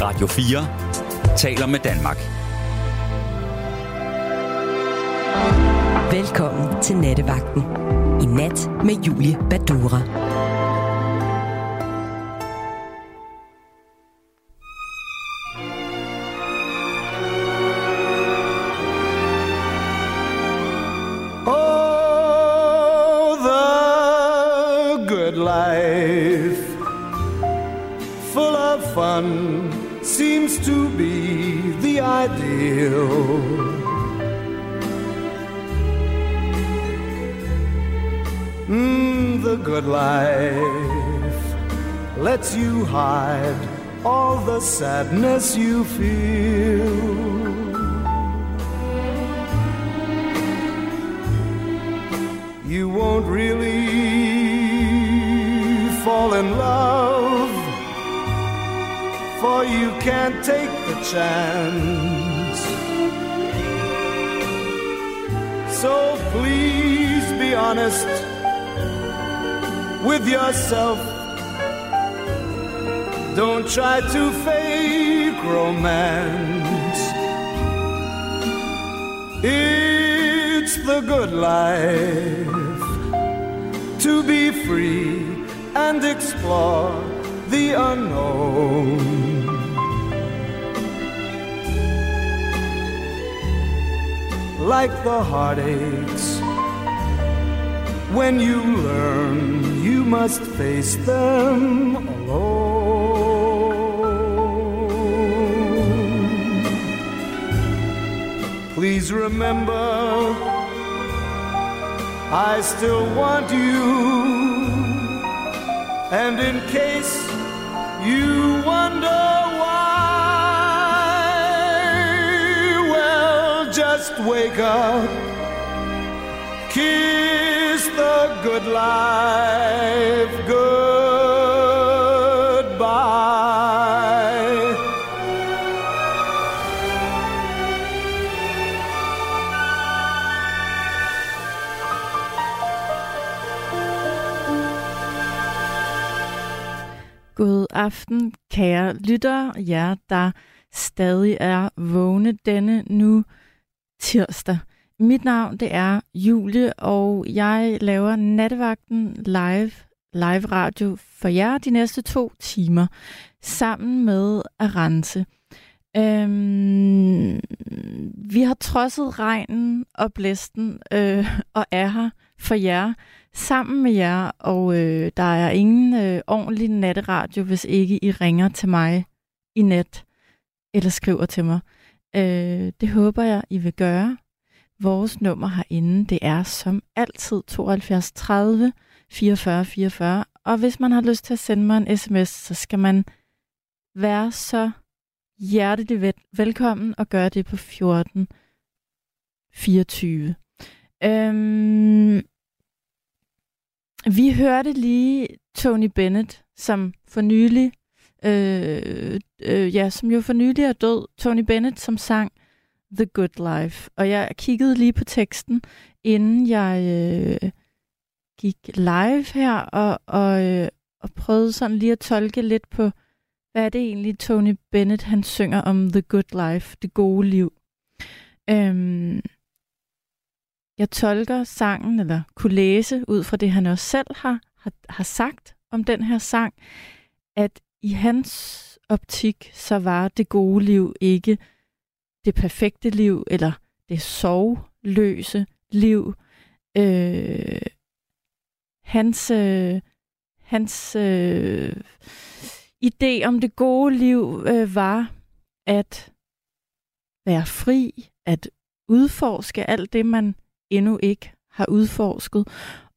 Radio 4 taler med Danmark. Velkommen til Nattevagten. I nat med Julie Badura. The sadness you feel. you won't really fall in love, for you can't take the chance. So please be honest with yourself. Don't try to fake romance. It's the good life to be free and explore the unknown. Like the heartaches, when you learn, you must face them remember I still want you. And in case you wonder why, well, just wake up, kiss the good life goodbye. Aften, kære lyttere, jer der stadig er vågne denne nu tirsdag. Mit navn det er Julie, og jeg laver nattevagten live, live radio for jer de næste to timer, sammen med Arance. Øhm, vi har trodset regnen og blæsten øh, og er her for jer, sammen med jer, og øh, der er ingen øh, ordentlig natteradio, hvis ikke I ringer til mig i net eller skriver til mig. Øh, det håber jeg, I vil gøre. Vores nummer herinde, det er som altid 72 30 44 44, og hvis man har lyst til at sende mig en sms, så skal man være så hjertelig velkommen og gøre det på 14 24. Øhm, vi hørte lige Tony Bennett, som for nylig, øh, øh, ja, som jo for nylig er død. Tony Bennett, som sang The Good Life. Og jeg kiggede lige på teksten, inden jeg øh, gik live her, og, og, øh, og prøvede sådan lige at tolke lidt på, hvad er det egentlig Tony Bennett, han synger om The Good Life, det gode liv. Øhm, jeg tolker sangen, eller kunne læse ud fra det, han også selv har, har, har sagt om den her sang, at i hans optik, så var det gode liv ikke det perfekte liv, eller det sorgløse liv. Øh, hans øh, hans øh, idé om det gode liv øh, var at være fri, at udforske alt det, man endnu ikke har udforsket,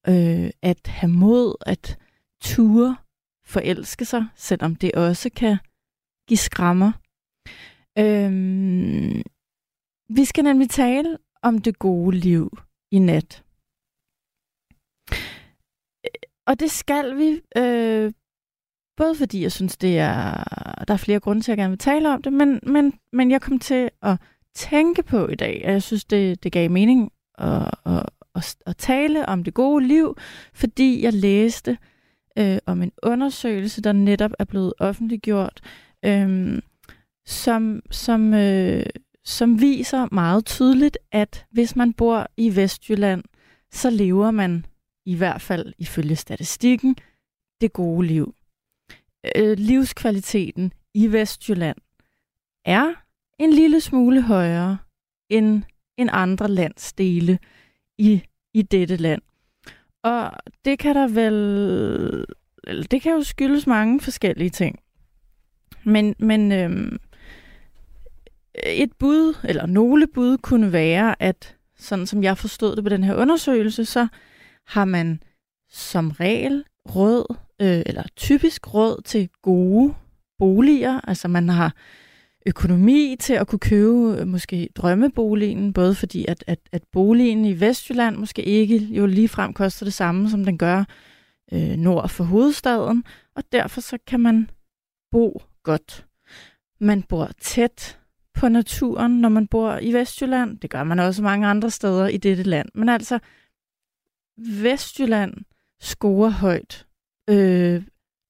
øh, at have mod, at ture, forelske sig, selvom det også kan give skrammer. Øh, vi skal nemlig tale om det gode liv i nat. Øh, og det skal vi, øh, både fordi jeg synes, det er, der er flere grunde til, at jeg gerne vil tale om det, men, men, men jeg kom til at tænke på i dag, at jeg synes, det, det gav mening og, og, og, tale om det gode liv, fordi jeg læste øh, om en undersøgelse, der netop er blevet offentliggjort, øh, som, som, øh, som viser meget tydeligt, at hvis man bor i Vestjylland, så lever man i hvert fald ifølge statistikken det gode liv. Øh, livskvaliteten i Vestjylland er en lille smule højere end, end andre landsdele i, i dette land. Og det kan der vel... Det kan jo skyldes mange forskellige ting. Men, men øhm, et bud, eller nogle bud, kunne være, at sådan som jeg forstod det på den her undersøgelse, så har man som regel råd, øh, eller typisk råd til gode boliger. Altså man har økonomi til at kunne købe øh, måske drømmeboligen, både fordi at, at, at boligen i Vestjylland måske ikke jo lige frem koster det samme, som den gør øh, nord for hovedstaden, og derfor så kan man bo godt. Man bor tæt på naturen, når man bor i Vestjylland. Det gør man også mange andre steder i dette land. Men altså, Vestjylland scorer højt, øh,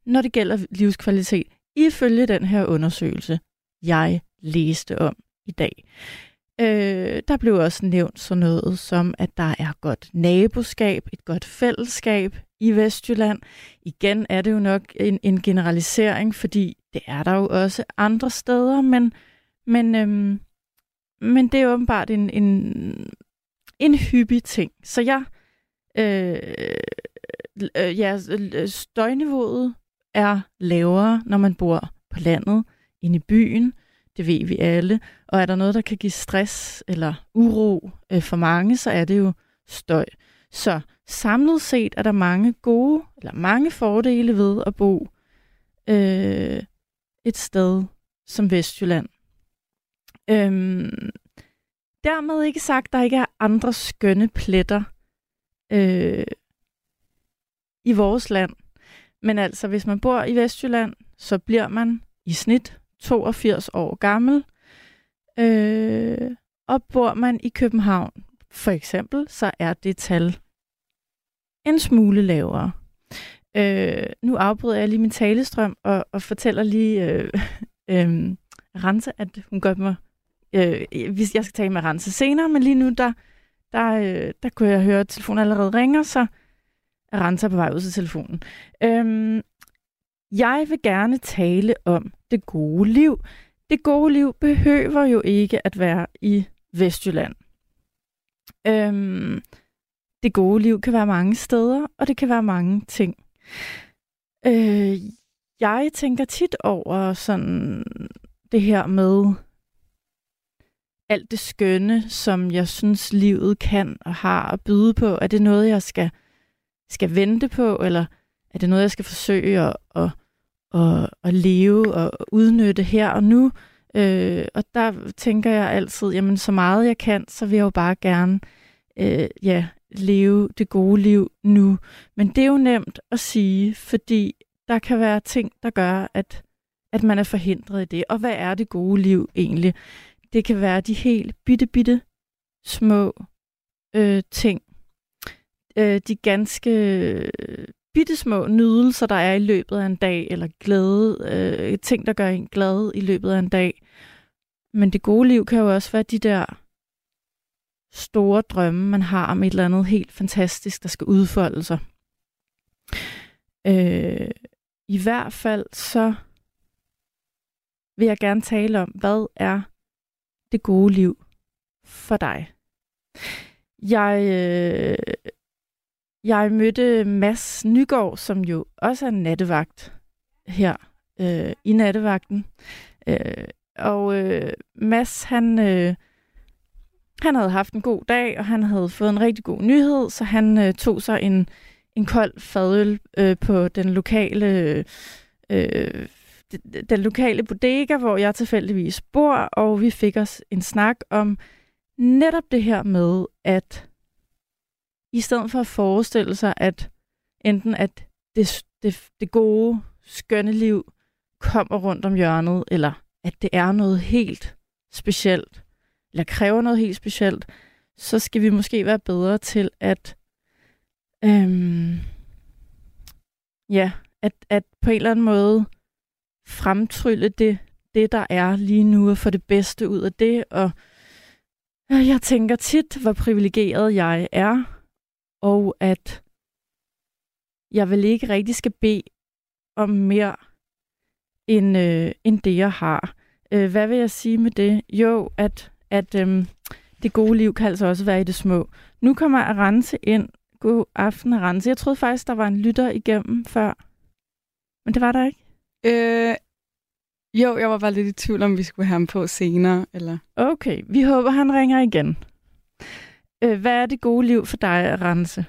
når det gælder livskvalitet, ifølge den her undersøgelse, jeg læste om i dag. Øh, der blev også nævnt sådan noget som, at der er godt naboskab, et godt fællesskab i Vestjylland. Igen er det jo nok en, en generalisering, fordi det er der jo også andre steder, men, men, øhm, men det er åbenbart en, en, en hyppig ting. Så jeg, øh, øh, ja, øh, støjniveauet er lavere, når man bor på landet, inde i byen. Det ved vi alle. Og er der noget, der kan give stress eller uro øh, for mange, så er det jo støj. Så samlet set er der mange gode, eller mange fordele ved at bo øh, et sted som Vestjylland. Øhm, dermed ikke sagt, at der ikke er andre skønne pletter øh, i vores land. Men altså, hvis man bor i Vestjylland, så bliver man i snit 82 år gammel. Øh, og bor man i København, for eksempel, så er det tal en smule lavere. Øh, nu afbryder jeg lige min talestrøm og, og fortæller lige øh, øh, Rense, at hun gør mig... Øh, hvis jeg skal tale med Rense senere, men lige nu, der, der, øh, der kunne jeg høre, at telefonen allerede ringer, så er Rense på vej ud til telefonen. Øh, jeg vil gerne tale om det gode liv. Det gode liv behøver jo ikke at være i Vestjylland. Øhm, det gode liv kan være mange steder, og det kan være mange ting. Øh, jeg tænker tit over sådan det her med alt det skønne, som jeg synes, livet kan og har at byde på. Er det noget, jeg skal, skal vente på, eller er det noget, jeg skal forsøge at, at, at, at leve og udnytte her og nu? Øh, og der tænker jeg altid, jamen så meget jeg kan, så vil jeg jo bare gerne øh, ja, leve det gode liv nu. Men det er jo nemt at sige, fordi der kan være ting, der gør, at, at man er forhindret i det. Og hvad er det gode liv egentlig? Det kan være de helt bitte, bitte små øh, ting. Øh, de ganske bittesmå bitte små nydelser, der er i løbet af en dag, eller glæde, øh, ting, der gør en glad i løbet af en dag. Men det gode liv kan jo også være de der store drømme, man har om et eller andet helt fantastisk, der skal udfolde sig. Øh, I hvert fald så vil jeg gerne tale om, hvad er det gode liv for dig? Jeg, øh, jeg mødte Mads Nygaard, som jo også er nattevagt her øh, i nattevagten. Øh, og øh, Mads, han... Øh, han havde haft en god dag, og han havde fået en rigtig god nyhed, så han øh, tog sig en, en kold fadøl øh, på den lokale øh, den lokale bodega, hvor jeg tilfældigvis bor, og vi fik os en snak om netop det her med, at i stedet for at forestille sig, at enten at det, det, det gode, skønne liv kommer rundt om hjørnet, eller at det er noget helt specielt, eller kræver noget helt specielt, så skal vi måske være bedre til at øhm, ja, at, at på en eller anden måde fremtrylle det, det, der er lige nu, og få det bedste ud af det. Og jeg tænker tit, hvor privilegeret jeg er, og at jeg vel ikke rigtig skal bede om mere, end, øh, end det, jeg har. Øh, hvad vil jeg sige med det? Jo, at, at øh, det gode liv kan altså også være i det små. Nu kommer Arance ind. God aften, Arance. Jeg troede faktisk, der var en lytter igennem før. Men det var der ikke. Øh, jo, jeg var bare lidt i tvivl om, vi skulle have ham på senere. Eller... Okay, vi håber, han ringer igen. Øh, hvad er det gode liv for dig, Arance?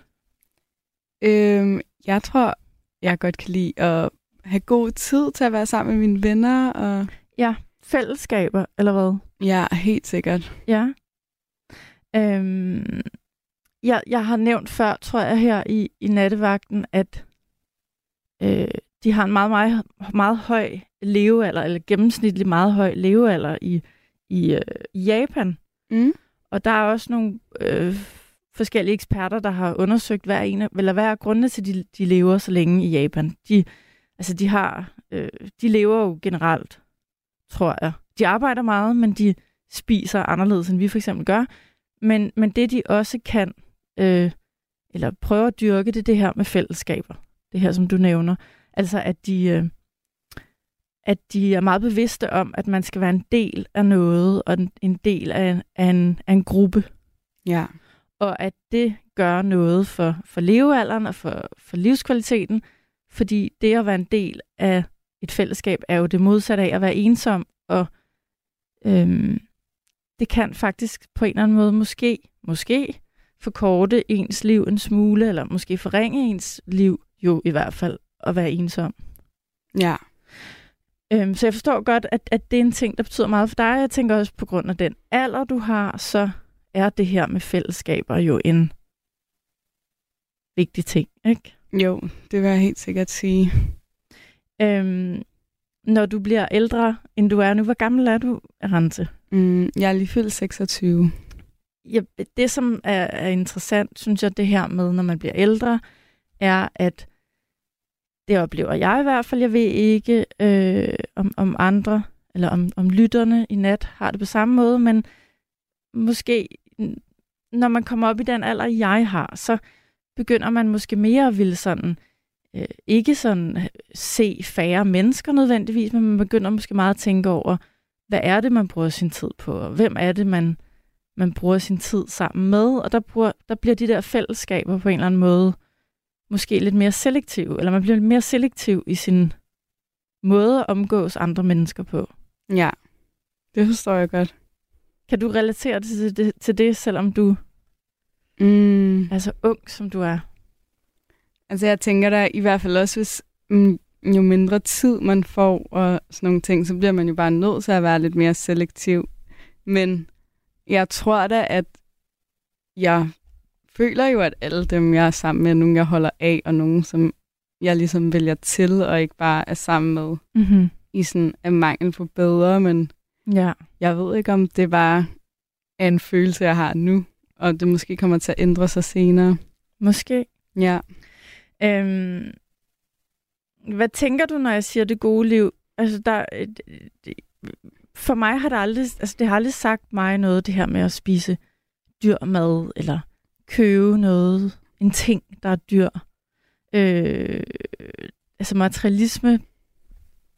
Øh, jeg tror, jeg godt kan lide at have god tid til at være sammen med mine venner. Og... Ja, fællesskaber, eller hvad? Ja, helt sikkert. Ja. Øhm, jeg, jeg har nævnt før, tror jeg, her i, i nattevagten, at øh, de har en meget, meget, meget høj levealder, eller gennemsnitlig meget høj levealder i, i, øh, Japan. Mm. Og der er også nogle øh, forskellige eksperter, der har undersøgt, hvad er, en af, eller hvad er grundene til, at de, de lever så længe i Japan. De, altså, de, har, øh, de lever jo generelt, tror jeg. De arbejder meget, men de spiser anderledes, end vi for eksempel gør. Men, men det, de også kan, øh, eller prøver at dyrke, det er det her med fællesskaber. Det her, som du nævner. Altså, at de, øh, at de er meget bevidste om, at man skal være en del af noget, og en, del af, af, en, af en gruppe. Ja. Og at det gør noget for, for levealderen og for, for livskvaliteten, fordi det at være en del af et fællesskab er jo det modsatte af at være ensom, og øhm, det kan faktisk på en eller anden måde måske, måske forkorte ens liv en smule, eller måske forringe ens liv jo i hvert fald at være ensom. Ja. Øhm, så jeg forstår godt, at, at det er en ting, der betyder meget for dig. Jeg tænker også på grund af den alder, du har, så er det her med fællesskaber jo en vigtig ting, ikke? Jo, det vil jeg helt sikkert sige. Øhm, når du bliver ældre, end du er nu, hvor gammel er du, Rante? Mm, jeg er lige fyldt 26. Ja, det, som er, er interessant, synes jeg, det her med, når man bliver ældre, er, at det oplever jeg i hvert fald. Jeg ved ikke, øh, om, om andre, eller om, om lytterne i nat har det på samme måde, men måske, når man kommer op i den alder, jeg har, så begynder man måske mere at ville sådan, øh, ikke sådan øh, se færre mennesker nødvendigvis, men man begynder måske meget at tænke over, hvad er det, man bruger sin tid på, og hvem er det, man, man bruger sin tid sammen med, og der, bruger, der bliver de der fællesskaber på en eller anden måde måske lidt mere selektiv, eller man bliver lidt mere selektiv i sin måde at omgås andre mennesker på. Ja, det forstår jeg godt. Kan du relatere til det, til det selvom du Mm. er så ung, som du er? Altså jeg tænker da i hvert fald også, hvis mm, jo mindre tid man får og sådan nogle ting, så bliver man jo bare nødt til at være lidt mere selektiv. Men jeg tror da, at jeg føler jo, at alle dem, jeg er sammen med, nogen jeg holder af, og nogen, som jeg ligesom vælger til, og ikke bare er sammen med Mm-hmm. i sådan en mangel på bedre, men Ja. jeg ved ikke, om det bare er en følelse, jeg har nu, og det måske kommer til at ændre sig senere. Måske. Ja. Øhm, hvad tænker du, når jeg siger det gode liv? Altså, der, øh, for mig har det aldrig, altså, det har aldrig sagt mig noget, det her med at spise dyr mad, eller købe noget, en ting, der er dyr. Øh, altså, materialisme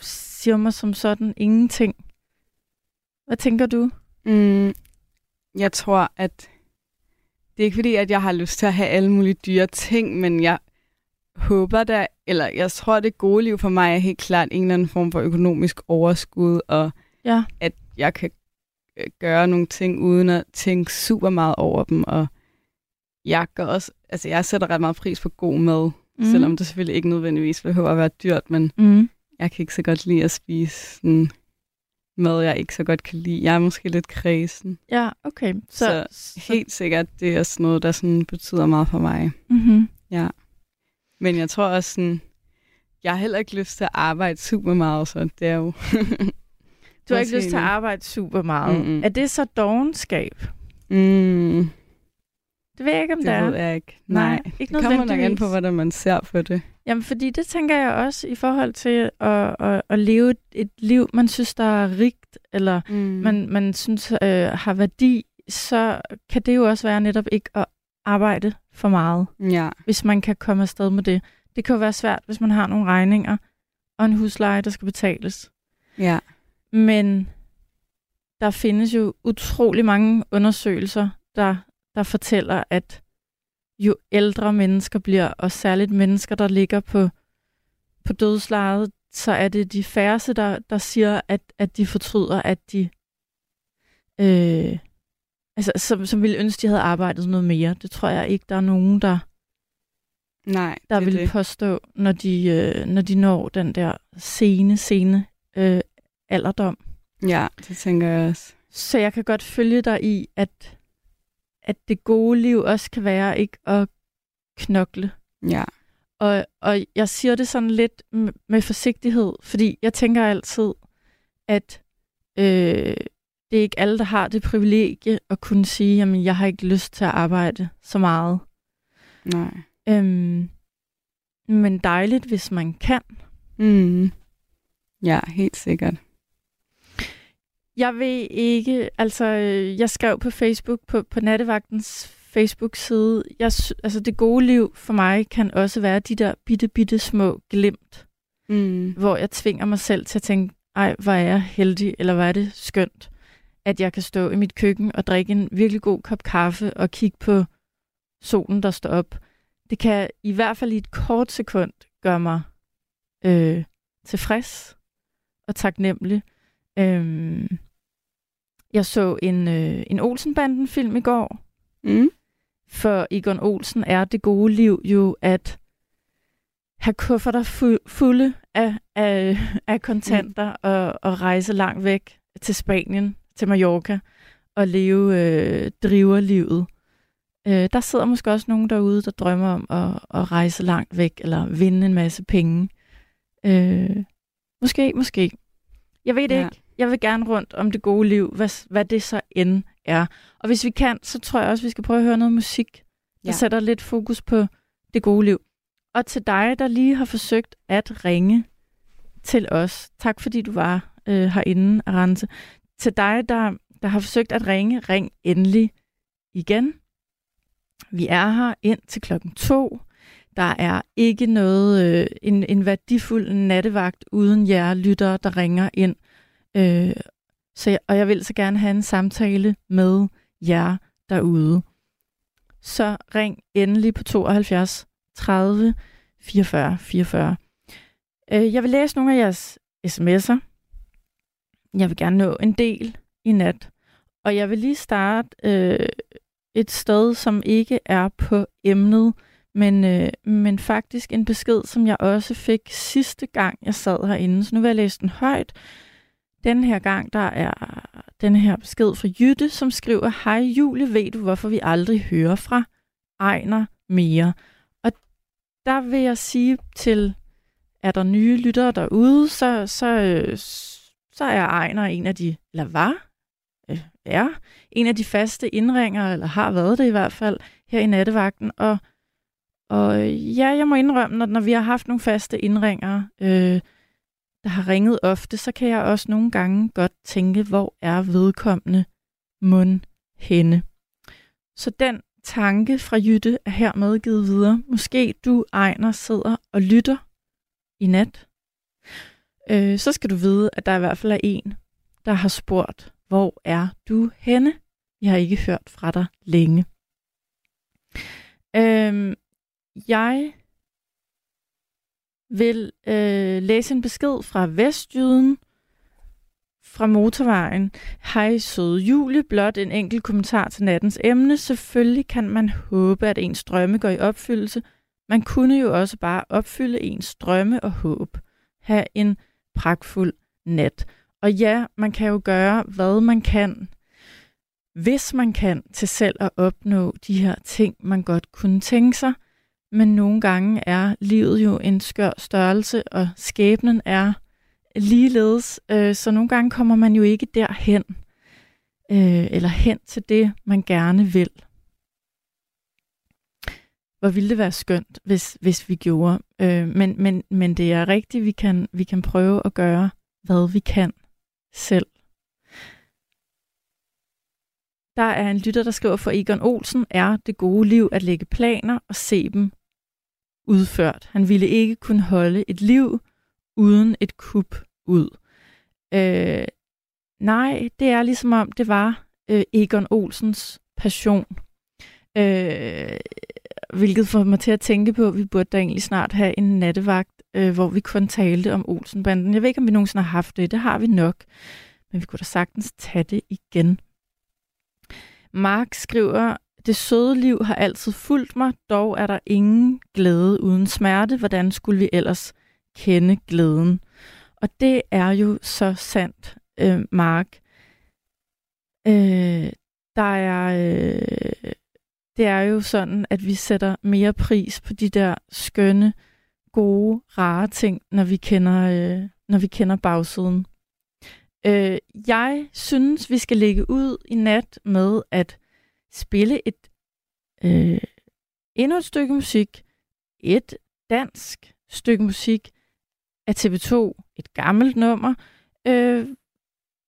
siger mig som sådan ingenting. Hvad tænker du? Mm, jeg tror, at det er ikke fordi, at jeg har lyst til at have alle mulige dyre ting, men jeg håber da, eller jeg tror, det gode liv for mig er helt klart en eller anden form for økonomisk overskud, og Ja. at jeg kan øh, gøre nogle ting uden at tænke super meget over dem, og jeg gør også, altså jeg sætter ret meget pris på god mad, mm. selvom det selvfølgelig ikke nødvendigvis behøver at være dyrt, men Mm. jeg kan ikke så godt lide at spise sådan mad, jeg ikke så godt kan lide. Jeg er måske lidt kredsen. Ja, okay. Så, Så helt sikkert, det er sådan noget, der sådan betyder meget for mig. Mm-hmm. Ja. Men jeg tror også sådan, jeg har heller ikke lyst til at arbejde super meget, så det er jo... Du har ikke lyst til at arbejde super meget. Mm-mm. Er det så dogenskab? mm, Det ved jeg ikke, om det det er. ved jeg ikke. Nej, Nej, ikke det kommer nok an på, hvordan man ser på det. Jamen, fordi det tænker jeg også i forhold til at, at, at leve et, et liv, man synes, der er rigt, eller Mm. man, man synes øh, har værdi, så kan det jo også være netop ikke at arbejde for meget, Ja, hvis man kan komme afsted med det. Det kan jo være svært, hvis man har nogle regninger og en husleje, der skal betales. ja. Men der findes jo utrolig mange undersøgelser, der, der fortæller, at jo ældre mennesker bliver, og særligt mennesker, der ligger på, på dødslejet, så er det de færreste, der, der siger, at, at de fortryder, at de øh, altså, som, som ville ønske, de havde arbejdet noget mere. Det tror jeg ikke, der er nogen, der, Nej, der er vil det. påstå, når de, øh, når de når den der sene, sene øh, alderdom. Ja, det tænker jeg også. Så jeg kan godt følge dig i, at, at det gode liv også kan være ikke at knokle. Ja, Og, og jeg siger det sådan lidt med forsigtighed, fordi jeg tænker altid, at øh, det er ikke alle, der har det privilegie at kunne sige, jamen jeg har ikke lyst til at arbejde så meget. nej. Øhm, men dejligt, hvis man kan. Mm. Ja, helt sikkert. Jeg ved ikke, altså øh, jeg skrev på Facebook, på, på Nattevagtens Facebook-side, jeg, altså det gode liv for mig kan også være de der bitte, bitte små glimt, Mm. hvor jeg tvinger mig selv til at tænke, ej, hvor er jeg heldig, eller hvor er det skønt, at jeg kan stå i mit køkken og drikke en virkelig god kop kaffe og kigge på solen, der står op. Det kan i hvert fald i et kort sekund gøre mig øh, tilfreds og taknemmelig. Øhm, jeg så en, øh, en Olsenbanden-film i går, Mm. for Egon Olsen er det gode liv jo at have kufferter fu- fulde af, af, af kontanter mm. og, og rejse langt væk til Spanien, til Mallorca, og leve øh, driverlivet. Øh, der sidder måske også nogen derude, der drømmer om at, at rejse langt væk, eller vinde en masse penge. Øh, måske, måske. Jeg ved det Ja. ikke. Jeg vil gerne rundt om det gode liv, hvad, hvad det så end er. Og hvis vi kan, så tror jeg også, vi skal prøve at høre noget musik, der Ja. sætter lidt fokus på det gode liv. Og til dig, der lige har forsøgt at ringe til os. Tak fordi du var øh, herinde, Arance. Til dig, der, der har forsøgt at ringe, ring endelig igen. Vi er her ind til klokken to. Der er ikke noget, øh, en, en værdifuld nattevagt uden jer lyttere, der ringer ind. Øh, så jeg, og jeg vil så gerne have en samtale med jer derude. Så ring endelig på 72 30 44 44. Øh, jeg vil læse nogle af jeres sms'er. Jeg vil gerne nå en del i nat. Og jeg vil lige starte øh, et sted, som ikke er på emnet, men, øh, men faktisk en besked, som jeg også fik sidste gang, jeg sad herinde. Så nu vil jeg læse den højt. Den her gang, der er den her besked fra Jytte, som skriver, Hej Julie, ved du, hvorfor vi aldrig hører fra Ejner mere? Og der vil jeg sige til, er der nye lyttere derude, så, så, så er Ejner en af de, eller var, øh, er en af de faste indringer, eller har været det i hvert fald, her i nattevagten. Og, og ja, jeg må indrømme, når, når vi har haft nogle faste indringer, øh, der har ringet ofte, så kan jeg også nogle gange godt tænke, hvor er vedkommende mund henne. Så den tanke fra Jytte er hermed givet videre. Måske du, Ejner, sidder og lytter i nat. Øh, så skal du vide, at der i hvert fald er en, der har spurgt, hvor er du henne? Jeg har ikke hørt fra dig længe. Øh, jeg vil øh, læse en besked fra Vestjyden fra motorvejen. Hej søde Julie, blot en enkelt kommentar til nattens emne. Selvfølgelig kan man håbe, at ens drømme går i opfyldelse. Man kunne jo også bare opfylde ens drømme og håb. Ha' en pragtfuld nat. Og ja, man kan jo gøre, hvad man kan, hvis man kan, til selv at opnå de her ting, man godt kunne tænke sig. Men nogle gange er livet jo en skør størrelse, og skæbnen er ligeledes. Øh, så nogle gange kommer man jo ikke derhen, øh, eller hen til det, man gerne vil. hvor ville det være skønt, hvis, hvis vi gjorde. Øh, men, men, men det er rigtigt, vi kan, vi kan prøve at gøre, hvad vi kan selv. Der er en lytter, der skriver, for Egon Olsen er det gode liv at lægge planer og se dem udført. Han ville ikke kunne holde et liv uden et kup ud. Øh, nej, det er ligesom om, det var øh, Egon Olsens passion. Øh, hvilket får mig til at tænke på, at vi burde da egentlig snart have en nattevagt, øh, hvor vi kun talte om Olsenbanden. Jeg ved ikke, om vi nogensinde har haft det. Det har vi nok. Men vi kunne da sagtens tage det igen. Mark skriver, det søde liv har altid fulgt mig, dog er der ingen glæde uden smerte. Hvordan skulle vi ellers kende glæden? Og det er jo så sandt, øh, Mark. Øh, der er... Øh, det er jo sådan, at vi sætter mere pris på de der skønne, gode, rare ting, når vi kender, øh, når vi kender bagsiden. Øh, jeg synes, vi skal lægge ud i nat med at spille et øh, endnu et stykke musik, et dansk stykke musik af TV2, et gammelt nummer, øh,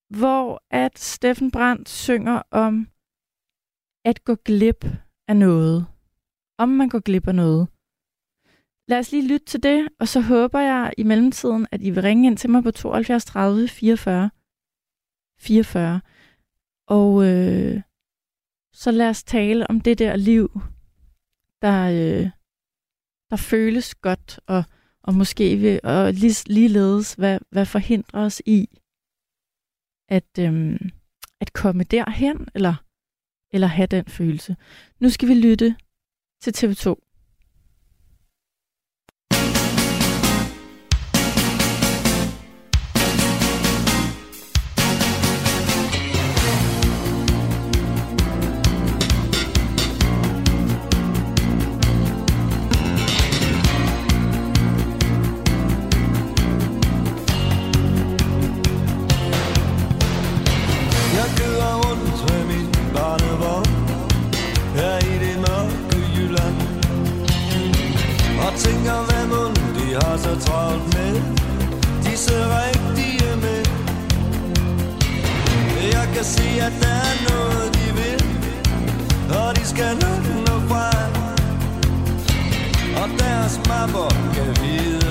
hvor at Steffen Brandt synger om at gå glip af noget. Om man går glip af noget. Lad os lige lytte til det, og så håber jeg i mellemtiden, at I vil ringe ind til mig på 72 30 44 44. Og øh, så lad os tale om det der liv, der, øh, der føles godt, og, og måske vil, og lige, ligeledes, hvad, hvad forhindrer os i at, øh, at komme derhen, eller, eller have den følelse. Nu skal vi lytte til TV2. Kan se, at der er noget, de vil. Og de skal nok nå frem Og deres mapper kan vide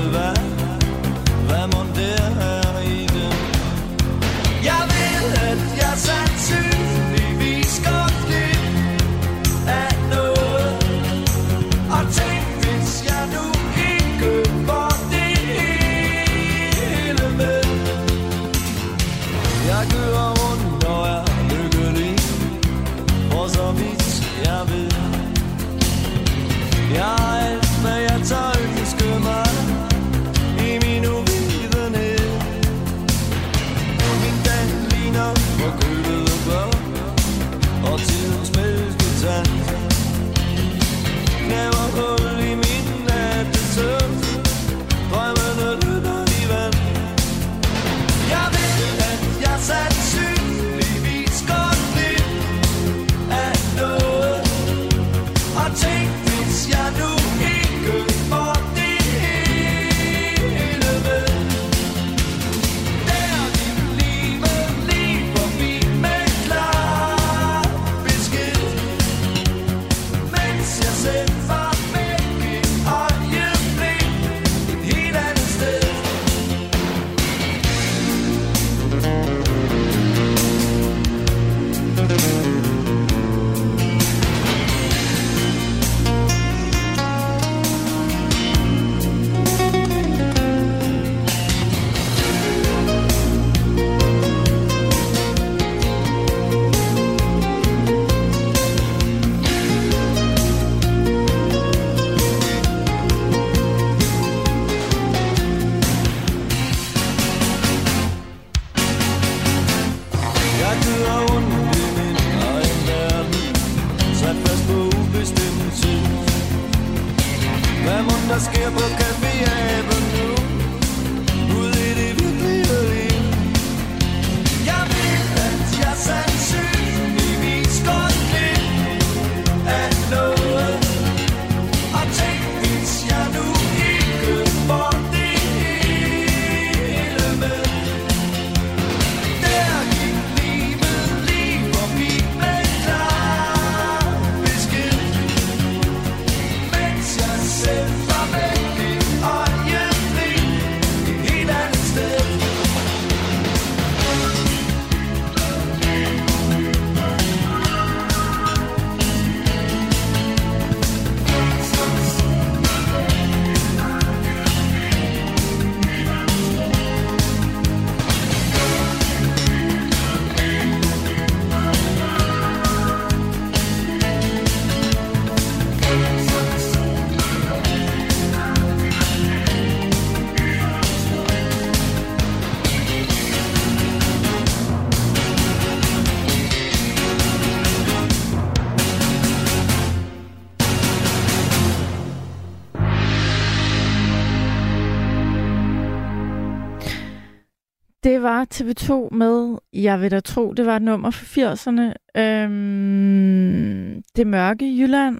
var TV2 med, jeg vil da tro, det var et nummer for 80'erne. Øhm, det mørke Jylland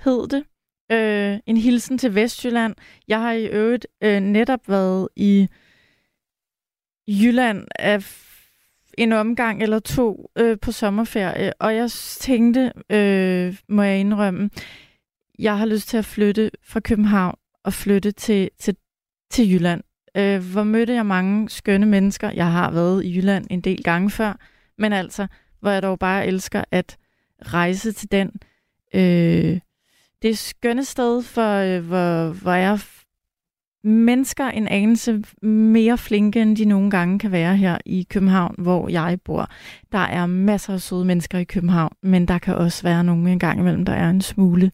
hed det. Øh, en hilsen til Vestjylland. Jeg har i øvrigt øh, netop været i Jylland af en omgang eller to øh, på sommerferie, og jeg tænkte, øh, må jeg indrømme, jeg har lyst til at flytte fra København og flytte til, til, til Jylland. Øh, hvor mødte jeg mange skønne mennesker. Jeg har været i Jylland en del gange før, men altså, hvor jeg dog bare elsker at rejse til den. Øh, det er skønne sted, for, øh, hvor, hvor jeg mennesker en anelse mere flinke, end de nogle gange kan være her i København, hvor jeg bor. Der er masser af søde mennesker i København, men der kan også være nogle en gang imellem, der er en smule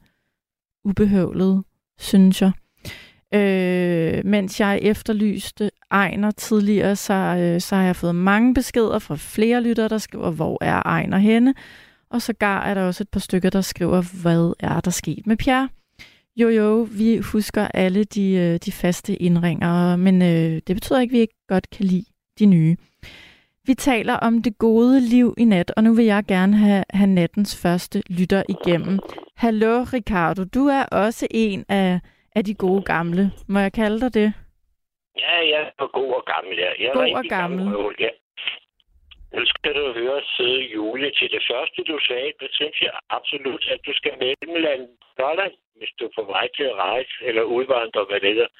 ubehøvlet, synes jeg. Øh, mens jeg efterlyste Ejner tidligere, så, øh, så har jeg fået mange beskeder fra flere lyttere, der skriver, hvor er Ejner henne? Og så gar er der også et par stykker, der skriver, hvad er der sket med Pierre? Jo, jo, vi husker alle de, øh, de faste indringer, men øh, det betyder ikke, at vi ikke godt kan lide de nye. Vi taler om det gode liv i nat, og nu vil jeg gerne have, have nattens første lytter igennem. Hallo, Ricardo. Du er også en af, af de gode gamle. Må jeg kalde dig det? Ja, jeg er god og gammel. Ja. Jeg er God og gammel. røvel, ja. Nu skal du høre søde Julie til det første, du sagde. Det synes jeg absolut, at du skal mellemlande Lolland, hvis du er på vej til at rejse eller udvandre, hvad det hedder.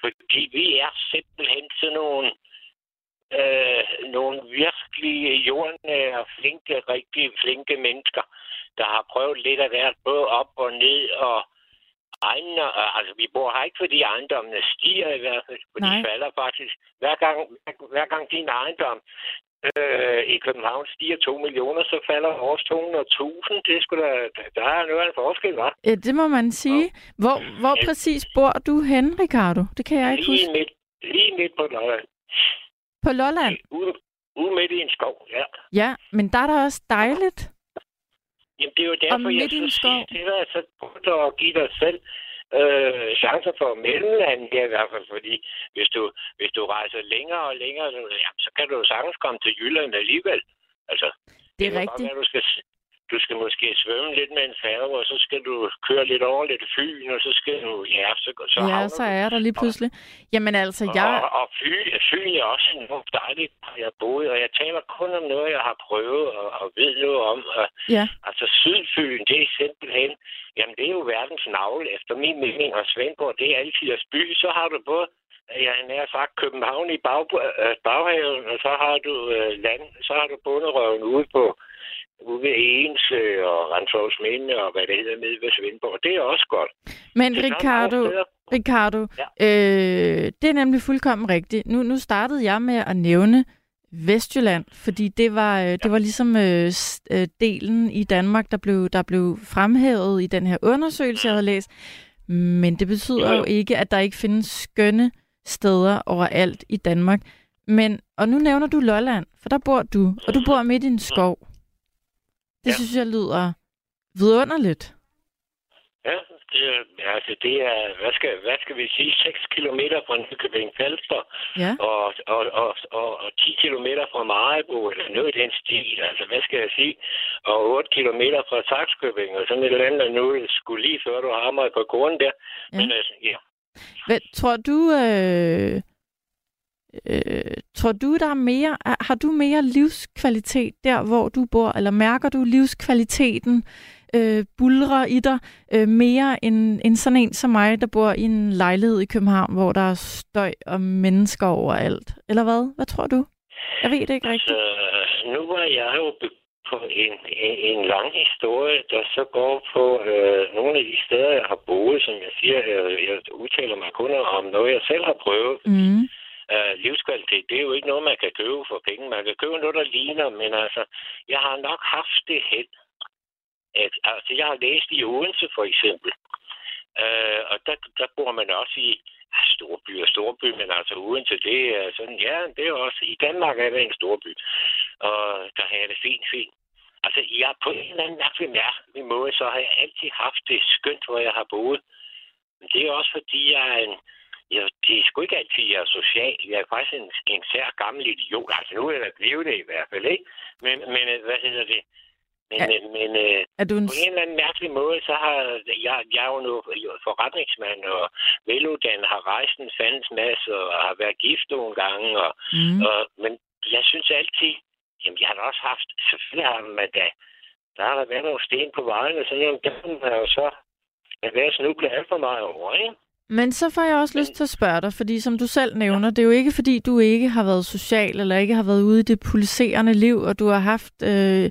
Fordi vi er simpelthen sådan nogle, øh, nogle virkelig jordnære, flinke, rigtig flinke mennesker, der har prøvet lidt af hvert, både op og ned og egne, altså vi bor her ikke, fordi ejendommene stiger i hvert fald, for Nej. de falder faktisk. Hver gang, hver gang din ejendom øh, i København stiger 2 millioner, så falder vores 200.000. Det sgu da, der er noget af en forskel, hva'? Ja, det må man sige. Hvor, hvor præcis bor du hen, Ricardo? Det kan jeg ikke Lige huske. midt, lige midt på Lolland. På Lolland? Ude, ude midt i en skov, ja. Ja, men der er der også dejligt. Jamen, det er jo derfor, jeg midt i en så skov. siger til dig, så prøv at give dig selv øh, chancer for mellemlandet her i hvert fald, fordi hvis du, hvis du rejser længere og længere, så, jamen, så kan du jo sagtens komme til Jylland alligevel. Altså, Det er godt rigtigt. være, du skal, du skal måske svømme lidt med en færge, og så skal du køre lidt over lidt fyn, og så skal du, ja, så, så Ja, så er der lige pludselig. Jamen altså, jeg... og, og Fyn, Fyn er også enormt dejligt, jeg boet, og jeg taler kun om noget, jeg har prøvet og, og ved noget om. Og, Ja, altså Sydfyn, det er simpelthen, jamen det er jo verdens navle, efter min mening, og Svendborg, det er altiders by. Så har du både, jeg har sagt, København i bag, øh, baghaven, og så har du øh, land, så har du bunderøven ude på ude ved Ensø og Renshovsminde og hvad det hedder nede ved Svendborg. Det er også godt. men Det Ricardo. Ricardo, Ja. øh, det er nemlig fuldkommen rigtigt. Nu, nu startede jeg med at nævne Vestjylland, fordi det var, øh, det var ligesom øh, øh, delen i Danmark, der blev, der blev fremhævet i den her undersøgelse, jeg havde læst. Men det betyder jo. ikke, at der ikke findes skønne steder overalt i Danmark. Men, og nu nævner du Lolland, for der bor du, og du bor midt i en skov. Det Ja. synes jeg lyder vidunderligt. Ja, det altså det er, hvad skal, hvad skal vi sige, 6 kilometer fra Nykøbing Falster Ja. og, og, og, og, og 10 kilometer fra Marebo, eller noget i den stil, altså hvad skal jeg sige, og 8 kilometer fra Saxkøbing, og sådan et eller andet, nu skulle lige før du hammer på grunden der. Ja. Men altså, ja. Hvad, tror du, øh, øh, tror du, der er mere, er- har du mere livskvalitet der, hvor du bor, eller mærker du livskvaliteten øh, bulrer i dig øh, mere end, end sådan en som mig, der bor i en lejlighed i København, hvor der er støj og mennesker overalt? Eller hvad? Hvad tror du? Jeg ved det ikke rigtigt. Altså, nu var jeg jo på en, en, en lang historie, der så går på øh, nogle af de steder, jeg har boet, som jeg siger, jeg, jeg udtaler mig kun om noget, jeg selv har prøvet. Mm. Uh, livskvalitet, det er jo ikke noget, man kan købe for penge. Man kan købe noget, der ligner, men altså, jeg har nok haft det held. At, altså, jeg har læst i Odense, for eksempel. Øh, og der, der bor man også i storby og storby, men altså Odense, det er sådan, ja, det er også, i Danmark er det en storby. Og der har jeg det fint, fint. Altså, jeg på en eller anden mærkelig, mærkelig måde, så har jeg altid haft det skønt, hvor jeg har boet. Men det er også fordi, jeg er en, Ja, det er sgu ikke altid, jeg er social. Jeg er faktisk en, en sær gammel idiot. Altså, nu er jeg blevet det i hvert fald, ikke? Men, men øh, hvad hedder det? Men, Ja. ja. men øh, Er du en... på en eller anden mærkelig måde, så har jeg, jeg er jo nu forretningsmand og veluddannet, har rejst en fandens masse og har været gift nogle gange. Og, Mm. og, men jeg synes altid, jamen jeg har da også haft, selvfølgelig har man da, der har der været nogle sten på vejen, og sådan noget, dem har jeg jo så været snublet alt for meget over, ikke? Men så får jeg også lyst til at spørge dig, fordi som du selv nævner, det er jo ikke fordi, du ikke har været social, eller ikke har været ude i det pulserende liv, og du har haft øh, øh,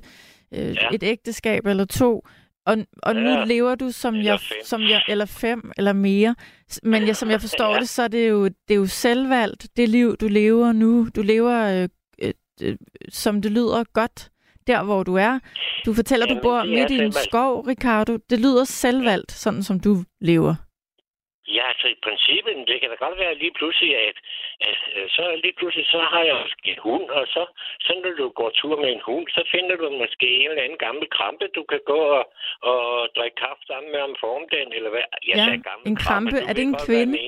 Ja. et ægteskab eller to, og, og nu Ja. lever du som Eller jeg, fem. som jeg, eller fem eller mere. Men jeg, som jeg forstår Ja. det, så er det jo, det er jo selvvalgt, det liv, du lever nu. Du lever, øh, øh, øh, som det lyder godt, der hvor du er. Du fortæller, du Jamen, bor det er midt i en skov, Ricardo. Det lyder selvvalgt, sådan som du lever. Ja, altså i princippet, det kan da godt være lige pludselig, at, at øh, så lige pludselig, så har jeg måske en hund, og så, så når du går tur med en hund, så finder du måske en eller anden gammel krampe, du kan gå og, og drikke kaffe sammen med om formiddagen, eller hvad? Jeg Ja, sagde gammel en krampe. du Er det en kvinde?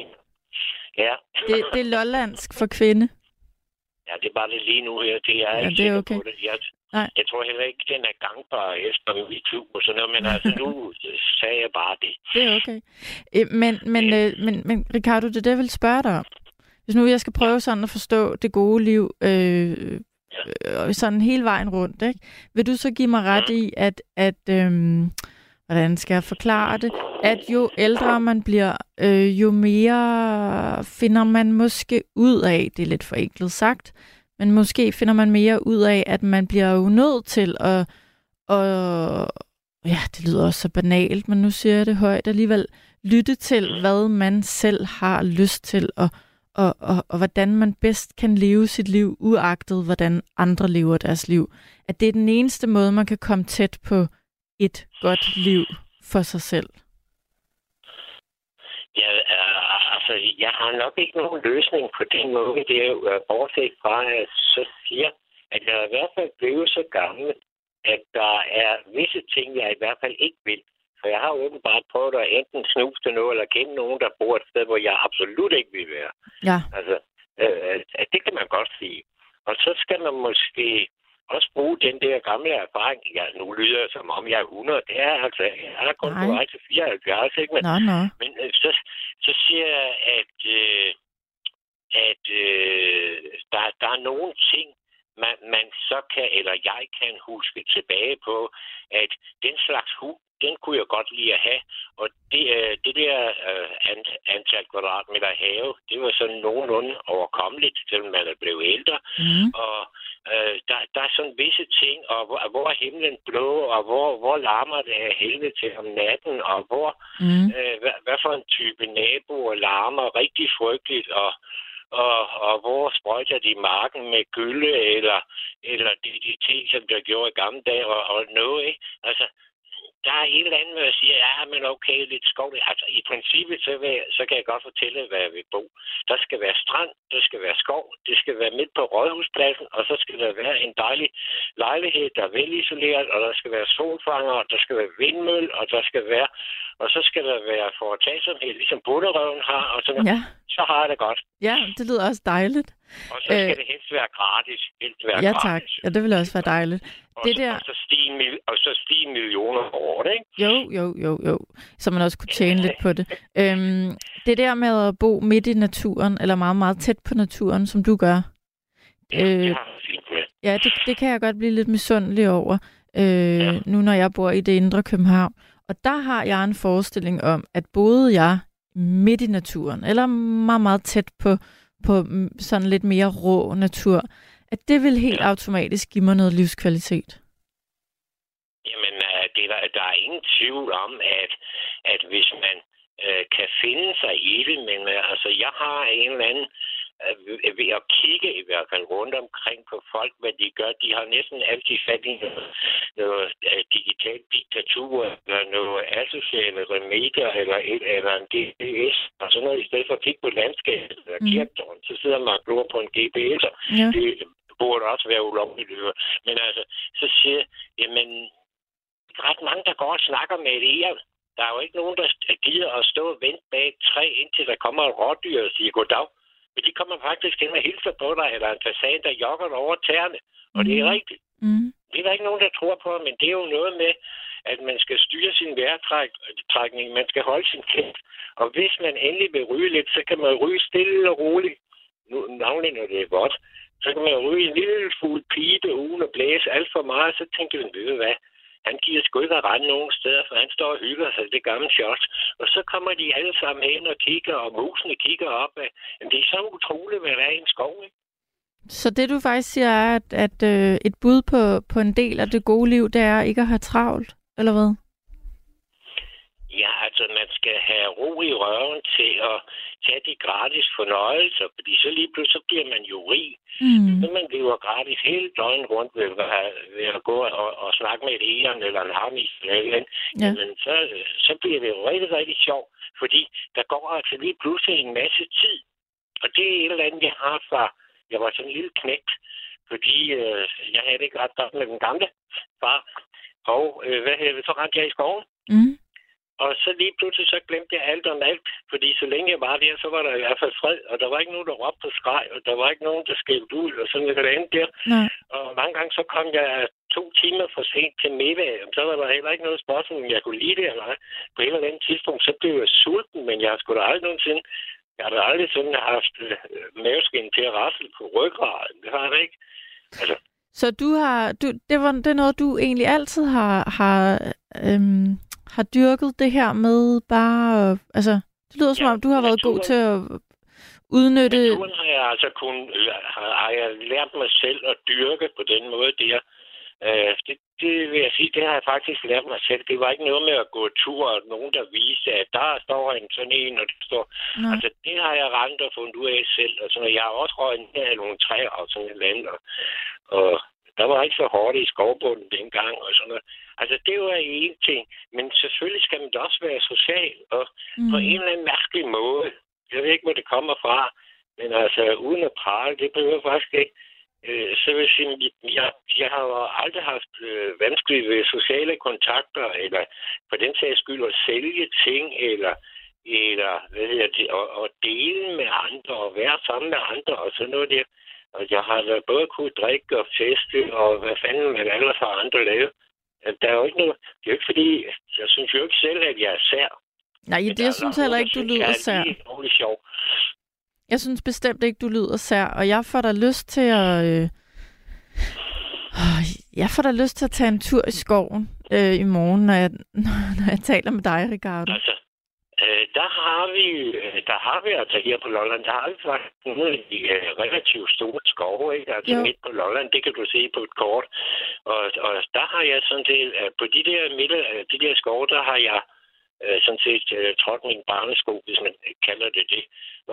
Ja. Det, det er lollandsk for kvinde. ja, det er bare det lige nu her. Det er Ja, ikke det er okay. på det. Jeg, Nej. jeg tror heller ikke, den er gangbar efter MeToo og sådan noget, men altså nu øh, sagde jeg bare det. Det er okay. Øh, Men, men, øh, men, men Ricardo, det er det, jeg vil spørge dig om. Hvis nu jeg skal prøve sådan at forstå det gode liv, øh, øh, sådan hele vejen rundt, ikke? vil du så give mig ret i, at, at øh, hvordan skal jeg forklare det, at jo ældre man bliver, øh, jo mere finder man måske ud af, det er lidt forenklet sagt, men måske finder man mere ud af, at man bliver jo nødt til at, og ja, det lyder også så banalt, men nu siger jeg det højt alligevel, lytte til, hvad man selv har lyst til, og, og, og, og hvordan man bedst kan leve sit liv, uagtet hvordan andre lever deres liv. At det er den eneste måde, man kan komme tæt på et godt liv for sig selv. Ja, er altså, jeg har nok ikke nogen løsning på den måde. Det er jo øh, bortset fra, at jeg så siger, at jeg er i hvert fald blevet så gammel, at der er visse ting, jeg i hvert fald ikke vil. For jeg har jo åbenbart prøvet at enten snuse til noget, eller kende nogen, der bor et sted, hvor jeg absolut ikke vil være. Ja, Altså, øh, at det kan man godt sige. Og så skal man måske også bruge den der gamle erfaring. Ja, nu lyder jeg som om jeg er 100. Det er altså, jeg er kun på Nej. vej til 74, ikke? Men, nå, nå. men øh, så, så siger jeg, at, øh, at øh, der, der er nogle ting, man, man så kan, eller jeg kan huske tilbage på, at den slags hund, den kunne jeg godt lide at have. Og det, øh, det der øh, ant- antal kvadratmeter have, det var sådan nogenlunde overkommeligt, selvom man er blevet ældre. Mm. Og øh, der, der er sådan visse ting, og hvor, hvor er himlen blå, og hvor, hvor larmer det af helvede til om natten, og hvor Mm. øh, hvad, hvad for en type naboer larmer rigtig frygteligt, og, og, og hvor sprøjter de marken med gylde, eller, eller de, de ting, som der gjorde i gamle dage, og, og noget, ikke? Altså, der er et eller andet, hvor jeg siger, ja, men okay, lidt skov. Altså, i princippet, så, vil, så kan jeg godt fortælle, hvad jeg vil bo. Der skal være strand, der skal være skov, det skal være midt på rådhuspladsen, og så skal der være en dejlig lejlighed, der er velisoleret, og der skal være solfanger, og der skal være vindmøl, og der skal være, og så skal der være foretagsomhed, ligesom bunderøven har, og sådan Ja, så har jeg det godt. ja, det lyder også dejligt. Og så skal Øh, det helst være gratis. Helst være Ja, gratis. tak. Ja, det vil også være dejligt. Og, det så, der- og, så stige, og så stige millioner på året, ikke? Jo, jo, jo, jo. Så man også kunne tjene lidt på det. Øhm, det der med at bo midt i naturen, eller meget, meget tæt på naturen, som du gør, Øh, Øh, det ja, det, det kan jeg godt blive lidt misundelig over, øh, ja. nu når jeg bor i det indre København. Og der har jeg en forestilling om, at boede jeg midt i naturen, eller meget, meget tæt på, på mm, sådan lidt mere rå natur, at det vil helt Ja. automatisk give mig noget livskvalitet. Jamen, øh, det er der, der er ingen tvivl om, at, at hvis man øh, kan finde sig i det, men øh, altså, jeg har en eller anden, ved- at kigge i hvert fald rundt omkring på folk, hvad de gør, de har næsten altid fat i noget, noget øh, digitalt diktatur, eller noget asociale remedier, eller, et, eller en GPS, og sådan noget, i stedet for at kigge på landskabet eller Mhm. kirketårn, så sidder man og glor på en GPS, Ja. det burde også være ulovligt. Men altså, så siger jeg, jamen, ret mange, der går og snakker med et ære. Der er jo ikke nogen, der gider at stå og vente bag et træ, indtil der kommer et rådyr og siger goddag. Men de kommer faktisk ind og hilser på dig, eller en fasan, der jogger dig over tæerne. Og det er Mhm. rigtigt. Mm. Det er der ikke nogen, der tror på, men det er jo noget med, at man skal styre sin vejrtrækning. Man skal holde sin kæft. Og hvis man endelig vil ryge lidt, så kan man ryge stille og roligt. Nu, navnlig når det er godt. Så kan man ryge en lille fuld pibe uden at blæse alt for meget. Så tænker man, ved hvad? Han giver sgu ikke at rende nogen steder, for han står og hygger sig det gamle shot. Og så kommer de alle sammen hen og kigger, og musene kigger op. Af. Jamen, det er så utroligt, hvad der er i en skov, ikke? Så det du faktisk siger er, at, at øh, et bud på, på en del af det gode liv, det er ikke at have travlt, eller hvad? Ja, altså man skal have ro i røven til at tage de gratis fornøjelser, fordi så lige pludselig så bliver man jo rig. Mm. Så man lever gratis hele døgnet rundt ved, ved at gå og, og snakke med et eon eller en harmis eller et eller andet. Ja. Jamen, så, så bliver det jo rigtig, rigtig sjovt, fordi der går altså lige pludselig en masse tid. Og det er et eller andet, jeg har fra, jeg var sådan en lille knægt, fordi øh, jeg havde det ikke ret godt med den gamle far. Og øh, hvad hedder det, så rendte jeg i skoven. Mm. Og så lige pludselig så glemte jeg alt om alt, fordi så længe jeg var der, så var der i hvert fald fred, og der var ikke nogen, der råbte på skreg, og der var ikke nogen, der skældte ud, og sådan noget andet der. Nej. Og mange gange så kom jeg to timer for sent til middag, og så var der heller ikke noget spørgsmål, om jeg kunne lide det eller ej. På et eller andet tidspunkt, så blev jeg sulten, men jeg har sgu da aldrig nogensinde, jeg har da aldrig sådan haft øh, maveskin til at rasle på ryggraden. Det har jeg ikke. Altså, Så du har, du, det, var, det er noget, du egentlig altid har, har, øhm, har dyrket det her med bare, altså, det lyder som Ja, om, du har været god naturen- til at udnytte, Naturen har jeg altså kun, har, har jeg lært mig selv at dyrke på den måde der. Øh, det, det vil jeg sige, det har jeg faktisk lært mig selv. Det var ikke noget med at gå tur, og nogen, der viste, at der står en sådan en, og der står... Nej. Altså, det har jeg rent og fundet ud af selv. Og sådan, jeg har også røget ned af nogle træer og sådan et eller andet. Og, og der var ikke så hårdt i skovbunden dengang og sådan noget. Altså, det var en ting. Men selvfølgelig skal man da også være social. Og mm, på en eller anden mærkelig måde. Jeg ved ikke, hvor det kommer fra, men altså uden at prale, det behøver jeg faktisk ikke. Øh, så vil jeg sige, jeg, jeg har jo aldrig haft øh, vanskeligt ved sociale kontakter, eller for den sags skyld at sælge ting, eller, eller hvad hedder det, og, og dele med andre, og være sammen med andre, og sådan noget der. Og jeg har da både kunne drikke og feste, og hvad fanden man ellers har andre lavet. Der er jo ikke noget, det er jo ikke fordi, jeg synes jo ikke selv, at jeg er sær. Nej, det, der jeg er synes heller ikke, du lyder sær. er lige dårlig sjov. Jeg synes bestemt ikke, du lyder sær, og jeg får da lyst til at... Øh... Jeg får da lyst til at tage en tur i skoven øh, i morgen, når jeg, når jeg taler med dig, Ricardo. Altså, øh, der har vi, øh, der har vi altså her på Lolland, der har vi faktisk nogle af de øh, relativt store skove, ikke? Altså Jo. midt på Lolland, det kan du se på et kort. Og, og der har jeg sådan set, på de der, midte, øh, de der skove, der har jeg øh, sådan set øh, trådt min barnesko, hvis man kalder det det.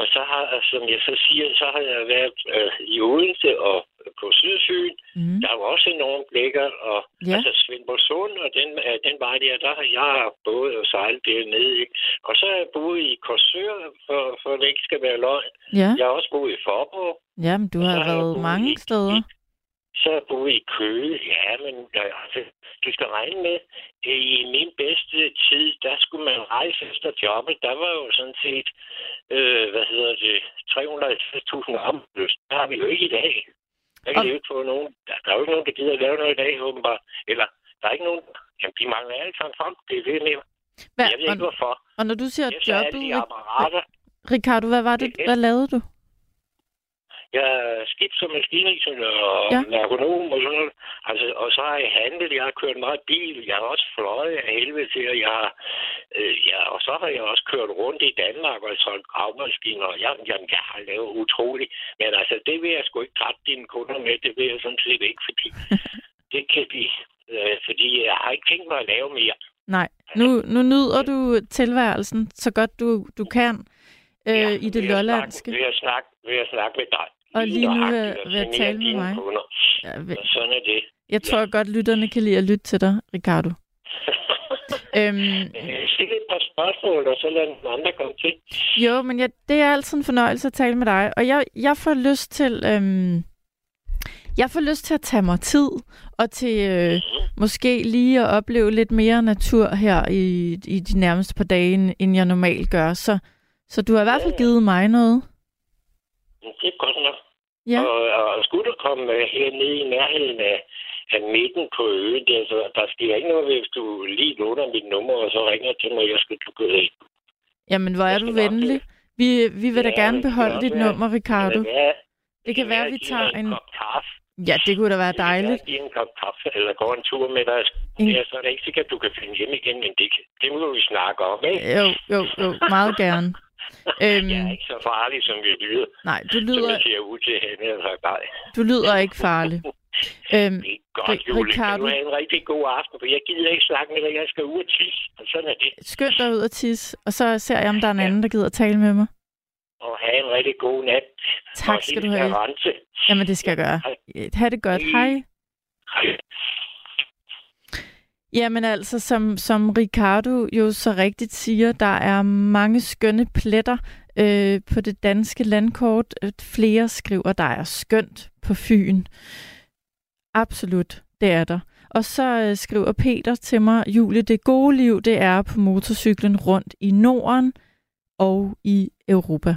Og så har, som jeg så siger, så har jeg været øh, i Odense og på Sydfyn. Mm. Der er jo også enormt lækkert, og Ja. altså Svendborg Sund og den, øh, den vej der, der har jeg både og sejlet dernede. Ikke? Og så har jeg boet i Korsør, for, for det ikke skal være løgn. Ja, Jeg har også boet i Forborg. Jamen, du har været mange steder. i- Så jeg boet i Køge. Ja, men altså, du skal regne med, i min bedste tid, der skulle man rejse efter jobbet. Der var jo sådan set, øh, hvad hedder det, 350.000 arbejdsløse. Det har vi jo ikke i dag. Der kan og... ikke få nogen. Der, der er jo ikke nogen, der gider at lave noget i dag, åbenbart. Eller, der er ikke nogen... Jamen, de mangler alle sammen folk. Det er det, mere. Hvad, Jeg ved ikke, hvorfor. og når du siger Efter alle jobbet, de apparater. Ricardo, hvad var det, Det- hvad lavede du? Jeg er skidt som maskiningeniør og Ja. ergonom og sådan noget. Altså, og så har jeg handlet, jeg har kørt meget bil, jeg har også fløjet af helvede til, og jeg har, øh, ja, og så har jeg også kørt rundt i Danmark og solgt gravmaskiner. Jeg, jeg, jeg har lavet utroligt. Men altså, det vil jeg sgu ikke trætte dine kunder med, det vil jeg sådan set ikke, fordi det kan de, øh, fordi jeg har ikke tænkt mig at lave mere. Nej, nu, nu nyder du tilværelsen så godt du, du kan øh, Ja, i det lollandske. Ved, at snakke, ved at snakke med dig. Og lige nu og ved at genere tale med mig. Kunder. Ja, Og sådan er det. jeg tror godt, lytterne kan lide at lytte til dig, Ricardo. Øhm, Øh, Stil et par spørgsmål, og så lad den andre komme til. jo, men jeg, det er altid en fornøjelse at tale med dig. Og jeg, jeg får lyst til... Øhm, Jeg får lyst til at tage mig tid, og til øh, måske lige at opleve lidt mere natur her i, i de nærmeste par dage, end jeg normalt gør. Så, så du har i hvert fald givet mig noget. Det er godt nok. Ja, Og, og skulle du komme øh, hernede i nærheden af, af midten på øen, der, så der sker ikke noget, hvis du lige låner mit nummer, og så ringer til mig, jeg skal du gå ind. jamen hvor er du venlig. Vi, vi vil da Ja, gerne det kan beholde dit være. nummer, Ricardo. Det kan være, Det kan være, at vi tager en... kaffe. Ja, det kunne da være dejligt. Jeg en kop kaffe, eller går en tur med dig. En- Ja, så er det ikke sikkert, at du kan finde hjem igen, men det, det må vi snakke om, ikke? Jo, jo, jo, meget gerne. Øhm, Jeg er ikke så farlig, som jeg lyder. nej, du Som lyder, jeg ser ud til hende. Nej. du lyder ikke farlig. Øhm, Det er godt, Julie. Ricardo. du have en rigtig god aften, for jeg gider ikke snakke med dig. Jeg skal ud og tisse, og sådan er det. skynd dig ud og tisse, og så ser jeg, om der er en anden, der gider at tale med mig. Og have en rigtig god nat. Tak skal du have. Arance. Jamen, det skal jeg gøre. Ha' det godt. Hej. Hej. Jamen altså, som, som Ricardo jo så rigtigt siger, der er mange skønne pletter øh, på det danske landkort. Øh, flere skriver, der er skønt på Fyn. Absolut, det er der. Og så øh, skriver Peter til mig, Julie, det gode liv, det er på motorcyklen rundt i Norden og i Europa.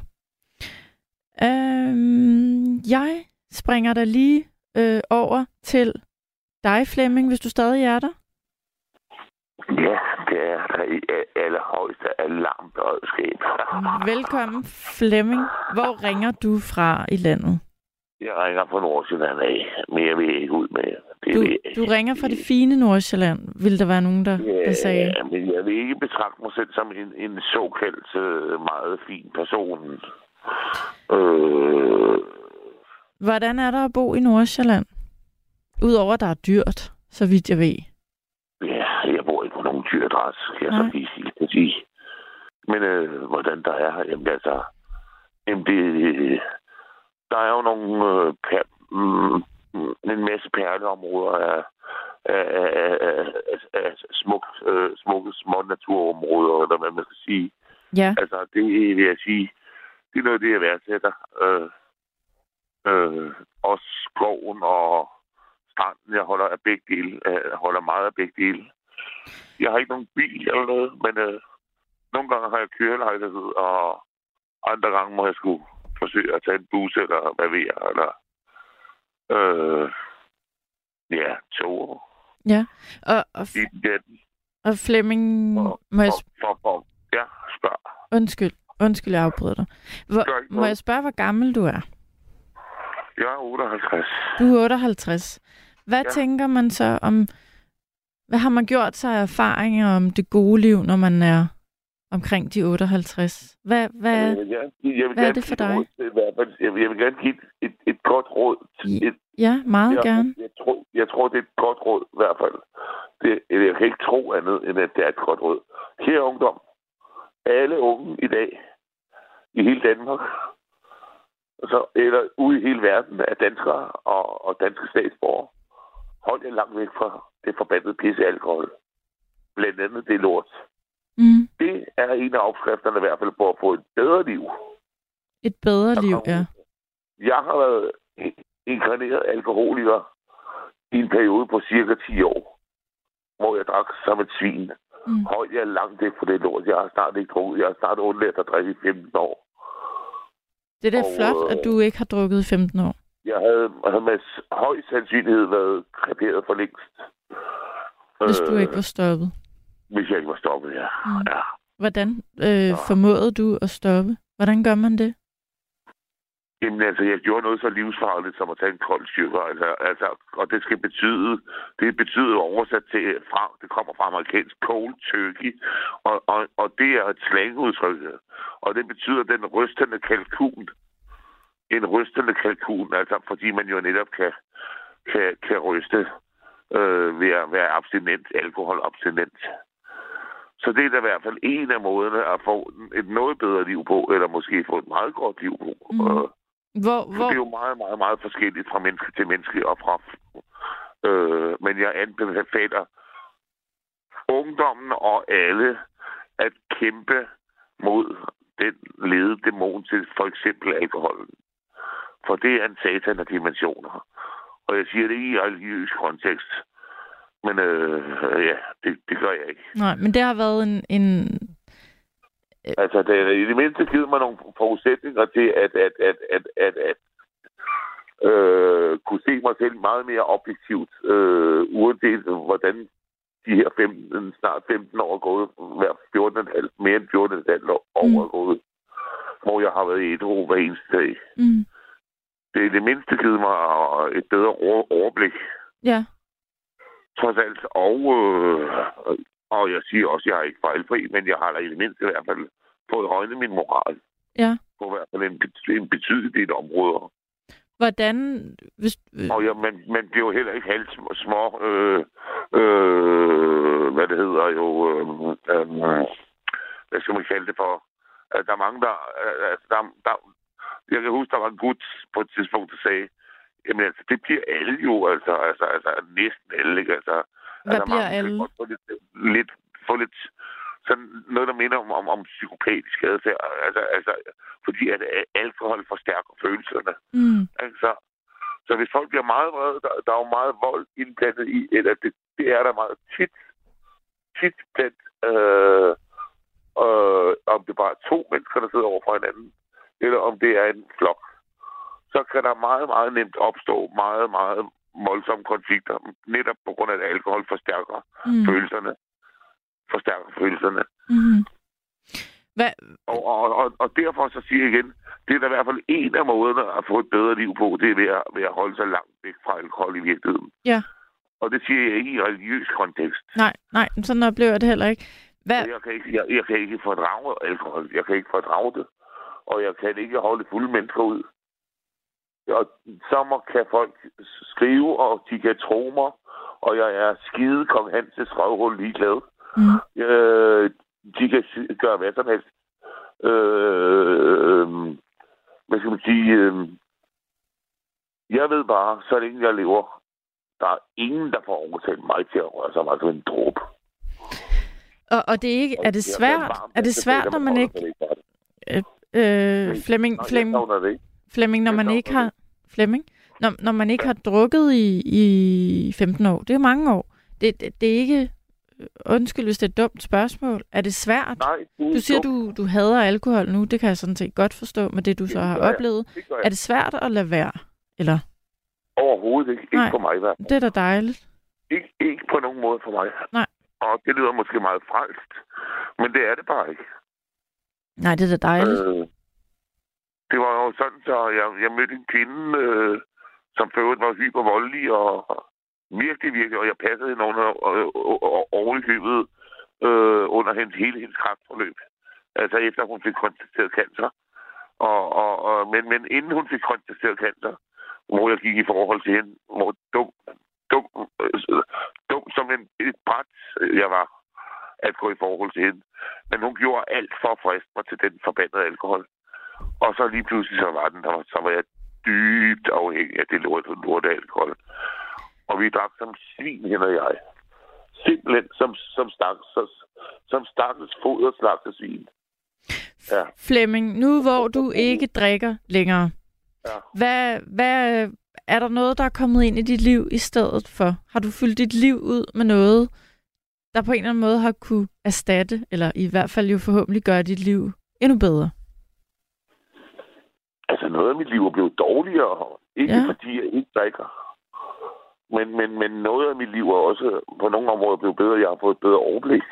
Øhm, jeg springer der lige øh, over til dig, Flemming, hvis du stadig er der. Ja, det er der i allerhøjeste alarmberedskab. Velkommen, Flemming. Hvor ringer du fra i landet? Jeg ringer fra Nordsjælland af, men jeg vil ikke ud med det. Du, du ringer fra det fine Nordsjælland, vil der være nogen, der, der sagde. Ja, men jeg vil ikke betragte mig selv som en, en såkaldt øh, meget fin person. Øh, Hvordan er der at bo i Nordsjælland? Udover at der er dyrt, så vidt jeg ved. ja, jeg bor ikke på nogen dyradresse, kan jeg så lige sige. kan sige. Men øh, hvordan der er her, jamen altså, jamen det, der er jo nogle øh, per, mm, en masse perleområder af, af, af, af, af, smuk, øh, smukke små naturområder, eller hvad man skal sige. Ja, Altså, det vil jeg sige, det er noget det, jeg værdsætter. Øh, øh, også skoven og stranden, jeg holder af begge dele. Øh, Jeg holder meget af begge dele. Jeg har ikke nogen bil eller noget, men øh, nogle gange har jeg kørelejlighed, og andre gange må jeg skulle forsøge at tage en bus, eller hvad ved jeg, eller øh, ja, tog. ja. Og, og, og Flemming, og, må jeg, og, for, ja, spørg. undskyld, undskyld, jeg afbryder dig. Hvor, må jeg spørge, hvor gammel du er? Jeg er 58. Du er 58. Hvad. Ja. tænker man så om... Hvad har man gjort sig af erfaringer om det gode liv, når man er omkring de 58? Hvad, hvad, Jeg vil gerne, jeg vil hvad er det for dig? råd Jeg vil, jeg vil gerne give et, et, godt råd. Et, ja, meget jeg, gerne. Jeg tror, jeg tror, det er et godt råd i hvert fald. Det, jeg kan ikke tro andet, end at det er et godt råd. Her ungdom. Alle unge i dag, i hele Danmark, så, eller ude i hele verden, er danskere og, og danske statsborgere. Hold jer langt væk fra det forbandede pisse alkohol. Blandt andet det lort. Mm. Det er en af opskrifterne i hvert fald på at få et bedre liv. Et bedre liv, ja. Jeg har været inkarneret alkoholiker i en periode på cirka 10 år, hvor jeg drak som et svin. Mm. Hold jeg langt væk fra det lort. Jeg har snart ikke drukket. Jeg har snart undladt at drikke i 15 år. Det er da Og, flot, at øh, du ikke har drukket i 15 år. Jeg havde, havde med høj sandsynlighed været kreperet for længst. Hvis du Øh, ikke var stoppet. Hvis jeg ikke var stoppet, ja. Mm. ja. Hvordan øh, formåede du at stoppe? Hvordan gør man det? Jamen altså, jeg gjorde noget så livsfarligt som at tage en kold styrker. Altså, altså, og det skal betyde, det betyder oversat til, fra, det kommer fra amerikansk cold turkey, og, og, og det er et slangudtryk. Og det betyder den rystende kalkun. En rystende kalkun, altså fordi man jo netop kan, kan, kan ryste øh, ved at være abstinent, alkoholabstinent. Så det er da i hvert fald en af måderne at få et noget bedre liv på, eller måske få et meget godt liv på. Mm. Øh, Hvor, hvor, det er jo meget, meget, meget forskelligt fra menneske til menneske og fra... Øh, men jeg anbefaler ungdommen og alle at kæmpe mod den lede dæmon til for eksempel alkoholen. For det er en satan af dimensioner. Og jeg siger det i religiøs kontekst. Men øh, ja, det, det gør jeg ikke. Nej, men det har været en, en Altså, det er i det mindste givet mig nogle forudsætninger til at, at, at, at, at, at øh, kunne se mig selv meget mere objektivt, øh, uanset hvordan de her 15, snart 15 år er gået, hver 14,5, mere end 14,5 år Mm. er gået, hvor jeg har været i et hver eneste dag. mm, Det er det mindste givet mig et bedre over- overblik, ja, trods alt. Og, øh, og jeg siger også, at jeg er ikke fejlfri, men jeg har da i det mindste i hvert fald fået højnet min moral ja. på hvert fald en, en betydelig del områder. Hvordan, hvis, Og ja, man, man bliver jo heller ikke halvt sm- små, øh, øh, hvad det hedder jo, øh, øh, hvad skal man kalde det for? Der er mange, der, øh, der, der, jeg kan huske, der var en gut på et tidspunkt, der sagde, jamen altså, det bliver alle jo, altså, altså, altså næsten alle, ikke? Altså, hvad altså, bliver alle? godt Få lidt, lidt, få lidt sådan noget, der minder om, om, om psykopatisk adfærd. Altså, altså, fordi at alkohol forstærker følelserne. Mm, Altså, så hvis folk bliver meget vrede, der, der er jo meget vold indblandet i, eller det, det er der meget tit, tit blandt, øh, øh, om det bare er to mennesker, der sidder over for hinanden, eller om det er en flok, så kan der meget, meget nemt opstå meget, meget voldsomme konflikter, netop på grund af, at alkohol forstærker mm, følelserne. Forstærker følelserne. mm. Hvad, Og, og, og, og derfor så siger jeg igen, det er da i hvert fald en af måderne at få et bedre liv på, det er ved at, ved at holde sig langt væk fra alkohol i virkeligheden. Ja. Og det siger jeg ikke i religiøs kontekst. nej, nej, sådan oplever jeg det heller ikke. Hvad, Jeg kan ikke, jeg, jeg kan ikke fordrage alkohol. Jeg kan ikke fordrage det. Og jeg kan ikke holde fulde mennesker ud. Og så kan folk skrive, og de kan tro mig, og jeg er skide kong Hanses røvhul ligeglad. mm, Øh, de kan gøre hvad som helst. Øh, hvad skal man sige? Øh, jeg ved bare, så længe jeg lever, der er ingen, der får overtalt mig til at røre sig mig som en dråbe. og, og det er ikke, er det svært, er det svært, når man ikke, øh, Flemming, Flemming, Flemming. Når man ikke har, Flemming, når, når man ikke har drukket i, i 15 år, det er jo mange år, det, det, det er ikke, undskyld hvis det er et dumt spørgsmål, er det svært? Nej, du, Du siger, du, du hader alkohol nu, det kan jeg sådan set godt forstå med det, du så Det har gør jeg. oplevet. Det. Er det svært at lade være? Eller, Overhovedet ikke. Ikke Nej. for mig fald. det er da dejligt. Ikke, ikke på nogen måde for mig. Nej. Og det lyder måske meget frelst, men det er det bare ikke. Nej, det er da dejligt. Øh, det var jo sådan, så jeg, jeg mødte en kvinde, øh, som før var hypervoldelig og virkelig, virkelig, og jeg passede hende under øh, øh, i købet øh, under hendes, hele hendes kraftforløb. Altså efter hun fik konstateret cancer. Og, og, og, men, men inden hun fik konstateret cancer, hvor jeg gik i forhold til hende, hvor dum, dum, øh, dum som en, et bræt øh, jeg var at gå i forhold til hende. Men hun gjorde alt for at friste mig til den forbandede alkohol. Og så lige pludselig så var den der, så var jeg dybt afhængig af det lort, lort alkohol. Og vi drak som svin, hende og jeg. Simpelthen som, som, stak, som, som stakkels foder slagtesvin. Ja. Flemming, nu hvor du ikke drikker længere, Ja. hvad, hvad, er der noget, der er kommet ind i dit liv i stedet for? Har du fyldt dit liv ud med noget, der på en eller anden måde har kunne erstatte, eller i hvert fald jo forhåbentlig gøre dit liv endnu bedre? Altså noget af mit liv er blevet dårligere. Ikke Ja. fordi jeg ikke drikker. Men, men, men noget af mit liv er også på nogle områder blevet bedre. Jeg har fået et bedre overblik.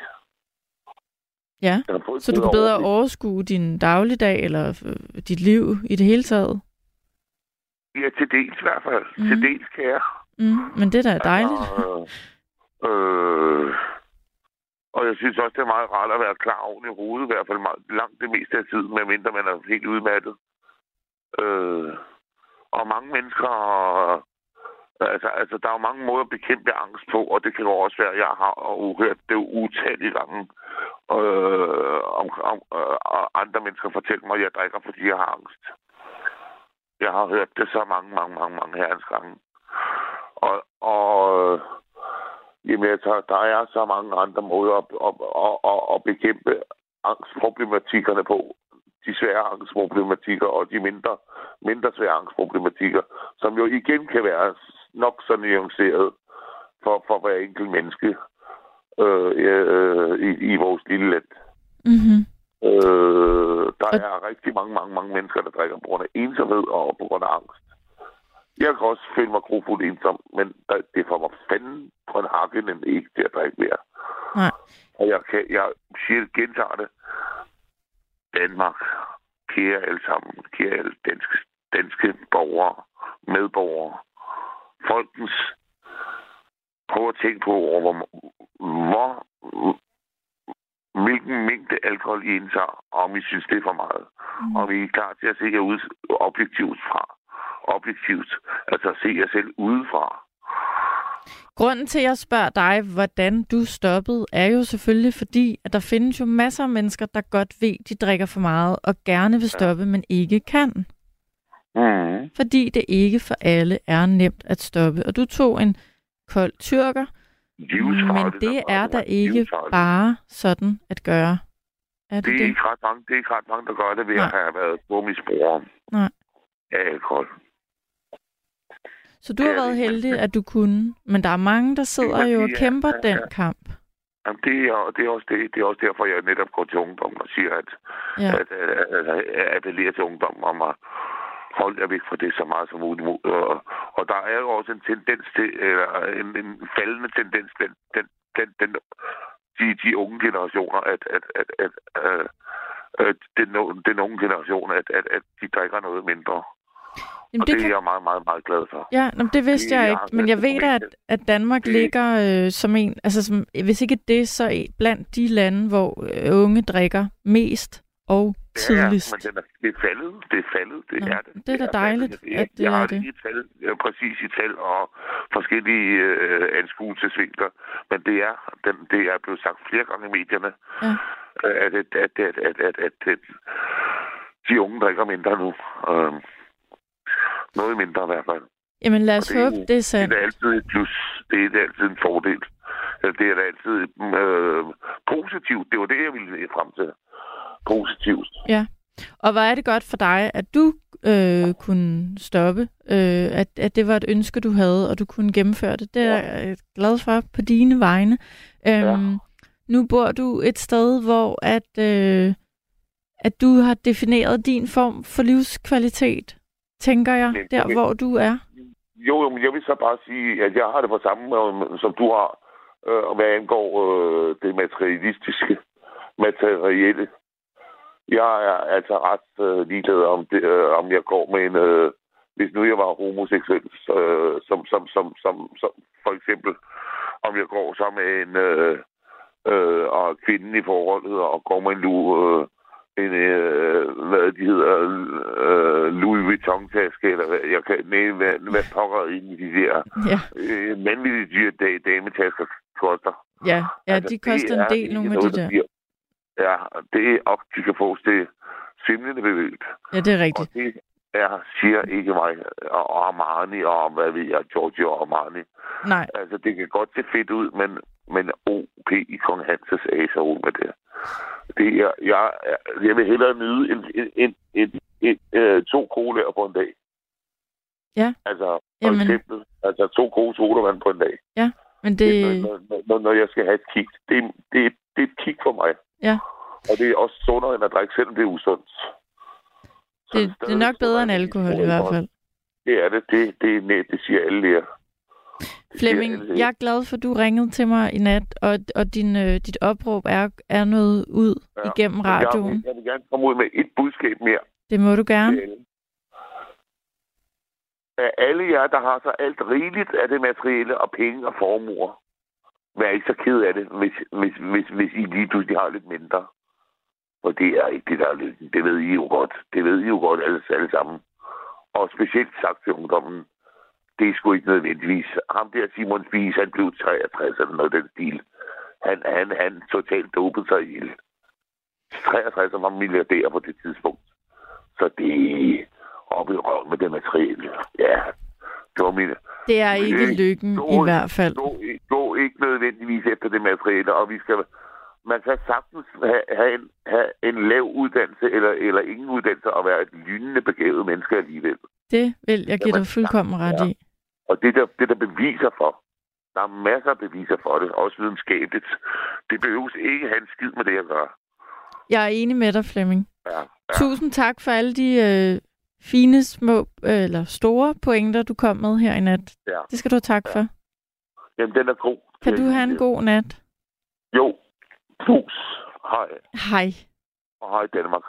Ja, så du kan bedre overblik. overskue din dagligdag, eller øh, dit liv i det hele taget? Ja, til dels i hvert fald. Mhm. Mm. Til dels kan jeg. Mm, men det er da dejligt. Altså, øh, og jeg synes også, det er meget rart at være klar oven i hovedet, i hvert fald meget, langt det meste af tiden, medmindre man er helt udmattet. Øh, og mange mennesker... Altså, altså, der er jo mange måder at bekæmpe angst på, og det kan jo også være, at jeg har hørt det utallige gange øh, om, om øh, andre mennesker fortæller mig, at jeg drikker, fordi jeg har angst. Jeg har hørt det så mange, mange, mange, mange herrens gange. Og, og jamen, altså, der er så mange andre måder at, at, at, at, at bekæmpe angstproblematikkerne på. De svære angstproblematikker og de mindre, mindre svære angstproblematikker, som jo igen kan være nok så nuanceret for, for hver enkelt menneske øh, øh, i, i vores lille land. Mm-hmm. Øh, der er rigtig mange, mange, mange mennesker, der drikker på grund af ensomhed og på grund af angst. Jeg kan også føle mig grofuldt ensom, men der- det får mig fanden på en hakken ikke til at drikke mere. Nej. Og jeg, kan, jeg siger gentager det. Danmark, kære alle sammen, kære alle danske, danske borgere, medborgere, folkens, prøv at tænke på, over, hvor, hvor hvilken mængde alkohol I indtager, og om I synes, det er for meget. Mm. Om I er klar til at se jer ud objektivt fra. Objektivt. Altså at se jer selv udefra. Grunden til, at jeg spørger dig, hvordan du stoppede, er jo selvfølgelig fordi, at der findes jo masser af mennesker, der godt ved, de drikker for meget og gerne vil stoppe, men ikke kan. Mm. Fordi det ikke for alle er nemt at stoppe. Og du tog en kold tyrker, men det er der ikke bare sådan at gøre. Er det Det er det? ikke ret mange, det er ikke ret mange, der gør det ved Nej. at have været stormisbrugere Nej. af alkohol. Så du har været heldig, at du kunne. Men der er mange, der sidder er jo og kæmper ja, den ja. kamp. Jamen, det, er, det, er også det, det er også derfor, jeg netop går til ungdommen og siger, at, Ja. at, at, at, at, at appellere til ungdommen om at holde jer væk fra det så meget som muligt. Og, og der er jo også en tendens til, eller en, en faldende tendens, den, den, den, den, de, de unge generationer, at, at, at, at, at, at den, den unge generation, at, at, at de drikker noget mindre. Jamen, og det, det kan... er jeg meget, meget, meget glad for. Ja, nå, det vidste det, jeg ikke, men jeg ved da, at, at Danmark det... ligger øh, som en, altså som, hvis ikke det, så blandt de lande, hvor øh, unge drikker mest og tidligst. Ja, men den er, det er faldet, det er faldet, det Nå, er det. Det er da dejligt, det er, at øh, det jeg er har. Lige tal, præcis i tal og forskellige øh, anskuelsesvinkler, men det er, den, det er blevet sagt flere gange i medierne, ja. Øh, at, at, at, at, at, at, at, at de unge drikker mindre nu. Øh, noget mindre i hvert fald. Jamen lad os det er håbe, det er Det sandt. er da altid et plus. Det er altid en fordel. Det er da altid øh, positivt. Det var det, jeg ville frem til. Positivt. Og hvor er det godt for dig, at du øh, kunne stoppe, øh, at, at det var et ønske, du havde, og du kunne gennemføre det. Det er jeg glad for på dine vegne. Øhm, Ja. Nu bor du et sted, hvor at, øh, at du har defineret din form for livskvalitet, tænker jeg, Men- der hvor du er. Jo, jo, men jeg vil så bare sige, at jeg har det på samme måde, som du har, øh, hvad angår øh, det materialistiske, materielle. Jeg er altså ret øh, ligeglad om, det, øh, om jeg går med en... Øh, hvis nu jeg var homoseksuel, øh, som, som, som, som, som for eksempel, om jeg går så med en øh, øh, og kvinden i forholdet og går med en lu, øh, en, øh, hvad de hedder, øh, Louis Vuitton-taske, eller hvad, jeg kan, nej, hvad, hvad pokker ind i de der Ja, øh, mandlige dyre dage, dametasker koster. ja, ja Altså, de koster er en del, nogle af de der. bliver- Ja, det er op, de kan fås det svimlende bevæget. Ja, det er Og rigtigt. det er, siger ikke mig, og Armani, og hvad ved jeg, Giorgio Armani. Nej, Altså, det kan godt se fedt ud, men, men OP i Kong Hanses aser ud med det. det er, jeg, jeg vil hellere nyde en, en, en, en, en, en, to colaer på en dag. Ja. Altså, for Jamen. eksempel, altså to gode sodavand på en dag. men Det... det... Når, når, når, når jeg skal have et kick. Det, det, det er et kick for mig. Ja. Og det er også sundere end at drikke, selvom det er usundt. Det, det er nok bedre end alkohol i hvert fald. Det er det. Det, det, er net, det siger alle læger. Det Flemming, jeg er glad for, at du ringede til mig i nat, og, og din, øh, dit opråb er, er noget ud Ja, igennem Jeg, radioen. vil- jeg vil gerne komme ud med et budskab mere. Det må du gerne. Af alle jer, der har så alt rigeligt af det materielle og penge og formuer, vær ikke så ked af det, hvis, hvis, hvis, hvis I lige pludselig har lidt mindre. For det er ikke det, der er lykken. Det ved I jo godt. Det ved I jo godt alle, alle sammen. Og specielt sagt til ungdommen, det er sgu ikke nødvendigvis. Ham der Simon Spies, han blev 63 eller noget den stil. Han, han, han totalt dopede sig ihjel. 63 var milliardær på det tidspunkt. Så det er oppe i røven med det materielle. Ja, det var min... Det er ikke lykken gå- i hvert fald. Gå, gå ikke nødvendigvis efter det materielle, og vi skal... Man kan sagtens have, have, en, have en lav uddannelse eller, eller ingen uddannelse og være et lynende begavet menneske alligevel. Det vil jeg give dig fuldkommen ret ja. i. Og det der, det der beviser for, der er masser af beviser for det, også videnskabeligt. Det behøves ikke have en skid med det at gøre. Jeg er enig med dig, Flemming. Ja, ja. Tusind tak for alle de øh, fine, små øh, eller store pointer, du kom med her i nat. ja. Det skal du have tak for. Jamen, den er god. Kan du have en god nat? Jo. Pus. Hej. Hej. Og hej Danmark.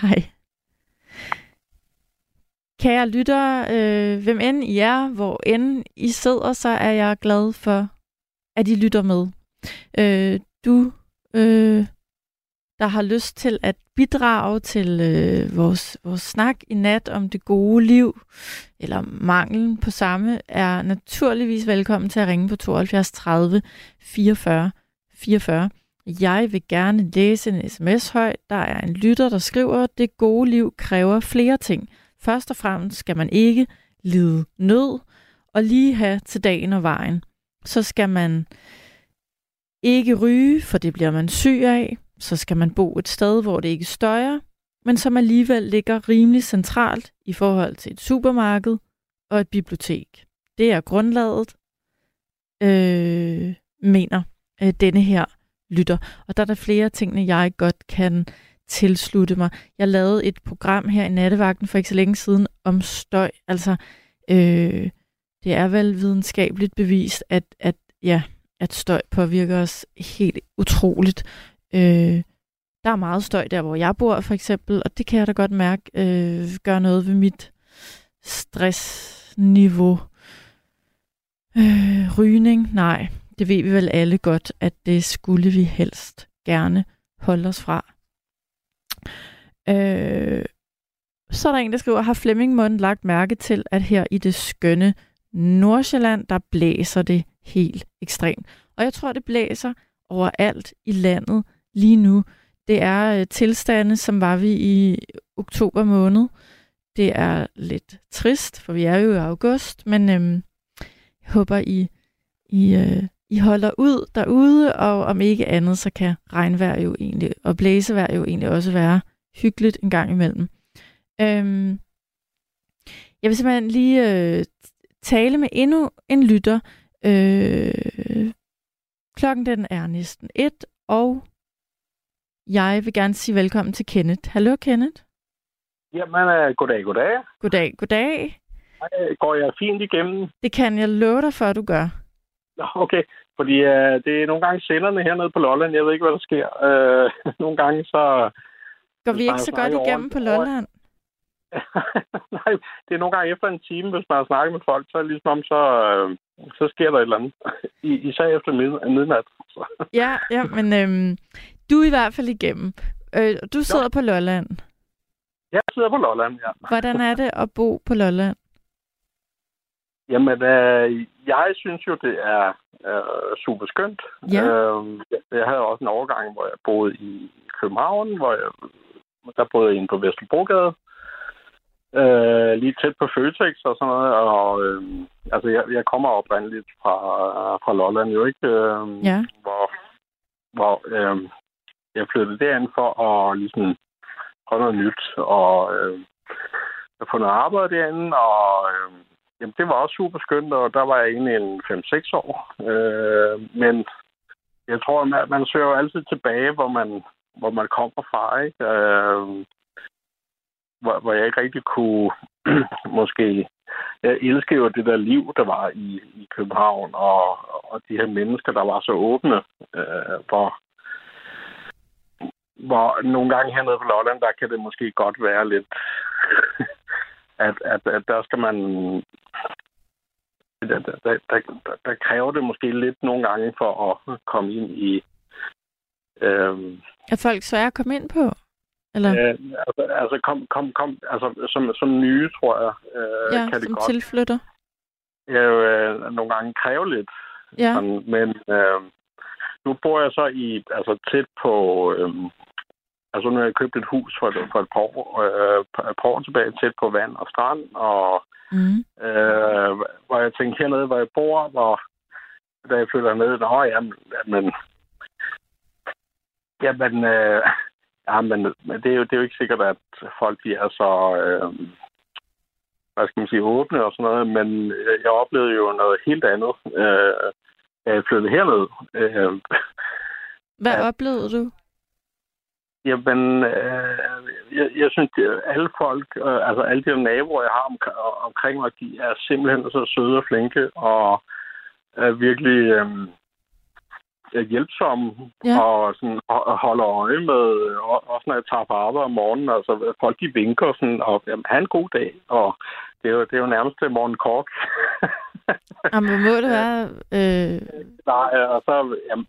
Hej. Kære lyttere, øh, hvem end I er, hvor end I sidder, så er jeg glad for, at I lytter med. Øh, du, øh, der har lyst til at bidrage til øh, vores, vores snak i nat om det gode liv, eller manglen på samme, er naturligvis velkommen til at ringe på 72 30 44 44. Jeg vil gerne læse en sms højt. Der er en lytter, der skriver, det gode liv kræver flere ting. Først og fremmest skal man ikke lide nød og lige have til dagen og vejen. Så skal man ikke ryge, for det bliver man syg af. Så skal man bo et sted, hvor det ikke støjer, men som alligevel ligger rimelig centralt i forhold til et supermarked og et bibliotek. Det er grundlaget, øh, mener øh, denne her lytter. Og der er der flere ting, jeg godt kan tilslutte mig. Jeg lavede et program her i nattevagten for ikke så længe siden om støj. Altså, øh, det er vel videnskabeligt bevist, at, at, ja, at støj påvirker os helt utroligt. Øh, der er meget støj der, hvor jeg bor for eksempel, og det kan jeg da godt mærke øh, gør noget ved mit stressniveau. Øh, rygning? Nej, det ved vi vel alle godt, at det skulle vi helst gerne holde os fra. Øh, så er der en, der skriver, har Flemming Mund lagt mærke til, at her i det skønne Nordsjælland, der blæser det helt ekstremt. Og jeg tror, det blæser overalt i landet lige nu. Det er øh, tilstande, som var vi i oktober måned. Det er lidt trist, for vi er jo i august, men øhm, jeg håber, I, I, øh, i holder ud derude, og om ikke andet, så kan regnvejr jo egentlig, og blæsevejr jo egentlig også være hyggeligt en gang imellem. Øhm, jeg vil simpelthen lige øh, tale med endnu en lytter. Øh, klokken den er næsten et, og jeg vil gerne sige velkommen til Kenneth. Hallo Kenneth. Jamen, uh, goddag, goddag. Goddag, goddag. Går jeg fint igennem? Det kan jeg love dig for, at du gør. Okay. Fordi uh, det er nogle gange senderne hernede på Lolland. Jeg ved ikke, hvad der sker. Uh, nogle gange så... Går vi ikke så godt igennem på Lolland? Nej, det er nogle gange efter en time, hvis man har snakket med folk, så er det ligesom om, så, uh, så sker der et eller andet. I, især efter mid- midnat. Ja, ja, men øhm, du er i hvert fald igennem. Øh, du sidder på Lolland. Jeg sidder på Lolland, ja. Hvordan er det at bo på Lolland? Jamen, øh, jeg synes jo, det er øh, super skønt. Ja. Øh, jeg- havde også en overgang, hvor jeg boede i København, hvor jeg, der boede jeg inde på Vesterbrogade. Øh, lige tæt på Føtex og sådan noget. Og, øh, altså, jeg, jeg kommer oprindeligt fra, fra Lolland jo ikke, øh, Ja. hvor, hvor øh, jeg flyttede derind for at ligesom prøve noget nyt. Og øh, jeg få noget arbejde derinde, og øh, Jamen, det var også super skønt, og der var jeg egentlig en 5-6 år. Øh, men jeg tror, man, man søger jo altid tilbage, hvor man, hvor man kommer fra, ikke? Øh, hvor, hvor jeg ikke rigtig kunne måske... Jeg elsker jo det der liv, der var i, i København, og, og de her mennesker, der var så åbne, øh, hvor, hvor nogle gange hernede på Lolland, der kan det måske godt være lidt... at, at, at der skal man... Der, der, der, der, der kræver det måske lidt nogle gange for at komme ind i... Øhm, Er folk svære at komme ind på? Eller? øh, altså, altså, kom, kom, kom, altså som, som nye, tror jeg, øh, ja, kan det som godt tilflytter. øh, nogle gange kræve lidt. Ja, Sådan, men øh, nu bor jeg så i altså tæt på... Øh, altså nu har jeg købt et hus for, et- for et, par år, øh, et par år tilbage, tæt på vand og strand, og mm. øh, hvor jeg tænkte hernede, hvor jeg bor, hvor da jeg flytter ned, nå jamen, men jamen, øh, men, det, er jo, det er jo ikke sikkert, at folk de er så, øh, hvad skal man sige, åbne og sådan noget, men jeg oplevede jo noget helt andet, øh, da jeg flyttede herned. Øh, Hvad Ja. oplevede du? Jamen, øh, jeg, jeg synes, at alle folk, øh, altså alle de naboer, jeg har om, omkring mig, de er simpelthen så søde og flinke, og er virkelig øh, hjælpsomme, Ja. og sådan, og holder øje med, og, også når jeg tager på arbejde om morgenen, altså folk de vinker sådan, og jamen, have en god dag, og det er jo, det er jo nærmest til morgen kork. Jamen, må det være? Øh, Nej, og så, jamen,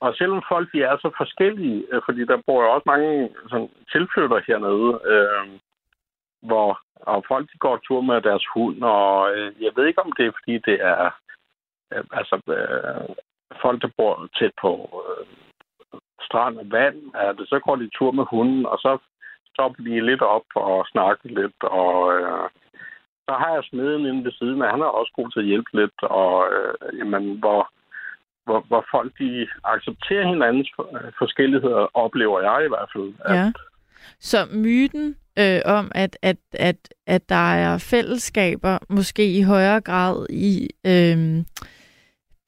og selvom folk de er så forskellige, øh, fordi der bor jo også mange sådan, tilflytter hernede, øh, hvor og folk de går tur med deres hund, og øh, jeg ved ikke, om det er, fordi det er øh, altså, øh, folk, der bor tæt på øh, strand og vand, er det, så går de tur med hunden, og så stopper de lidt op og snakker lidt, og øh, så har jeg smeden inde ved siden og han er også god til at hjælpe lidt, og øh, jamen, hvor hvor, hvor folk de accepterer hinandens for- forskelligheder, oplever jeg i hvert fald. At, ja. Så myten øh, om, at, at, at, at der er fællesskaber, måske i højere grad i øh,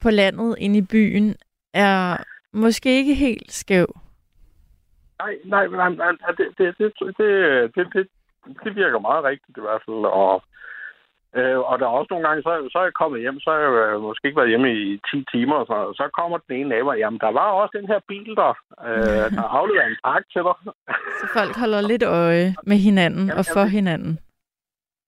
på landet end i byen, er måske ikke helt skæv. Nej, nej, nej, nej det, det, det, det, det, det, det virker meget rigtigt i hvert fald. Og, øh, og der er også nogle gange, så, så er jeg kommet hjem, så har jeg øh, måske ikke været hjemme i 10 timer, og så, og så kommer den ene nabo, jamen der var også den her bil der, øh, der afleverer en pakke til dig. Så folk holder lidt øje med hinanden og for hinanden.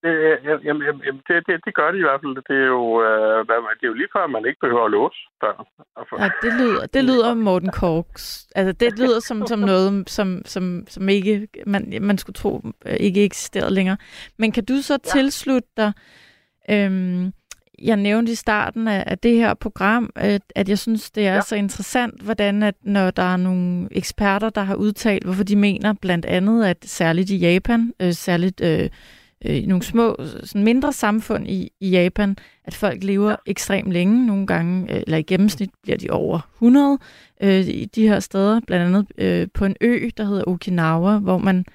Det, jamen, jamen, jamen, det, det, det gør de i hvert fald. Det er jo, øh, det er jo lige før, man ikke behøver at låse døren. Altså, Ja, det lyder, det lyder Morten Korks. Altså, det lyder som, som noget, som, som, som ikke, man, man skulle tro øh, ikke eksisterede længere. Men kan du så ja. tilslutte dig, øhm, jeg nævnte i starten af, af det her program, at, at jeg synes, det er. Ja. så interessant, hvordan at når der er nogle eksperter, der har udtalt, hvorfor de mener blandt andet, at særligt i Japan, øh, særligt øh, øh, nogle små, sådan mindre samfund i, i Japan, at folk lever ja. ekstremt længe. Nogle gange, øh, eller i gennemsnit, bliver de over 100 øh, i de her steder. Blandt andet øh, på en ø, der hedder Okinawa, hvor man,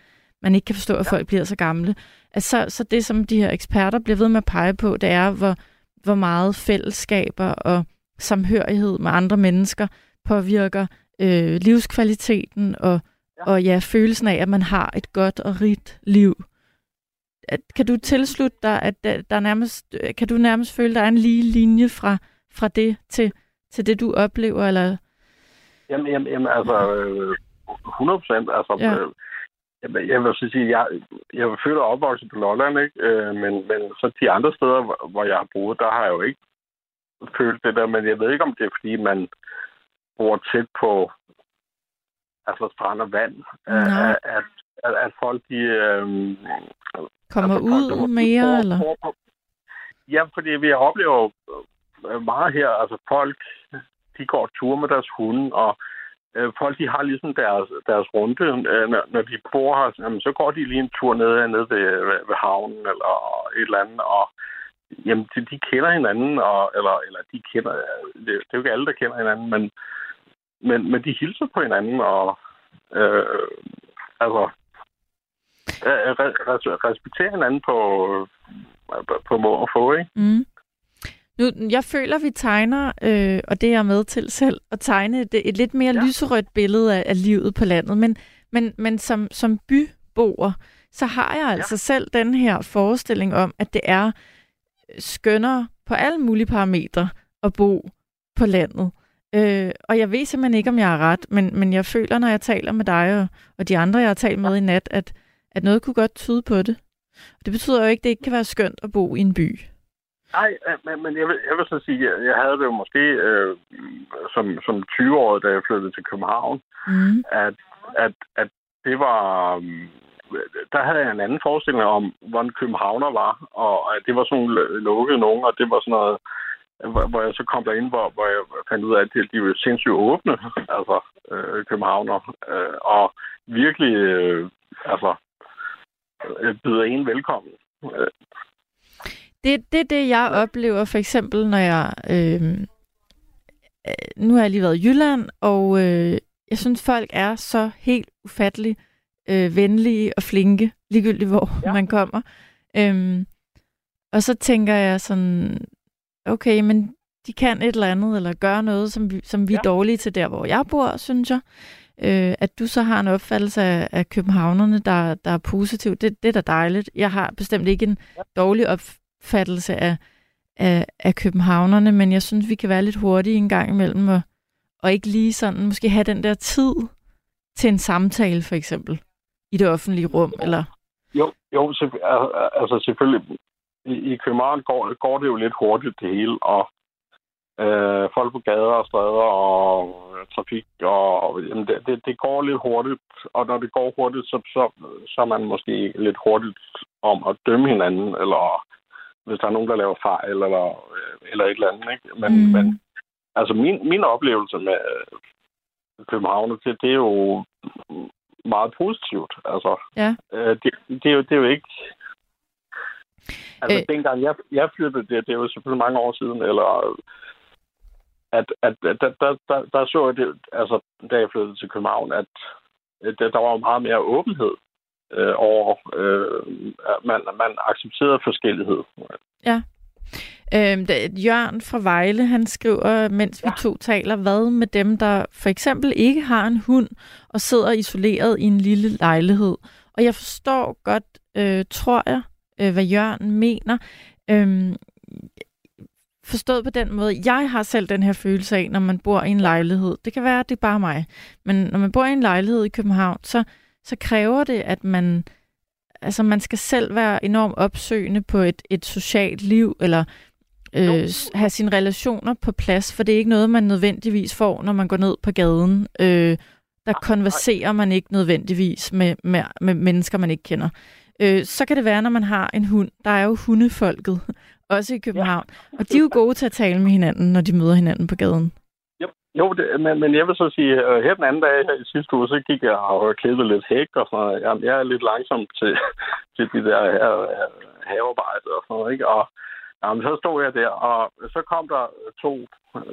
man ikke kan forstå, at folk bliver så gamle. Altså, så det, som de her eksperter bliver ved med at pege på, det er, hvor, hvor meget fællesskaber og samhørighed med andre mennesker påvirker øh, livskvaliteten og, ja. og ja, følelsen af, at man har et godt og rigt liv. At, kan du tilslutte dig, at der, der er nærmest, kan du nærmest føle, at der er en lige linje fra, fra det til, til det, du oplever? Eller? Jamen, jamen, jamen altså, øh, 100 procent. Altså, Ja. øh, jeg, jeg vil så sige, jeg, jeg er født og opvokset på Lolland, ikke? Øh, men, men så de andre steder, hvor, hvor jeg har boet, der har jeg jo ikke følt det der. Men jeg ved ikke, om det er, fordi man bor tæt på altså strand og vand. At, at, at, at folk, de... Øh, Kommer ud mere, eller? Ja, fordi vi oplever jo øh, meget her, altså folk, de går tur med deres hunde, og øh, folk, de har ligesom deres, deres runde, øh, når, når de bor her, jamen, så går de lige en tur ned, ned ved, ved havnen, eller et eller andet, og jamen, de, de kender hinanden, og, eller, eller de kender, det, det er jo ikke alle, der kender hinanden, men, men, men de hilser på hinanden, og øh, altså, re- res- respekterer hinanden på, på, må og få, ikke? Mm. Nu, jeg føler, vi tegner, øh, og det er jeg med til selv, at tegne et, et lidt mere ja. Lyserødt billede af, af livet på landet. Men, men, men som, som byboer, så har jeg altså ja. selv den her forestilling om, at det er skønnere på alle mulige parametre at bo på landet. Øh, og jeg ved simpelthen ikke, om jeg har ret, men, men jeg føler, når jeg taler med dig og, og de andre, jeg har talt med i nat, at, at noget kunne godt tyde på det. Og det betyder jo ikke, at det ikke kan være skønt at bo i en by. Nej, men, men jeg, vil, jeg vil så sige, at jeg havde det jo måske øh, som, som 20-årig, da jeg flyttede til København, Mm. at, at, at det var... Der havde jeg en anden forestilling om, hvordan københavner var, og at det var sådan nogle lukkede nogen, og det var sådan noget, hvor, jeg så kom derind, hvor, hvor jeg fandt ud af, at de, var sindssygt åbne, altså øh, københavner, øh, og virkelig, øh, altså, byder en velkommen. Øh, Det, det er det, jeg oplever for eksempel, når jeg... Øh, øh, nu har jeg lige været i Jylland, og øh, jeg synes, folk er så helt ufattelig øh, venlige og flinke, ligegyldigt hvor ja. Man kommer. Øhm, og så tænker jeg sådan, okay, men de kan et eller andet, eller gør noget, som vi, som vi ja. er dårlige til der, hvor jeg bor, synes jeg. Øh, at du så har en opfattelse af, af københavnerne, der, der er positiv, det, det er da dejligt. Jeg har bestemt ikke en dårlig opfattelse af, af, af københavnerne, men jeg synes, vi kan være lidt hurtige en gang imellem, og, og ikke lige sådan, måske have den der tid til en samtale, for eksempel, i det offentlige rum, eller... Jo, jo altså selvfølgelig, i, i København går, går det jo lidt hurtigt det hele, og øh, folk på gader og stræder og trafik, og jamen, det, det, det går lidt hurtigt, og når det går hurtigt, så, så, så er man måske lidt hurtigt om at dømme hinanden, eller hvis der er nogen, der laver fejl, eller, eller et eller andet. Ikke? Men, mm. men altså min, min oplevelse med København, det, det er jo meget positivt. Altså, ja. øh, det, det, er jo, det er jo ikke... Altså, øh. dengang jeg, jeg flyttede, det, det er jo selvfølgelig mange år siden, eller at, at, at der, der, der, der så jeg det, altså, da jeg flyttede til København, at, at der var meget mere åbenhed øh, over, øh, at man, man accepterede forskellighed. Ja. Øhm, Jørgen fra Vejle, han skriver, mens vi to taler, hvad med dem, der for eksempel ikke har en hund og sidder isoleret i en lille lejlighed. Og jeg forstår godt, øh, tror jeg, øh, hvad Jørgen mener. Øhm, forstået på den måde, jeg har selv den her følelse af, når man bor i en lejlighed. Det kan være, at det er bare mig. Men når man bor i en lejlighed i København, så, så kræver det, at man, altså man skal selv være enormt opsøgende på et, et socialt liv, eller øh, have sine relationer på plads, for det er ikke noget, man nødvendigvis får, når man går ned på gaden. Øh, der konverserer man ikke nødvendigvis med, med, med mennesker, man ikke kender. Øh, så kan det være, når man har en hund. Der er jo hundefolket, også i København. Ja. Og de er jo gode til at tale med hinanden, når de møder hinanden på gaden. Jo, jo det, men, men jeg vil så sige, uh, her den anden dag her i sidste uge, så gik jeg og klippede lidt hæk og sådan noget. Jamen, jeg er lidt langsom til, til de der her, havearbejde og sådan noget, ikke? Og jamen, så stod jeg der, og så kom der to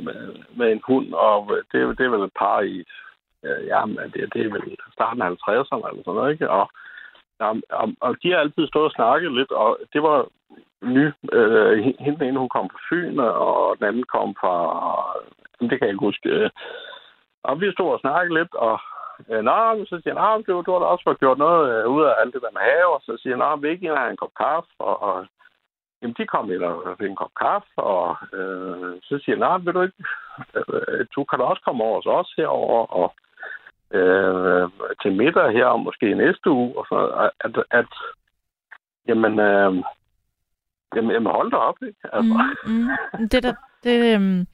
med, med en hund, og det, det er vel et par i, jamen, det, det er vel starten af 50'erne eller sådan noget, ikke? Og, jamen, og, og de har altid stået og snakket lidt, og det var ny. Øh, hende den ene, hun kom fra Fyn, og den anden kom fra... Det kan jeg ikke huske. Øh, og vi stod og snakkede lidt, og øh, Nå, så siger han, ah, du, du har da også fået gjort noget øh, ud af alt det der med have, og så siger han, vi ikke have en kop kaffe, og, og jamen, de kom ind og fik en kop kaffe, og øh, så siger han, vil du ikke, øh, du kan da også komme over hos os herover og øh, til middag her, og måske næste uge, og så, at, at jamen, øh, Jamen, jamen hold da op, ikke? Altså. Mm, mm. Det der, det, um,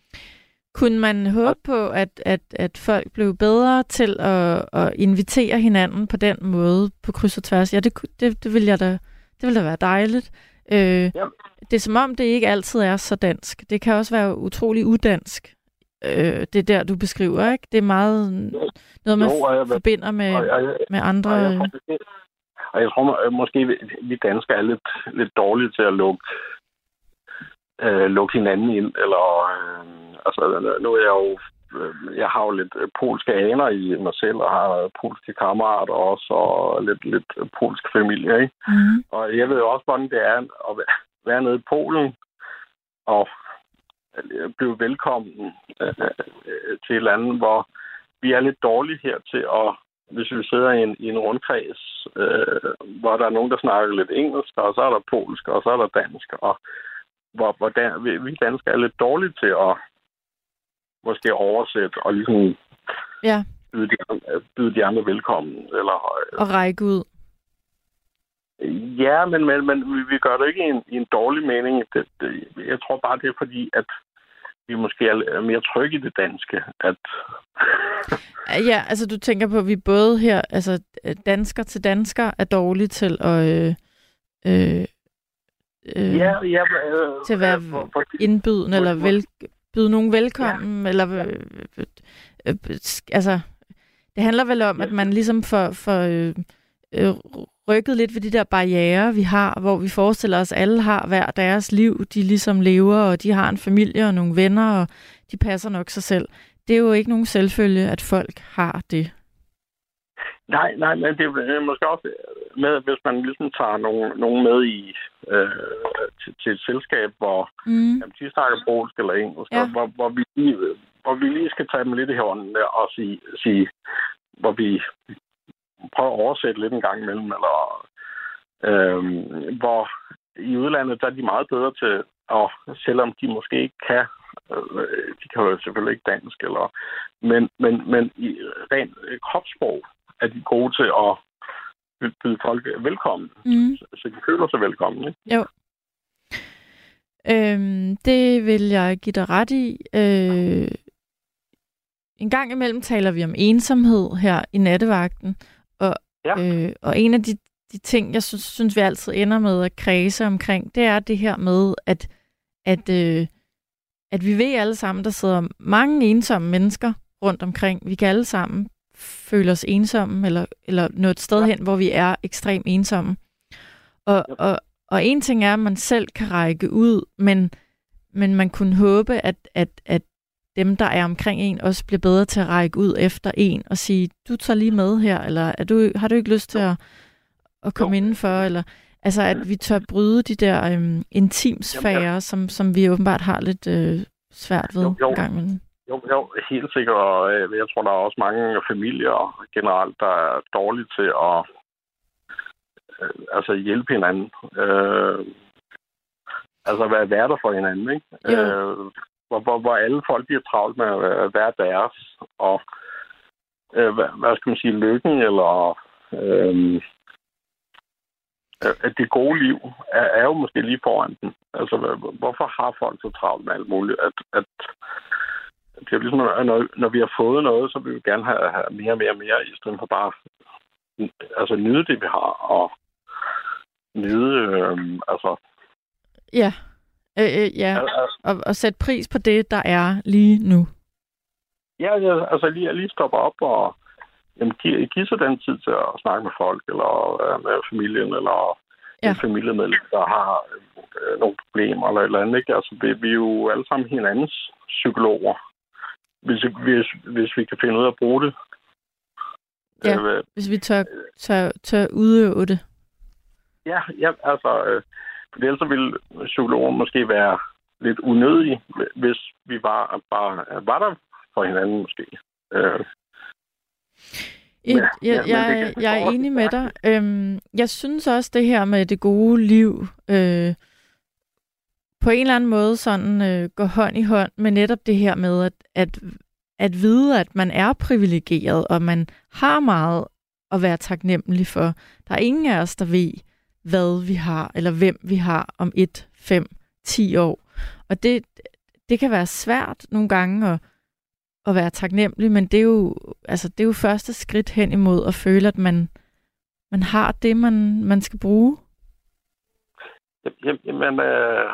kunne man håbe på, at, at, at folk blev bedre til at, at invitere hinanden på den måde på kryds og tværs? Ja, det, det, det vil jeg da, det vil da være dejligt. Øh. Det er som om, det ikke altid er så dansk. Det kan også være utrolig udansk. Øh, det der, du beskriver, ikke? Det er meget noget, man jo, jeg, forbinder med, og jeg, med andre... Og jeg, og jeg tror øh, måske, vi danskere er lidt, lidt dårlige til at lukke, øh, lukke hinanden ind. Eller, øh, altså, nu er jeg jo øh, jeg har jo lidt øh, polske aner i mig selv, og har polske kammerater også, og lidt, lidt polsk familie. Ikke? Mm. Og jeg ved jo også, hvordan det er at være nede i Polen, og blive velkommen øh, til et land, hvor vi er lidt dårlige her til at hvis vi sidder i en, i en rundkreds, øh, hvor der er nogen, der snakker lidt engelsk, og så er der polsk, og så er der dansk, og hvor, hvor dan, vi, vi danskere er lidt dårlige til at måske oversætte og ligesom ja. byde, de, byde de andre velkommen. Eller, øh, og række ud. Ja, men, men, men vi, vi gør det ikke i en, i en dårlig mening. Det, det, jeg tror bare, det er fordi, at vi måske er mere trygge i det danske. At ja, altså du tænker på, at vi både her, altså dansker til dansker, er dårlige til at... Øh, øh, øh, ja, ja, øh, til at være for, for, indbydende, eller vel, byde nogen velkommen, ja. eller... Øh, øh, øh, altså, det handler vel om, at man ligesom får, for øh, øh, rykket lidt ved de der barriere, vi har, hvor vi forestiller os, at alle har hver deres liv, de ligesom lever, og de har en familie og nogle venner, og de passer nok sig selv. Det er jo ikke nogen selvfølge, at folk har det. Nej, nej, men det er måske også med, hvis man ligesom tager nogen, nogen med i øh, til, til et selskab, hvor Mm. jamen, de snakker polsk eller engelsk, Ja. ja. hvor, hvor, vi lige, hvor vi lige skal tage dem lidt i hånden og sige, sige hvor vi prøver at oversætte lidt en gang imellem, eller øh, hvor i udlandet, der er de meget bedre til, og selvom de måske ikke kan, øh, de kan jo selvfølgelig ikke dansk, eller, men, men, men i rent kropssprog er de gode til at by- byde folk velkommen, Mm. så de føler sig velkommen. Ikke? Jo. Øhm, det vil jeg give dig ret i. Øh, en gang imellem taler vi om ensomhed her i nattevagten, og, Ja. øh, og en af de, de ting, jeg synes, synes, vi altid ender med at kredse omkring, det er det her med, at, at, øh, at vi ved alle sammen, der sidder mange ensomme mennesker rundt omkring. Vi kan alle sammen føle os ensomme, eller, eller nå et sted Ja. hen, hvor vi er ekstremt ensomme. Og, Ja. og, og en ting er, at man selv kan række ud, men, men man kunne håbe, at, at, at dem, der er omkring en, også bliver bedre til at række ud efter en og sige, du tager lige med her, eller er du, har du ikke lyst til at, at komme Jo. indenfor? Eller, altså, at vi tør bryde de der øhm, intimsfærer, som, som vi åbenbart har lidt øh, svært ved Jo, jo. en gang imellem. Jo, jo, helt sikkert. Og øh, jeg tror, der er også mange familier generelt, der er dårlige til at øh, altså hjælpe hinanden. Øh, altså være værter for hinanden, ikke? Jo. Øh, hvor, hvor, hvor alle folk bliver travlt med øh, at være- deres. Og øh, hvad, hvad skal man sige, lykken eller øh, at det gode liv er, er jo måske lige foran dem. Altså, hvorfor har folk så travlt med alt muligt? At, at det er ligesom, at når, når vi har fået noget, så vil vi gerne have, have mere og mere og mere, i stedet for bare altså, nyde det, vi har, og nyde, øh, altså, Ja, øh, øh, ja. al- Og, og sætte pris på det, der er lige nu. ja, ja, altså lige, lige stoppe op og jamen, give, give sig den tid til at snakke med folk, eller øh, med familien, eller ja. en familiemedlem, der har øh, nogle problemer, eller et eller andet, ikke? Altså, vi, vi er jo alle sammen hinandens psykologer. Hvis, hvis, hvis vi kan finde ud af at bruge det. Ja. Øh, Hvis vi tør, tør, tør udøve det. Ja, ja altså, øh, for ellers ville psykologen måske være lidt unødig, hvis vi bare, bare var der for hinanden måske. Øh, Et, Ja, ja, jeg, jeg, jeg er enig med dig. Øhm, jeg synes også, det her med det gode liv øh, på en eller anden måde sådan øh, går hånd i hånd med netop det her med at, at, at vide, at man er privilegeret, og man har meget at være taknemmelig for. Der er ingen af os, der ved, hvad vi har, eller hvem vi har om 1, 5, 10 år. Og det, det kan være svært nogle gange at, at være taknemmelig, men det er jo, altså, det er jo første skridt hen imod at føle, at man, man har det, man, man skal bruge. Jamen, øh,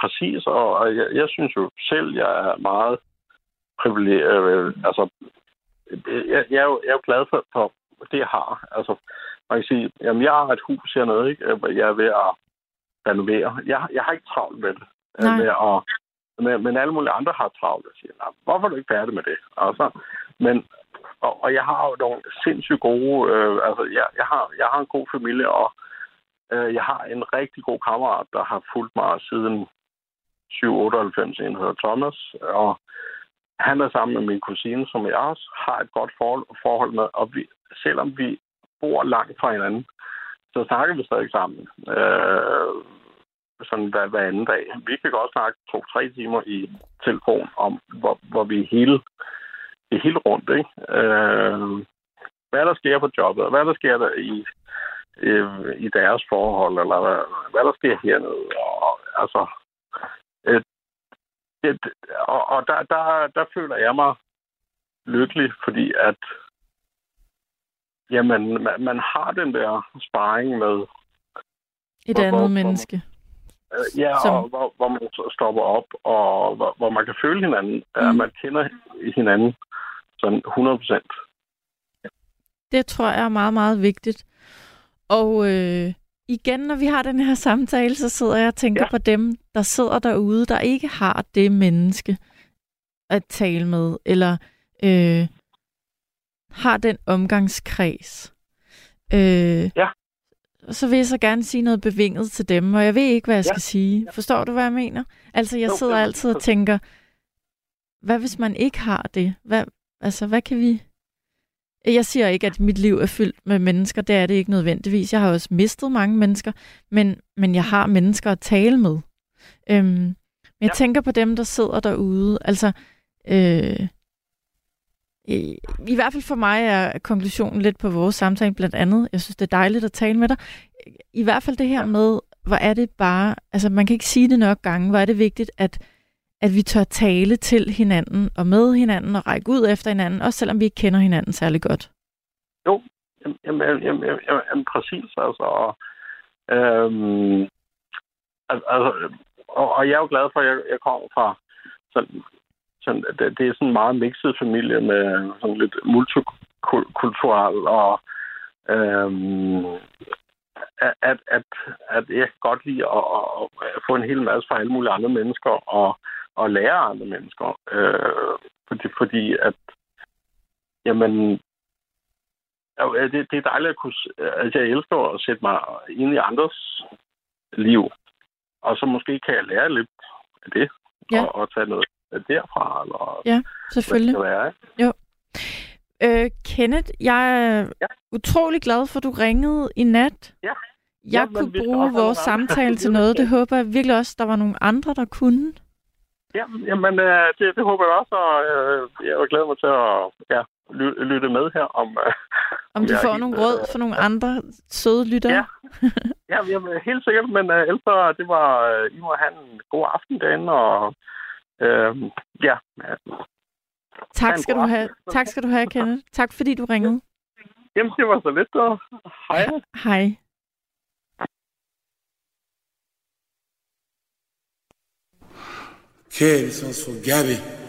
præcis, og, og jeg, jeg synes jo selv, jeg er meget privilegeret. Øh, altså, jeg, jeg, er jo, jeg er jo glad for, for det, jeg har. Altså, man kan sige, jamen, jeg har et hus hernede, ikke? Jeg er ved at renovere. Jeg, jeg har ikke travlt med det. øh, Nej. Med at, men, men alle mulige andre har travlt og siger, "Nå, hvorfor er du ikke færdig med det? Altså, men, og, og jeg har jo nogle sindssygt gode, øh, altså jeg, jeg, har, jeg har en god familie, og øh, jeg har en rigtig god kammerat, der har fulgt mig siden 798, en hedder Thomas, og han er sammen med min kusine, som jeg også har et godt forhold, forhold med, og vi, selvom vi bor langt fra hinanden, så snakker vi stadig sammen. Øh, sådan hver, hver anden dag. Vi kan godt snakke to-tre timer i telefon om, hvor, hvor vi er hele, er hele rundt. Ikke? Øh, hvad der sker på jobbet, og hvad der sker der i, øh, i deres forhold, eller hvad, hvad der sker hernede. Og, altså, øh, det, og, og der, der, der føler jeg mig lykkelig, fordi at jamen, man, man har den der sparring med Et Hvor- andet hvor- menneske. Øh, Ja, Som- og hvor, hvor man stopper op, og hvor, hvor man kan føle hinanden, mm. at man kender hinanden sådan 100 procent. Det tror jeg er meget, meget vigtigt. Og øh, igen, når vi har den her samtale, så sidder jeg og tænker. Ja. på dem, der sidder derude, der ikke har det menneske at tale med, eller øh, har den omgangskreds, øh, Ja. så vil jeg så gerne sige noget bevinget til dem, og jeg ved ikke, hvad jeg Ja. skal sige. Forstår du, hvad jeg mener? Altså, jeg Jo, sidder altid og tænker, hvad hvis man ikke har det? Hvad, altså, hvad kan vi... Jeg siger ikke, at mit liv er fyldt med mennesker. Det er det ikke nødvendigvis. Jeg har også mistet mange mennesker, men, men jeg har mennesker at tale med. Øhm, men jeg Ja. tænker på dem, der sidder derude. Altså, øh, i, i hvert fald for mig er konklusionen lidt på vores samtale blandt andet. Jeg synes, det er dejligt at tale med dig. I hvert fald det her med, hvor er det bare... Altså, man kan ikke sige det nok gange. Hvor er det vigtigt, at at vi tør tale til hinanden og med hinanden og række ud efter hinanden, også selvom vi ikke kender hinanden særlig godt. Jo, jamen, jamen, jamen, jamen, jamen præcis. Altså, og, øhm, altså, og, og jeg er jo glad for, at jeg, jeg kommer fra sådan, sådan, det, det er sådan en meget mixet familie med sådan lidt multikulturel og øhm, at, at, at, jeg kan godt lide at, at, få en hel masse fra alle mulige andre mennesker og, og lære andre mennesker. Øh, fordi, fordi at jamen, Ja, det, det er dejligt at kunne... Altså, jeg elsker at sætte mig ind i andres liv. Og så måske kan jeg lære lidt af det. Ja. Og, og tage noget derfra. Eller Ja, hvad det selvfølgelig. være. ikke? Øh, Kenneth, jeg er Ja. utrolig glad for, at du ringede i nat. Ja. Jeg Ja, men kunne bruge vores samtale til noget. Det håber jeg virkelig også, der var nogle andre, der kunne. Ja, jamen, øh, det, det håber jeg også. Og øh, jeg vil glæde mig til at ja, ly- lytte med her om... Øh, Om du får nogle råd øh, for nogle andre søde lyttere. Ja. Ja, jamen, helt sikkert, men uh, ellers det var, uh, I må have en god aften derinde, og uh, ja, Tak skal, du have. tak skal du have, Kenneth. Tak fordi du ringede. jamen, det var så lidt, og hej. Hej. Okay, this one's for Gabby.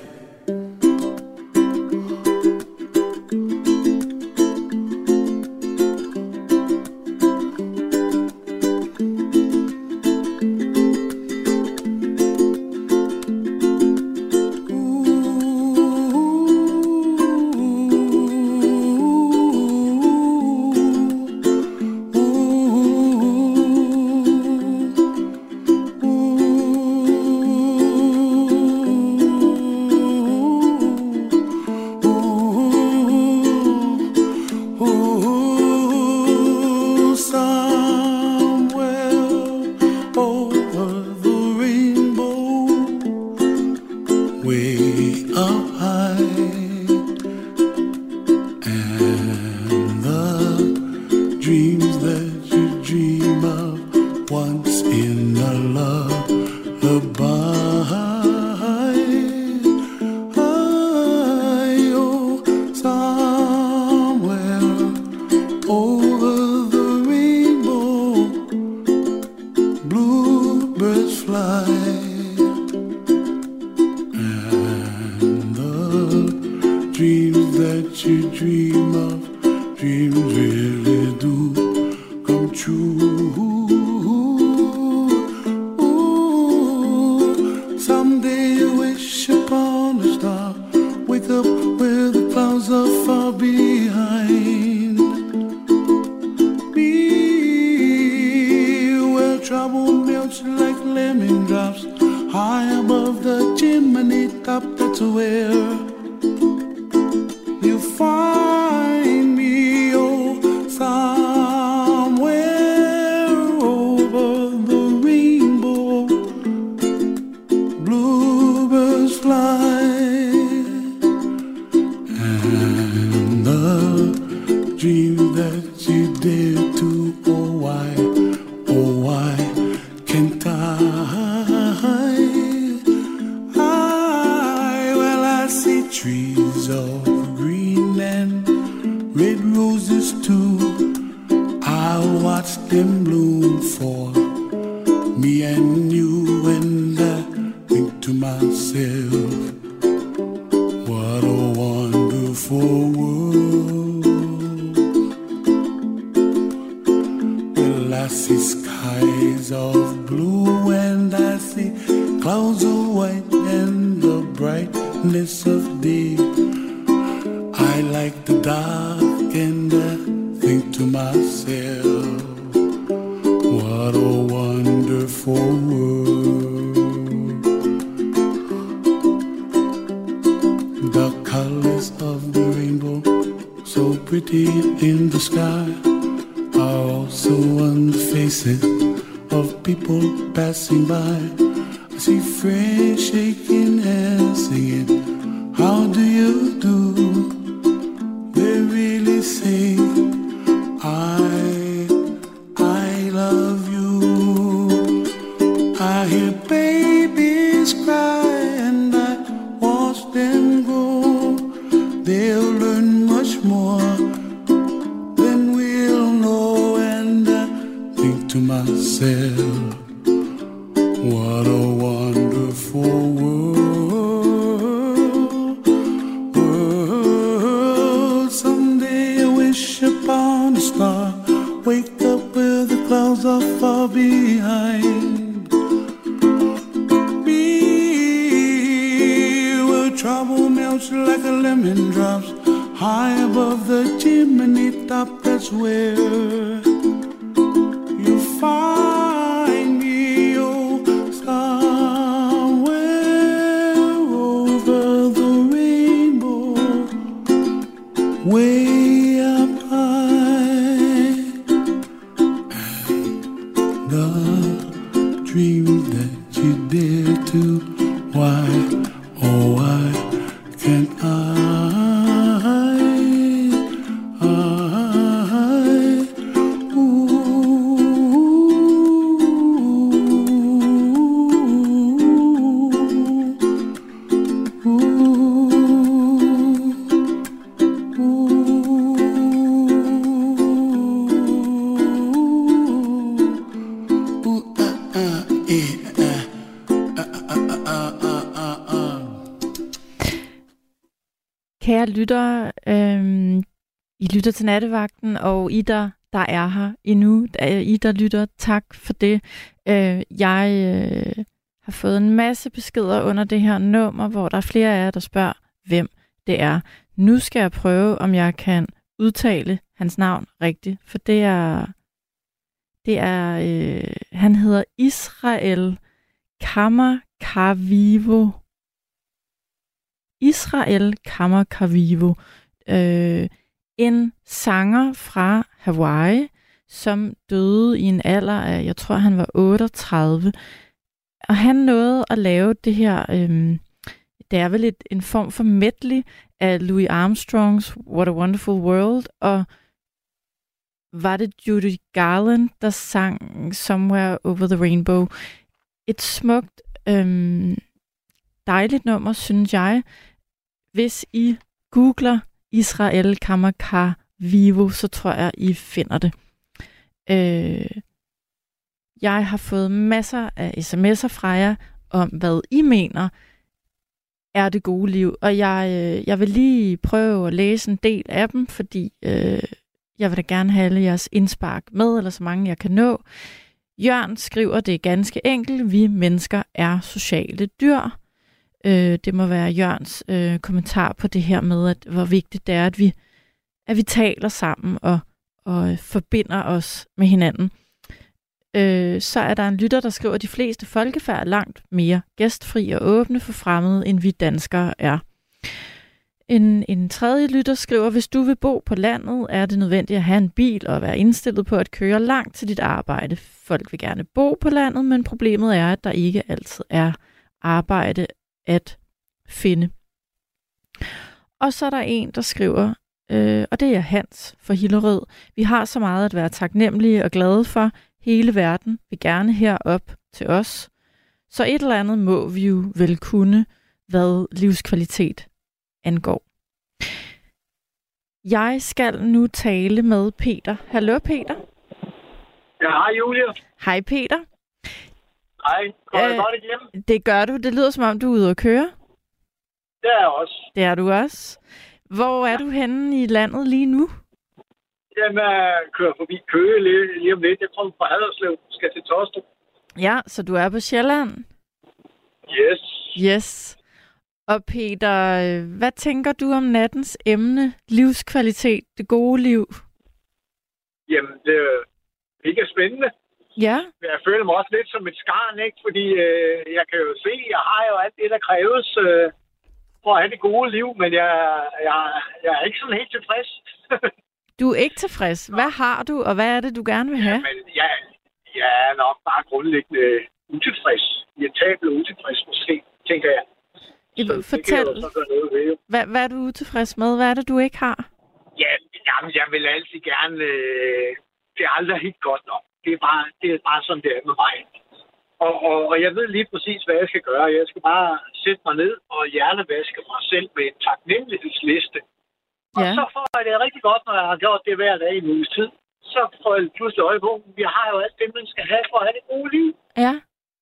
Kære lyttere, øhm, I lytter til nattevagten, og I der, der er her endnu, I der lytter, tak for det. Øh, jeg øh, har fået en masse beskeder under det her nummer, hvor der er flere af jer, der spørger, hvem det er. Nu skal jeg prøve, om jeg kan udtale hans navn rigtigt, for det er, det er, øh, han hedder Israel Kamakavivo. Israel Kamakavivo. Øh, en sanger fra Hawaii, som døde i en alder af, jeg tror han var 38. Og han nåede at lave det her, øh, det er vel et, en form for medley af Louis Armstrongs What a Wonderful World, og var det Judy Garland, der sang Somewhere Over the Rainbow. Et smukt, øhm, dejligt nummer, synes jeg. Hvis I googler Israel Kamakar Vivo, så tror jeg, I finder det. Øh, jeg har fået masser af sms'er fra jer om, hvad I mener er det gode liv. Og jeg, øh, jeg vil lige prøve at læse en del af dem, fordi øh, jeg vil da gerne have alle jeres indspark med, eller så mange jeg kan nå. Jørgen skriver, det er ganske enkelt. Vi mennesker er sociale dyr. Øh, det må være Jørgens øh, kommentar på det her med, at hvor vigtigt det er, at vi, at vi taler sammen og, og øh, forbinder os med hinanden. Øh, så er der en lytter, der skriver, at de fleste folkefærd er langt mere gæstfri og åbne for fremmede, end vi danskere er. En, en tredje lytter skriver, hvis du vil bo på landet, er det nødvendigt at have en bil og være indstillet på at køre langt til dit arbejde. Folk vil gerne bo på landet, men problemet er, at der ikke altid er arbejde at finde. Og så er der en, der skriver, øh, og det er Hans for Hillerød. Vi har så meget at være taknemmelige og glade for. Hele verden vil gerne herop til os. Så et eller andet må vi jo vel kunne, hvad livskvalitet angår. Jeg skal nu tale med Peter. Hallo Peter. Ja, hej Julia. Hej Peter. Hej, går øh, Øh, det godt igennem? Det gør du. Det lyder som om, du er ude at køre. Det er jeg også. Det er du også. Hvor er du henne i landet lige nu? Jamen, jeg kører forbi Køge lige, lige om lidt. Jeg kommer fra Haderslev, skal til Tostrup. Ja, så du er på Sjælland. Yes. Yes. Og Peter, øh, hvad tænker du om nattens emne, livskvalitet, det gode liv? Jamen, det er mega spændende. Ja, jeg føler mig også lidt som et skarn, ikke? Fordi øh, jeg kan jo se, jeg har jo alt det, der kræves øh, for at have det gode liv, men jeg, jeg, jeg er ikke sådan helt tilfreds. Du er ikke tilfreds. Hvad har du, og hvad er det, du gerne vil have? men jeg, jeg er nok bare grundlæggende utilfreds. Irritabel og utilfreds måske, tænker jeg. I- Så Fortæl, jeg noget hvad, hvad er du utilfreds med? Hvad er det, du ikke har? Ja, jamen, jeg vil altid gerne... Øh, det er aldrig helt godt nok. Det er bare, det er bare sådan, det er med mig. Og, og, og jeg ved lige præcis, hvad jeg skal gøre. Jeg skal bare sætte mig ned og hjernevaske mig selv med en taknemmelighedsliste. Og Ja. så får jeg det rigtig godt, når jeg har gjort det hver dag i en uges tid. Så får jeg pludselig øje på, vi har jo alt det, man skal have for at have det gode liv. Ja.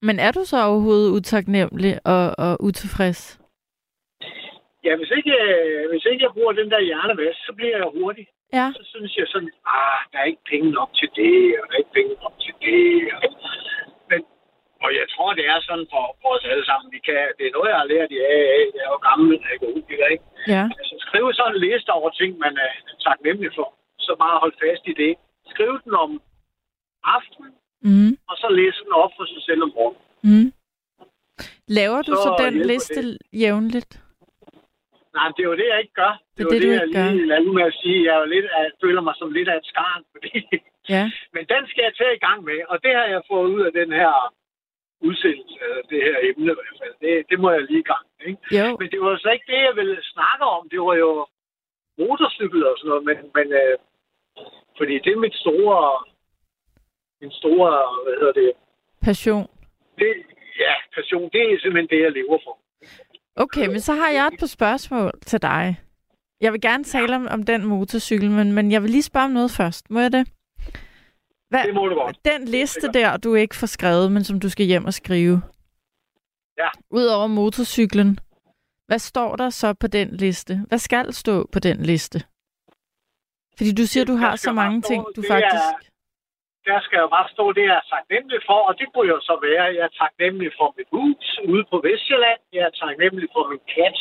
Men er du så overhovedet utaknemmelig og, og utilfreds? Ja, hvis ikke, øh, hvis ikke jeg bruger den der hjernevask, så bliver jeg hurtig. Ja. Så synes jeg sådan, ah, der er ikke penge nok til det, og der er ikke penge nok til det. Og, men, og jeg tror, det er sådan for, os alle sammen. Vi kan, det er noget, jeg har lært i AA. Jeg er jo gammel, jeg er god, ikke? Ja. Altså, skrive sådan en liste over ting, man er taknemmelig for. Så bare hold fast i det. Skriv den om aftenen, Mm. og så læse den op for sig selv om morgenen. Mm. Laver du så, Så den liste jævnligt? Nej, det er jo det, jeg ikke gør. Det er det, du jeg ikke lige lader med at sige. Jeg, er jo lidt, jeg føler mig som lidt af et skarn, fordi Ja. Men den skal jeg tage i gang med, og det har jeg fået ud af den her udsendelse, det her emne i hvert fald. Det, det må jeg lige i gang med. Ikke? Jo. Men det var så ikke det, jeg ville snakke om. Det var jo motorcykel og sådan noget, men, men øh, fordi det er mit store, min store, hvad hedder det, Passion. det, ja, passion, det er simpelthen det, jeg lever for. Okay, men så har jeg et par spørgsmål til dig. Jeg vil gerne tale om, om den motorcykel, men, men jeg vil lige spørge om noget først. Må jeg det? Hvad, Det må du godt. Den liste der, du ikke får skrevet, men som du skal hjem og skrive. Ja. Udover motorcyklen, hvad står der så på den liste? Hvad skal stå på den liste? Fordi du siger, du har så mange ting, du er- faktisk... der skal jo bare stå det, jeg er taknemmelig for, og det kunne jo så være, at jeg er taknemmelig for mit hus ude på Vestjylland. Jeg er taknemmelig for min kat.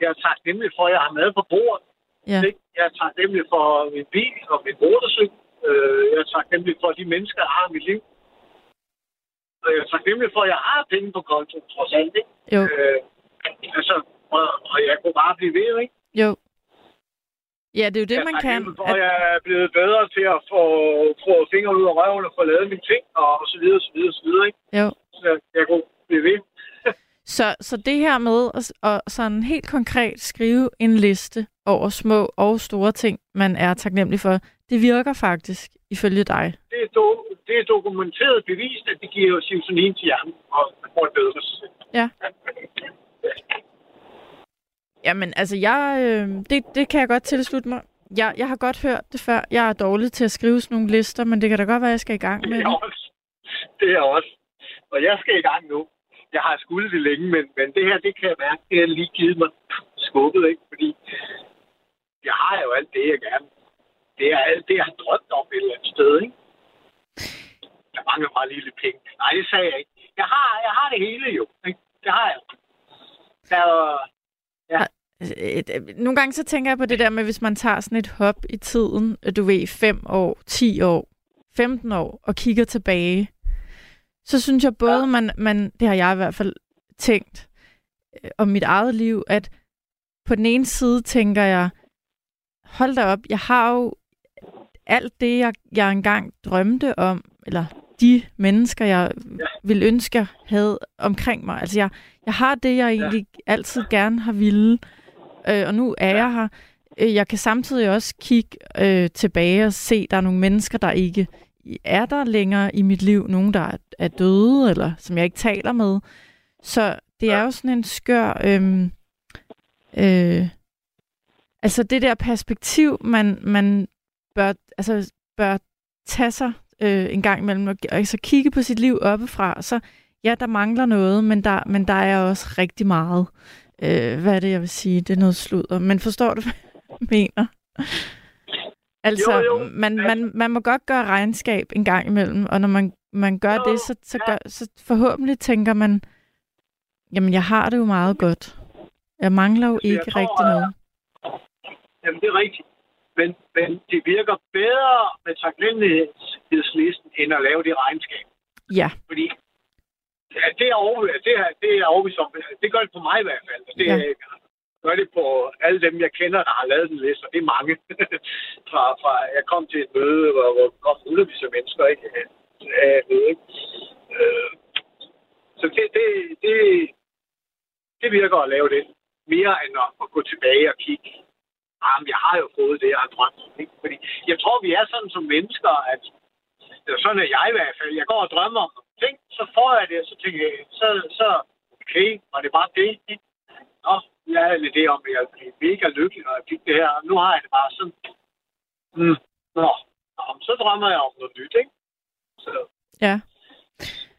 Jeg er taknemmelig for, at jeg har mad på bordet. Ja. Jeg er taknemmelig for min bil og min motorcykel. Øh, Jeg er taknemmelig for de mennesker, jeg har mit liv. Og jeg er taknemmelig for, at jeg har penge på konto, trods alt. Ikke? Jo, Øh, altså, og, og jeg kunne bare blive ved, ikke? jo. Ja, det er jo det, man kan. at jeg er blevet bedre til at få, få fingre ud af røven og få lavet mine ting, og så videre, så videre, så videre, ikke? Jo. Så jeg, jeg kunne blive ved. Så, så det her med at, at sådan helt konkret skrive en liste over små og store ting, man er taknemmelig for, det virker faktisk ifølge dig. Det er, do, det er dokumenteret bevist, at det giver serotonin til hjernen, og får et bedre. Ja. Jamen, altså, jeg, øh, det, det kan jeg godt tilslutte mig. Jeg, jeg har godt hørt det før. Jeg er dårlig til at skrive sådan nogle lister, men det kan da godt være, at jeg skal i gang med Det er det. også. Det er også. Og jeg skal i gang nu. Jeg har skulle det længe, men, men det her, det kan jeg mærke, det har lige givet mig skubbet, ikke? Fordi jeg har jo alt det, jeg gerne. Det er alt det, jeg har drømt om et eller andet sted, ikke? Der mangler bare lige lidt penge. Nej, det sagde jeg ikke. Jeg har, jeg har det hele jo, ikke? Det har jeg. Der er øh, Nogle gange så tænker jeg på det der med, hvis man tager sådan et hop i tiden, øh, du ved, 5 år, 10 år, 15 år, og kigger tilbage, så synes jeg både, ja. man, man, det har jeg i hvert fald tænkt øh, om mit eget liv, at på den ene side tænker jeg, hold da op, jeg har jo alt det, jeg, jeg engang drømte om, eller de mennesker, jeg ville ønske, jeg havde omkring mig. Altså, jeg, jeg har det, jeg egentlig ja. altid gerne har ville, øh, og nu er jeg her. Øh, Jeg kan samtidig også kigge øh, tilbage og se, at der er nogle mennesker, der ikke er der længere i mit liv. Nogen, der er, er døde, eller som jeg ikke taler med. Så det er jo sådan en skør... Øh, øh, altså det der perspektiv, man, man bør, altså, bør tage sig øh, en gang imellem, og altså kigge på sit liv oppefra, så ja, der mangler noget, men der, men der er også rigtig meget. Øh, hvad er det, jeg vil sige? Det er noget sludder. Men forstår du, hvad jeg mener? Altså, Jo, jo. Man, man, man må godt gøre regnskab en gang imellem, og når man, man gør Jo, det, så, så, gør, så forhåbentlig tænker man, jamen, jeg har det jo meget godt. Jeg mangler jo jeg ikke tror, rigtig noget. Jamen, det er rigtigt. Men, men det virker bedre med taknemmelighedslisten, end at lave det regnskab. Ja, Fordi ja, det er over, det er, det er overbevist om. Det gør det på mig i hvert fald. Det, Ja. gør det på alle dem, jeg kender, der har lavet den liste, og det er mange. fra, fra, jeg kom til et møde, hvor, hvor kom hundredvis af mennesker, ikke? Et møde? Øh, så det, det, det, det virker at lave det. Mere end at, at gå tilbage og kigge. Jamen, jeg har jo fået det, jeg har drømt. Ikke? Fordi jeg tror, vi er sådan som mennesker, at eller sådan er jeg i hvert fald. Jeg går og drømmer om ting, så får jeg det, og så tænker jeg, så, så okay, var det bare det? Nå, jeg havde en idé om, at jeg blev mega lykkelig, når jeg fik det her, og nu har jeg det bare sådan. Mm, nå, nå, så drømmer jeg om noget nyt, ikke? Så, Ja.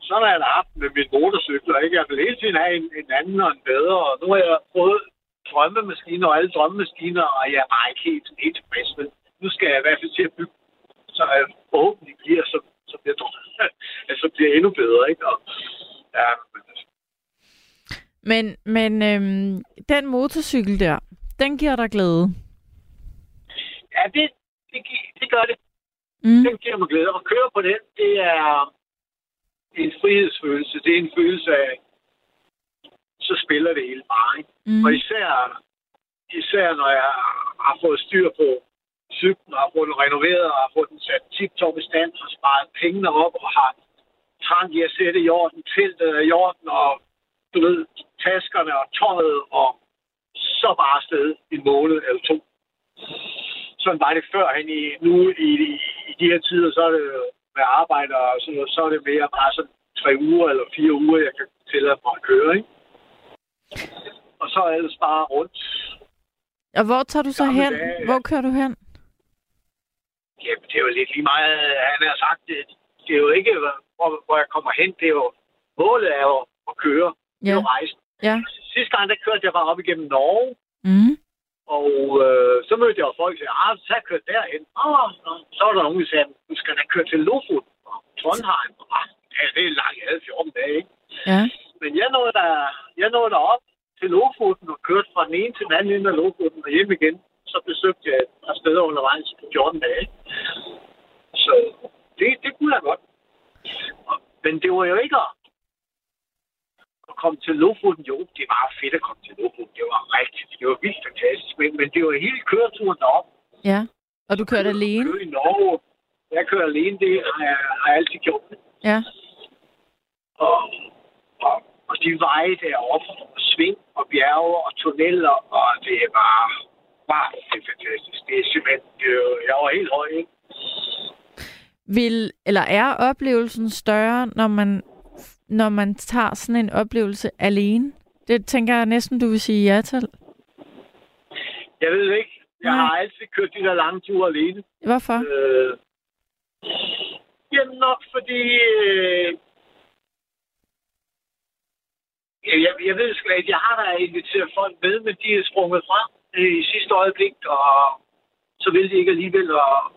sådan har jeg da haft med min motorcykler, ikke? Jeg vil hele tiden have en, en anden og en bedre, og nu har jeg prøvet drømmemaskiner og alle drømmemaskiner, og jeg er bare ikke helt, helt tilfreds med. Nu skal jeg i hvert fald til at bygge, så jeg forhåbentlig bliver, så, så bliver, altså bliver endnu bedre, ikke? Og, ja, men Men, men øhm, den motorcykel der, den giver dig glæde. Ja, det, det, det gør det. Mm. Den giver mig glæde. At køre på den, det er en frihedsfølelse. Det er en følelse af, så spiller det hele bare. Ikke? Mm. Og især, især når jeg har fået styr på cyklen, og har fået den renoveret, og har fået den sat tip-top i stand, og sparet pengene op, og har trang i at sætte i orden, teltet i orden, og du ved, taskerne og tøjet, og så bare afsted en måned eller to. Sådan var det førhen i, nu i, i, i de her tider, så er det med arbejde og sådan noget, så er det mere bare sådan tre uger eller fire uger, jeg kan tillade mig at køre, ikke? Og så er ellers bare rundt. Og hvor tager du så Gamle hen? Hvor kører du hen? Jamen, det er jo lidt lige meget, han har sagt, det, det er jo ikke, hvor, hvor jeg kommer hen, det er jo, målet er jo at køre, ja. Ja. at rejse. Ja. Sidste gang, der kørte jeg bare op igennem Norge, Mm. og øh, så mødte jeg jo folk, der sagde, ah, så har jeg kørt derhen. Og så var der nogen, der sagde, du skal da køre til Lofoten og Trondheim. Ah, ja, det er langt, jeg havde 14 dage, ikke? Ja. Men jeg nåede, der, jeg nåede derop til Lofoten og kørte fra den ene til den anden ende af Lofoten og hjem igen. Så besøgte jeg et par steder undervejs på 14 dage. Så det, det kunne jeg godt. Og- Men det var jo ikke at, at komme til Lofoten. Jo, det var fedt at komme til Lofoten. Det var rigtigt. Det var vildt fantastisk. Men, men det var hele køreturen derop. Ja. Og du kørte alene? Køre i Norge. Jeg kører alene. Det har jeg, har jeg altid gjort. Ja. og, og, og de veje deroppe, og sving og bjerge og tunneller, og det er bare det er fantastisk. Det er simpelthen, det er, jo- jeg var helt høj, ikke? Vil, eller er oplevelsen større, når man, når man tager sådan en oplevelse alene? Det tænker jeg næsten, du vil sige ja til. Jeg ved ikke. Jeg Nej. har altid kørt de der lange ture alene. Hvorfor? Øh, jamen nok fordi... Øh, jeg, jeg, jeg ved sgu ikke, jeg har da inviteret folk med, men de er sprunget fra øh, i sidste øjeblik, og så vil de ikke alligevel. Og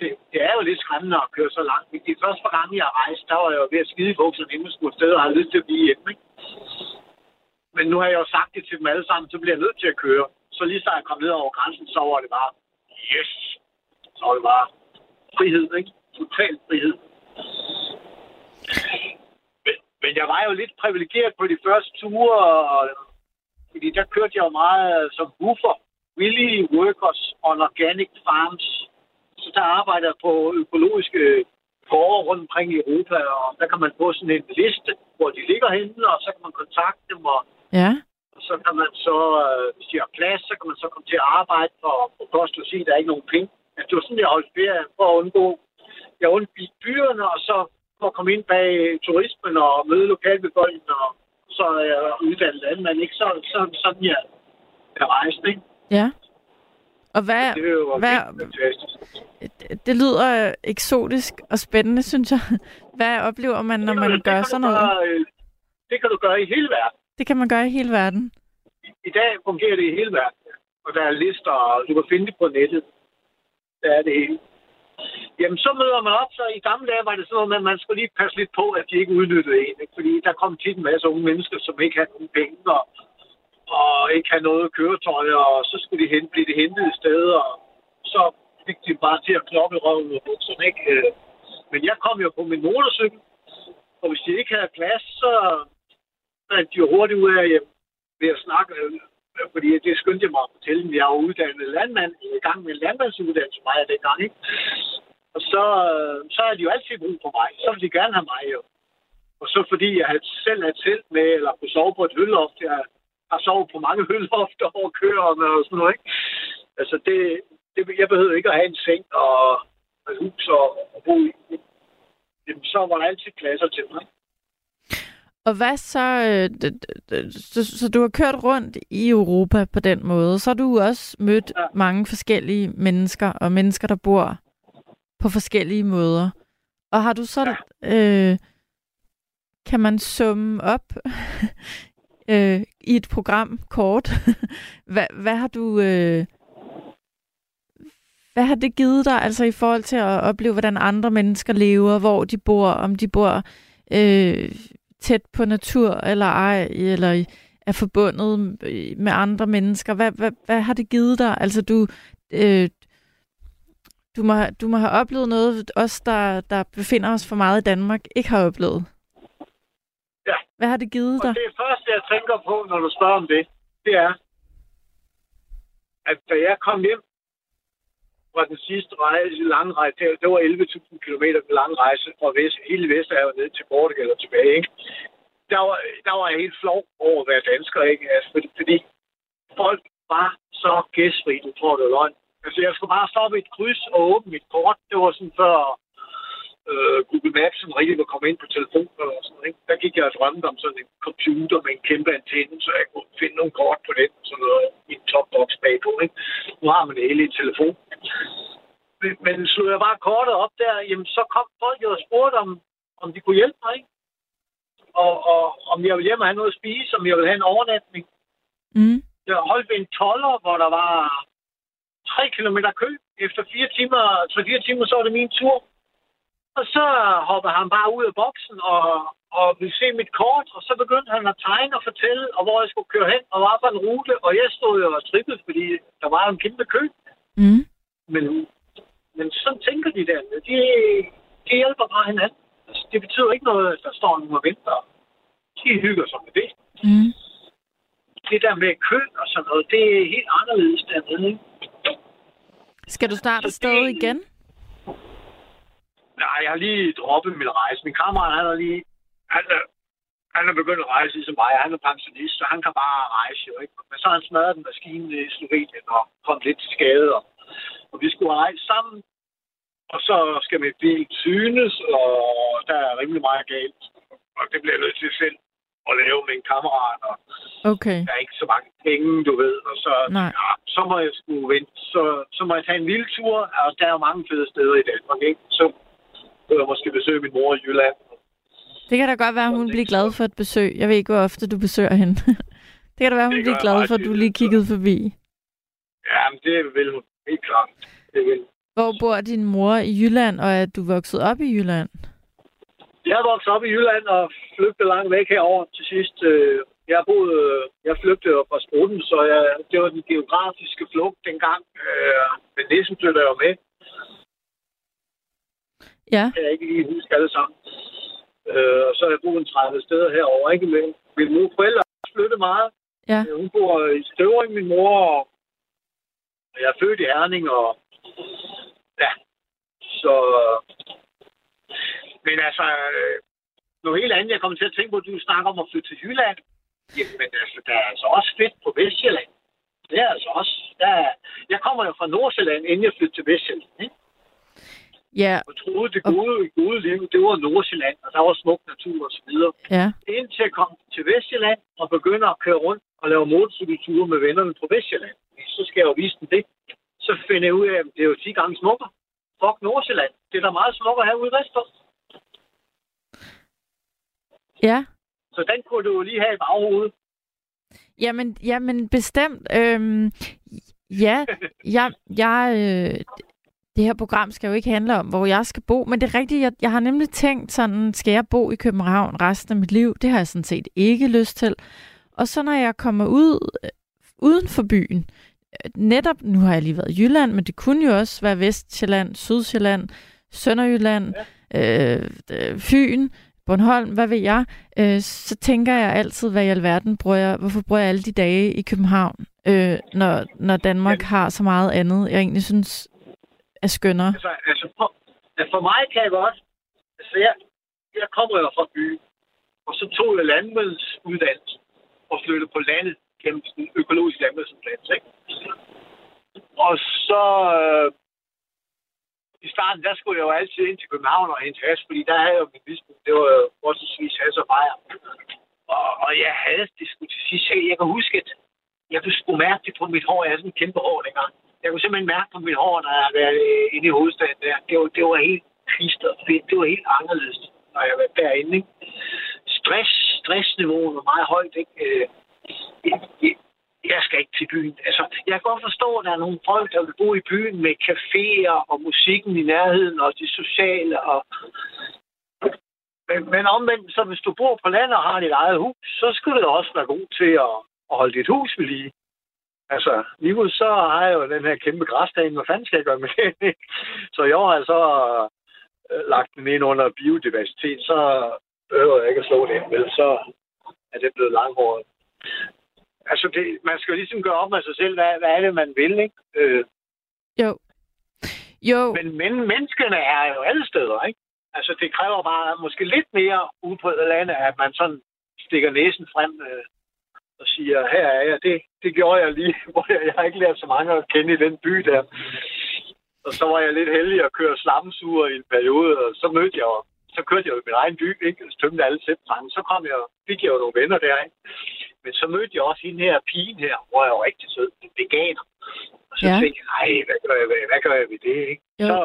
det, det er jo lidt skræmmende at køre så langt. De første par gange, jeg rejste, rejst, der var jeg jo ved at skide i bukserne, inden jeg skulle afsted, og havde lyst til at blive hjemme. Ikke? Men nu har jeg jo sagt det til dem alle sammen, så bliver jeg nødt til at køre. Så lige så jeg kom ned over grænsen, så var det bare, yes, så var det bare frihed, ikke? Total frihed. Men, men jeg var jo lidt privilegeret på de første ture, og, fordi der kørte jeg jo meget som buffer. Willy Workers on Organic Farms. Så der arbejder jeg på økologiske gårde rundt omkring i Europa, og der kan man få sådan en liste, hvor de ligger henne, og så kan man kontakte dem, og Ja. og så kan man så, øh, hvis de har plads, så kan man så komme til at arbejde for, for kost og sige, at der er ikke nogen penge. Altså, det var sådan, jeg holdt ferie for at undgå. Jeg undgik byerne, og så for at komme ind bag turismen og møde lokalbefolkningen, og så jeg uddannet landmand, ikke? Så, så sådan, jeg, jeg rejste, ikke? Ja. Og hvad, Det var hvad, det, det lyder eksotisk og spændende, synes jeg. Hvad oplever man, når man Det gør du sådan noget? gøre, øh, Det kan du gøre i hele verden. Det kan man gøre i hele verden. I dag fungerer det i hele verden. Og der er lister, og du kan finde det på nettet. Der er det hele. Jamen, så møder man op, så i gamle dage var det sådan noget med, at man skulle lige passe lidt på, at de ikke udnyttede en. Ikke? Fordi der kom tit en masse unge mennesker, som ikke havde nogen penge, og, og ikke havde noget køretøj, og så skulle de hen, blive det hentet i stedet, og så fik de bare til at kloppe røven og bukserne, ikke? Øh, men jeg kom jo på min motorcykel, og hvis de ikke havde plads, så fandt de jo hurtigt ud af, at ved at snakke, fordi det skyndte jeg mig at fortælle dem. Jeg er uddannet landmand, jeg er i gang med en landmandsuddannelse, mig dengang, ikke? Og så, øh, så er de jo altid brug for mig. Så vil de gerne have mig, jo. Og så fordi jeg havde selv havde telt med, eller kunne sove på et hølloft, jeg har sovet på mange høllofter over køerne og sådan noget, ikke? Altså, det, det, jeg behøvede ikke at have en seng og et hus og, og bo i. Jamen, så var der altid pladser til mig. Og hvad så, øh, så, så du har kørt rundt i Europa på den måde, så har du også mødt Ja. mange forskellige mennesker, og mennesker, der bor på forskellige måder. Og har du så, øh, kan man summe op øh, i et program kort, hvad, hvad har du, øh, hvad har det givet dig, altså i forhold til at opleve, hvordan andre mennesker lever, hvor de bor, om de bor øh, tæt på natur eller ej, eller er forbundet med andre mennesker. Hvad, hvad, hvad har det givet dig? Altså du, øh, du, må, du må have oplevet noget, os der, der befinder os for meget i Danmark, ikke har oplevet. Ja. Hvad har det givet Og dig? det første, jeg tænker på, når du spørger om det, det er, at da jeg kom hjem fra den sidste rejse, lange rejse, det, var 11.000 km med lang rejse fra vest, hele Vesterhavet ned til Portugal og tilbage, ikke? Der var, der var jeg helt flov over at være dansker, ikke? Altså, fordi, fordi folk var så gæstfri, du tror, det var løgn. Altså, jeg skulle bare stoppe et kryds og åbne mit kort. Det var sådan før øh, Google Maps sådan rigtig var kommet ind på telefonen og sådan noget. Der gik jeg og drømte om sådan en computer med en kæmpe antenne, så jeg kunne finde nogle kort på den, sådan noget i en topbox bagpå. Ikke? Nu har man det hele i telefon. Men, men slog jeg bare kortet op der, jamen så kom folk og spurgte, om, om de kunne hjælpe mig. Ikke? Og, og om jeg ville hjem og have noget at spise, om jeg ville have en overnatning. Mm. Jeg holdt ved en toller, hvor der var 3 km kø. Efter 4 timer, 3-4 timer, så var det min tur. Og så hoppede han bare ud af boksen og, og ville se mit kort, og så begyndte han at tegne og fortælle, og hvor jeg skulle køre hen, og var på en rute, og jeg stod jo og trippede, fordi der var en kæmpe kø. Mm. Men, men sådan tænker de der. De, de hjælper bare hinanden. Altså, det betyder ikke noget, at der står nogen og venter. De hygger sig med det. Mm. Det der med kø og sådan noget, det er helt anderledes dernede. Ikke? Skal du snart afsted igen? Nej, jeg har lige droppet min rejse. Min kammerat, han er lige... Han er, han er begyndt at rejse ligesom mig. Han er pensionist, så han kan bare rejse jo, ikke? Men så har han smadret en maskine i Slovenien og kom lidt til skade. Og, og vi skulle rejse sammen. Og så skal min bil synes, og der er rimelig meget galt. Og det bliver jeg nødt til selv at lave med en kammerat. Og Okay. der er ikke så mange penge, du ved. Og så, Nej. ja, så må jeg skulle vente. Så, så må jeg tage en vild tur. Og der er jo mange fede steder i Danmark, ikke? Så kunne jeg måske besøge min mor i Jylland. Det kan da godt være, at hun bliver glad for et besøg. Jeg ved ikke, hvor ofte du besøger hende. det kan da være, at hun Det bliver glad for, at du lige kiggede forbi. Ja, men det vil hun helt klart. Det vil. Hvor bor din mor i Jylland, og er du vokset op i Jylland? Jeg er vokset op i Jylland og flygtede langt væk herover til sidst. Øh, Jeg boede, øh, jeg flygtede fra Spruten, så jeg, det var den geografiske flugt dengang. Øh, Men næsten flyttede jeg med. Ja. kan jeg ikke lige huske alle sammen. Øh, og så har jeg boet en 30 steder herovre, ikke? Men min mor forældre har flyttet meget. Ja. Øh, Hun bor i Støvring, min mor, og jeg er født i Herning, og ja, så... Men altså, øh, noget helt andet, jeg kommer til at tænke på, at du snakker om at flytte til Jylland. Jamen, altså, der er altså også fedt på Vestjylland. Det er altså også... Der er, jeg kommer jo fra Nordsjælland, inden jeg flyttede til Vestjylland. Ikke? Ja, og troede, det gode, gode liv, det var Nordsjælland, og der var smuk natur og så videre. ja. Indtil jeg kom til Vestjylland og begynder at køre rundt og lave motorcykelture med vennerne på Vestjylland. Så skal jeg jo vise dem det. Så finder jeg ud af, at det er jo 10 gange smukkere. Fuck Nordsjælland. Det er da meget smukkere herude vestpå. Ja. Så den kunne du jo lige have i baghovedet. Jamen, jamen bestemt. Øhm, ja, jeg, jeg, øh, det her program skal jo ikke handle om, hvor jeg skal bo, men det er rigtigt, jeg, jeg har nemlig tænkt sådan, skal jeg bo i København resten af mit liv? Det har jeg sådan set ikke lyst til. Og så når jeg kommer ud øh, uden for byen, øh, netop, nu har jeg lige været i Jylland, men det kunne jo også være Vestjylland, Sydsjælland, Sønderjylland, ja. øh, øh, Fyn, Bornholm, hvad ved jeg, øh, så tænker jeg altid, hvad i alverden bruger jeg, hvorfor bruger jeg alle de dage i København, øh, når, når Danmark har så meget andet, jeg egentlig synes er skønnere. Altså, altså for, for mig kan jeg godt... Altså, jeg, jeg kommer jo fra byen, og så tog jeg landmandsuddannelse og flyttede på landet gennem den økologiske landmandsuddannelse, ikke? Og så... Øh, I starten, der skulle jeg jo altid ind til København og hente has, fordi der havde jeg jo min misbrug. Det var jo forholdsvis has og bajer. Og, og jeg havde det skulle til sidst. Jeg, jeg kan huske, at jeg kunne sgu mærke det på mit hår. Jeg havde sådan en kæmpe hår dengang. Jeg kunne simpelthen mærke på mit hår, der har været øh, inde i hovedstaden der. Det var, det var helt trist og fedt. Det var helt anderledes, når jeg var derinde. Ikke? Stress, stressniveauet var meget højt. Ikke? Øh, jeg, jeg, jeg skal ikke til byen. Altså, jeg kan godt forstå, at der er nogle folk, der vil bo i byen med caféer og musikken i nærheden og det sociale. Og... Men, men omvendt, så hvis du bor på landet og har dit eget hus, så skulle det også være god til at, at holde dit hus ved lige. Altså, lige nu så har jeg jo den her kæmpe græsdagen. Hvad fanden skal jeg gøre med det? så i år har jeg så øh, lagt den ind under biodiversitet. Så behøver jeg ikke at slå det ind, vel? Så er det blevet langhåret. Altså, det, man skal jo ligesom gøre op med sig selv, hvad, hvad er det, man vil, ikke? Øh, Jo. Jo, men, men menneskene er jo alle steder, ikke? Altså, det kræver bare måske lidt mere ude på landet, at man sådan stikker næsen frem øh, og siger, her er jeg. Det, det gjorde jeg lige, hvor jeg, jeg har ikke lært så mange at kende i den by der. Og så var jeg lidt heldig at køre slammesuger i en periode, og så mødte jeg så kørte jeg jo i min egen by, ikke? Og tømte alle sættrænge. Så kom jeg, fik jeg jo nogle venner der, ikke? Men så mødte jeg også hende her pigen her, hvor jeg var rigtig sød, en veganer. Og så Ja. tænkte jeg, nej, hvad gør jeg, hvad, hvad gør jeg ved det, ikke? Jo. Så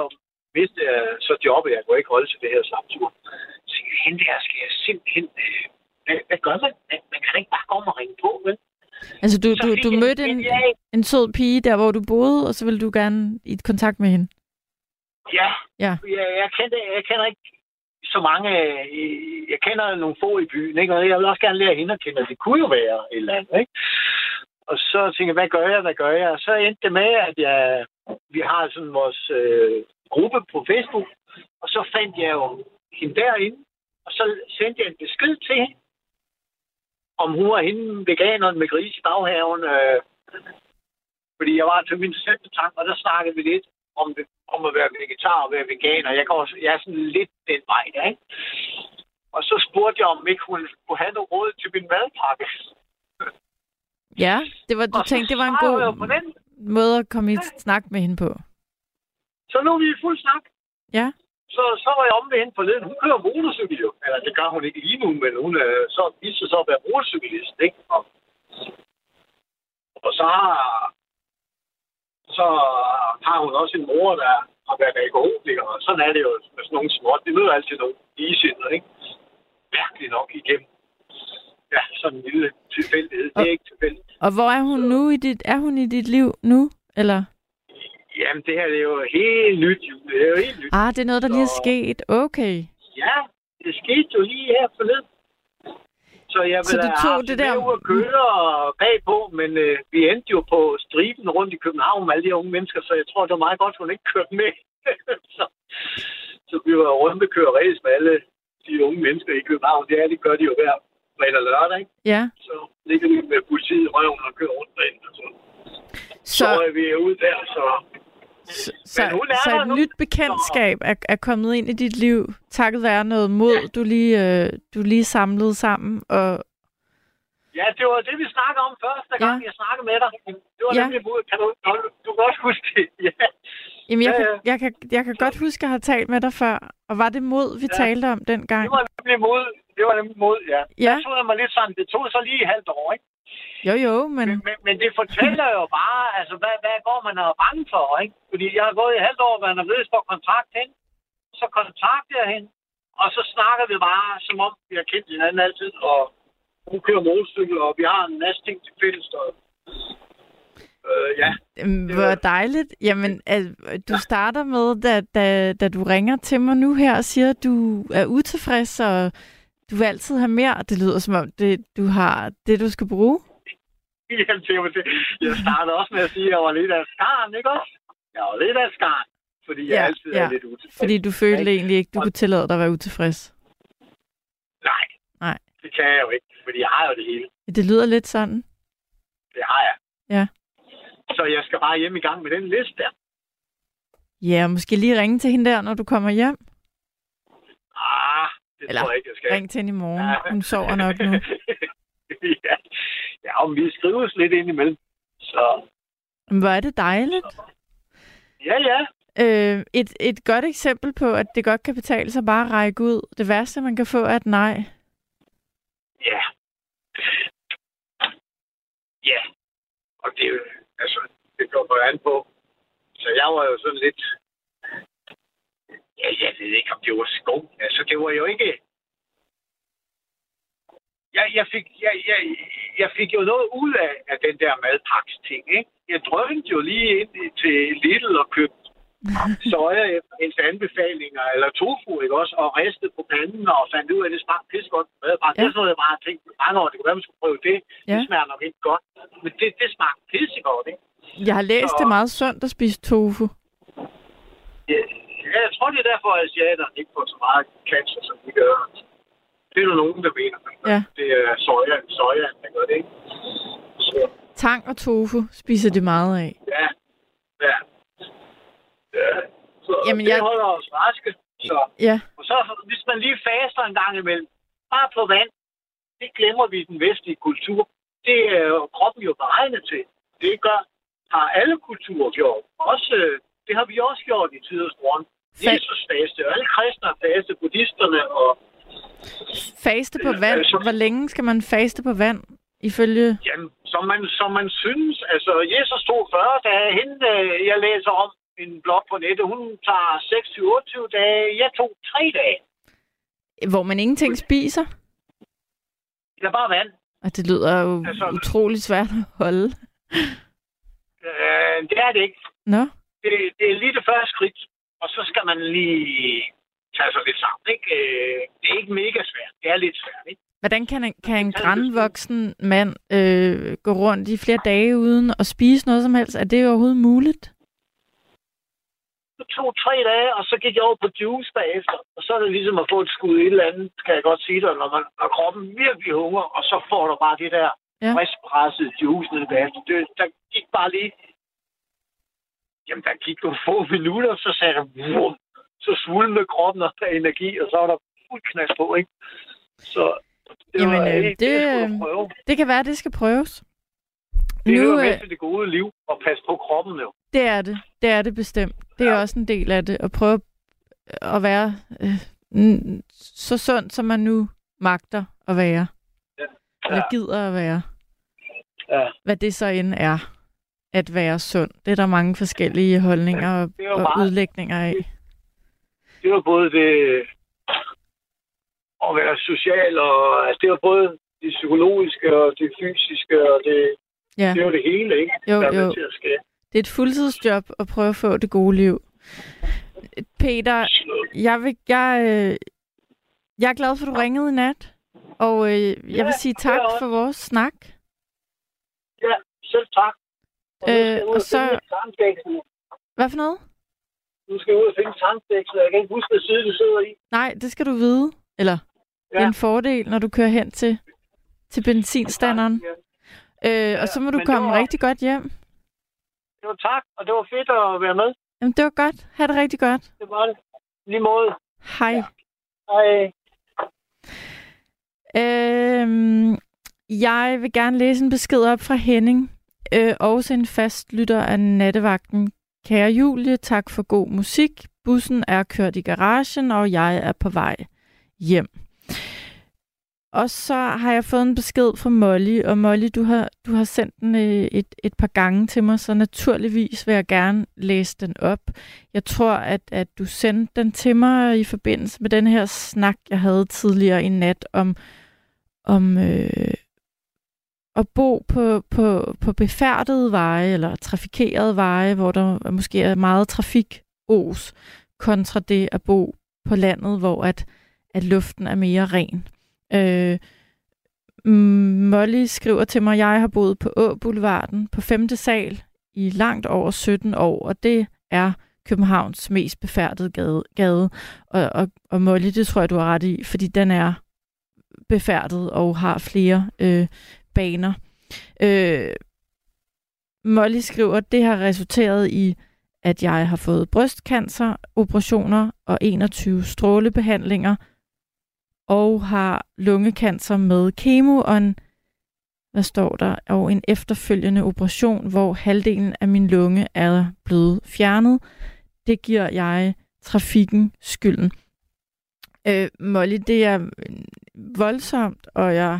vidste jeg så jobbet, jeg kunne ikke holde til det her slamsur. Så tænkte jeg, hende der skal jeg simpelthen... Hvad, hvad gør man? Man, man kan da ikke bare komme og ringe på, vel? altså du, du, du mødte en, en sød pige der, hvor du boede, og så ville du gerne i kontakt med hende. Ja, Ja. jeg, jeg, kender, jeg kender ikke så mange... øh, Jeg kender nogle få i byen, ikke? Og jeg vil også gerne lære hende at kende, det kunne jo være et eller andet, ikke? Og så tænkte jeg, hvad gør jeg, hvad gør jeg? Og så endte det med, at jeg, vi har sådan vores øh, gruppe på Facebook, og så fandt jeg jo hende derinde, og så sendte jeg en besked til hende, om hun var hende veganeren med gris i baghaven. Øh, fordi jeg var til min tank, og der snakkede vi lidt om, det, om at være vegetar og være veganer. Jeg, kan også, jeg er sådan lidt den vej, der, ikke? Og så spurgte jeg, om ikke hun kunne have noget råd til min madpakke. Ja, det var, du Og tænkte, det var en god måde at komme i snak med hende på. Så nu er vi i fuld snak. Ja. Så, så var jeg om ved hende forleden. Hun kører motorcykel jo. Eller det gør hun ikke lige nu, men hun er så viste sig så at være motorcyklist, ikke? Og, og så har, så har hun også en mor, der har været alkoholiker. Og sådan er det jo med sådan nogle småt. Det møder altid nogle ligesindede, ikke? Mærkeligt nok igennem. Ja, sådan en lille tilfældighed. Det er ikke tilfældigt. Og hvor er hun nu i dit, er hun i dit liv nu? Eller? Jamen, det her det er jo helt nyt. Det er jo helt nyt. Ah, det er noget, der lige er Så- sket. Okay. Ja, det skete jo lige her forleden. Så jeg Så ville du have tog haft det med der- ud at køre og bagpå, men øh, vi endte jo på striben rundt i København med alle de unge mennesker, så jeg tror, det var meget godt, hun ikke kørte med. så, så vi var rundt og køre race med alle de unge mennesker i København. Det, er, det gør de jo hver fredag og lørdag, ikke? Ja. Så ligger vi med politiet i røven og kører rundt derinde. Og så, Så, så er vi ude der, så... så, så, så et nu. nyt bekendtskab er, er kommet ind i dit liv, takket være noget mod, du lige, øh, du lige samlede sammen. Og, Ja, det var det, vi snakkede om første gang, Ja. jeg snakkede med dig. Det var Ja. nemlig mod. Kan du, du, kan også huske det. Ja. jamen, jeg, Ja, kan, ja. jeg, kan, jeg kan godt huske at have talt med dig før. Og var det mod, vi Ja. talte om dengang? Det var nemlig mod. Det var nemlig mod, ja. Ja. Jeg mig lidt sådan. Det tog så lige et halvt år, ikke? Jo, jo, men... Men, men, men det fortæller jo bare, altså, hvad, hvad går man og er bange for, ikke? Fordi jeg har gået i halvt år, man er ved for kontrakt hen. Så kontakter jeg hende. Og så snakker vi bare, som om vi har kendt hinanden altid. Og hun kører motorcykel, og vi har en masse ting til fælles. Og, øh, ja. Det Hvor var- dejligt. Jamen, al- du starter med, da, da, da du ringer til mig nu her og siger, at du er utilfreds, og du vil altid have mere. Det lyder som om, det, du har det, du skal bruge. Jamen, det. Jeg startede også med at sige, at jeg var lidt af skarn, ikke også? Jeg var lidt af skarn, fordi jeg Ja, altid ja. er lidt utilfreds. Fordi du følte Ikke? egentlig ikke, du Og- kunne tillade dig at være utilfreds. Nej. Det kan jeg jo ikke, fordi jeg har jo det hele. Det lyder lidt sådan. Det har jeg. Ja. Så jeg skal bare hjem i gang med den liste der. Ja, måske lige ringe til hende der, når du kommer hjem. Ah, det Eller tror jeg ikke, jeg skal. Ring til hende i morgen. Hun sover nok nu. ja, ja om vi skrives lidt ind imellem. Så Men Hvor er det dejligt. ja, ja. Øh, et, et godt eksempel på, at det godt kan betale sig bare at række ud. Det værste, man kan få, er et nej. Ja. Ja. Og det er altså, det kommer an på. Så jeg var jo sådan lidt... Ja, jeg ved ikke, om det var sko. Altså, det var jo ikke... Jeg, jeg, fik, jeg, jeg, jeg fik jo noget ud af, af den der madpaks ting, ikke? Jeg drømte jo lige ind til Lidl og købte soja efter hendes anbefalinger, eller tofu, ikke også? Og ristede på panden og fandt ud af, at det smagte pisse godt med madpakke. Ja. Det er sådan noget, jeg bare har tænkt mange år. Det kunne være, man skulle prøve det. Ja. Det smager nok ikke godt. Men det, det smagte pisse godt, ikke? Jeg har læst, Så- det er meget sundt at spise tofu. Ja, jeg tror, det er derfor, at asiaterne ikke får så meget cancer, som vi gør. Det er der nogen, der mener. Ja. Det er soja, soja, der gør det, ikke? Så, Tang og tofu spiser det meget af. ja. Ja. ja. Så Jamen, det jeg- holder os raske. Så. Ja, Og så, hvis man lige faster en gang imellem, bare på vand, det glemmer vi i den vestlige kultur. Det er jo kroppen jo beregnet til. Det gør, har alle kulturer gjort. Også, øh, det har vi også gjort i tidens morgen. Jesus faste, og alle kristne faste, buddhisterne og faste på vand. Altså- Hvor længe skal man faste på vand? Ifølge... Jamen, som man, som man synes. Altså, Jesus tog 40 dage. Hende, øh, jeg læser om en blog på nettet, hun tager 26-28 dage. Jeg tog 3 dage. Hvor man ingenting spiser. Det er bare vand. Og det lyder jo Altså- utroligt svært at holde. Øh, det er det ikke. Nå, Det, det er lige det første skridt. Og så skal man lige tage sig lidt sammen. Ikke? Øh, det er ikke mega svært. Det er lidt svært. Ikke? hvordan kan en, kan en grænvoksen mand øh, gå rundt i flere dage uden at spise noget som helst? Er det overhovedet muligt? Det tog tre dage, og så gik jeg over på juice bagefter. Og så er det ligesom at få et skud i et eller andet, kan jeg godt sige dig, når, man, når kroppen virkelig hunger, og så får du bare det der Ja. ja. friskpresset juice ned bagefter. Det, der gik bare lige... Jamen, der gik nogle få minutter, så sagde der... Vum, så svulmede kroppen og der energi, og så var der fuld knast på, ikke? Så det Jamen, var, øh, øh, det, det, skulle øh. Det kan være, det skal prøves. Det nu, hører med øh, til det gode liv, og passe på kroppen jo. Det er det. Det er det bestemt. Det er Ja. også en del af det. At prøve at være øh, så sund, som man nu magter at være. Ja. Eller gider at være. Ja. Hvad det så end er at være sund. Det er der mange forskellige holdninger og, Det og meget- udlægninger af. det var både det at være social, og altså, det var både det psykologiske og det fysiske, og det, Ja. det var det hele, ikke? Jo, der jo. til at ske. Det er et fuldtidsjob at prøve at få det gode liv. Peter, jeg, vil, jeg, øh, jeg er glad for, at du ringede i nat. Og øh, jeg vil sige tak for vores snak. Ja, selv tak. Øh, og og så-. Hvad for noget? Nu skal ud og finde så jeg kan ikke huske, hvad side du sidder i. Nej, det skal du vide. Eller, det er Ja. en fordel, når du kører hen til, til benzinstanderen. Ja. Øh, og så må du men komme var- rigtig godt hjem. Det var tak, og det var fedt at være med. Jamen, det var godt. Ha' det rigtig godt. Det var det. Lige måde. Hej. Hej. Øhm, jeg vil gerne læse en besked op fra Henning. Øh, også en fast lytter af nattevagten. Kære Julie, tak for god musik. Bussen er kørt i garagen, og jeg er på vej hjem. Og så har jeg fået en besked fra Molly, og Molly, du har, du har sendt den øh, et, et par gange til mig, så naturligvis vil jeg gerne læse den op. Jeg tror, at, at du sendte den til mig i forbindelse med den her snak, jeg havde tidligere i nat om, om øh, at bo på, på, på befærdede veje eller trafikerede veje, hvor der måske er meget trafikos, kontra det at bo på landet, hvor at, at luften er mere ren. Øh, mm, Molly skriver til mig, jeg har boet på Å Boulevarden på 5. sal i langt over 17 år, og det er Københavns mest befærdede gade. gade. Og, og, og Molly, det tror jeg, du har ret i, fordi den er befærdet og har flere øh, baner. Øh, Molly skriver, at det har resulteret i, at jeg har fået brystcancer, operationer og 21 strålebehandlinger, og har lungekancer med kemo og en, hvad står der, og en efterfølgende operation, hvor halvdelen af min lunge er blevet fjernet. Det giver jeg trafikken skylden. Øh, Molly, det er øh, voldsomt, og jeg,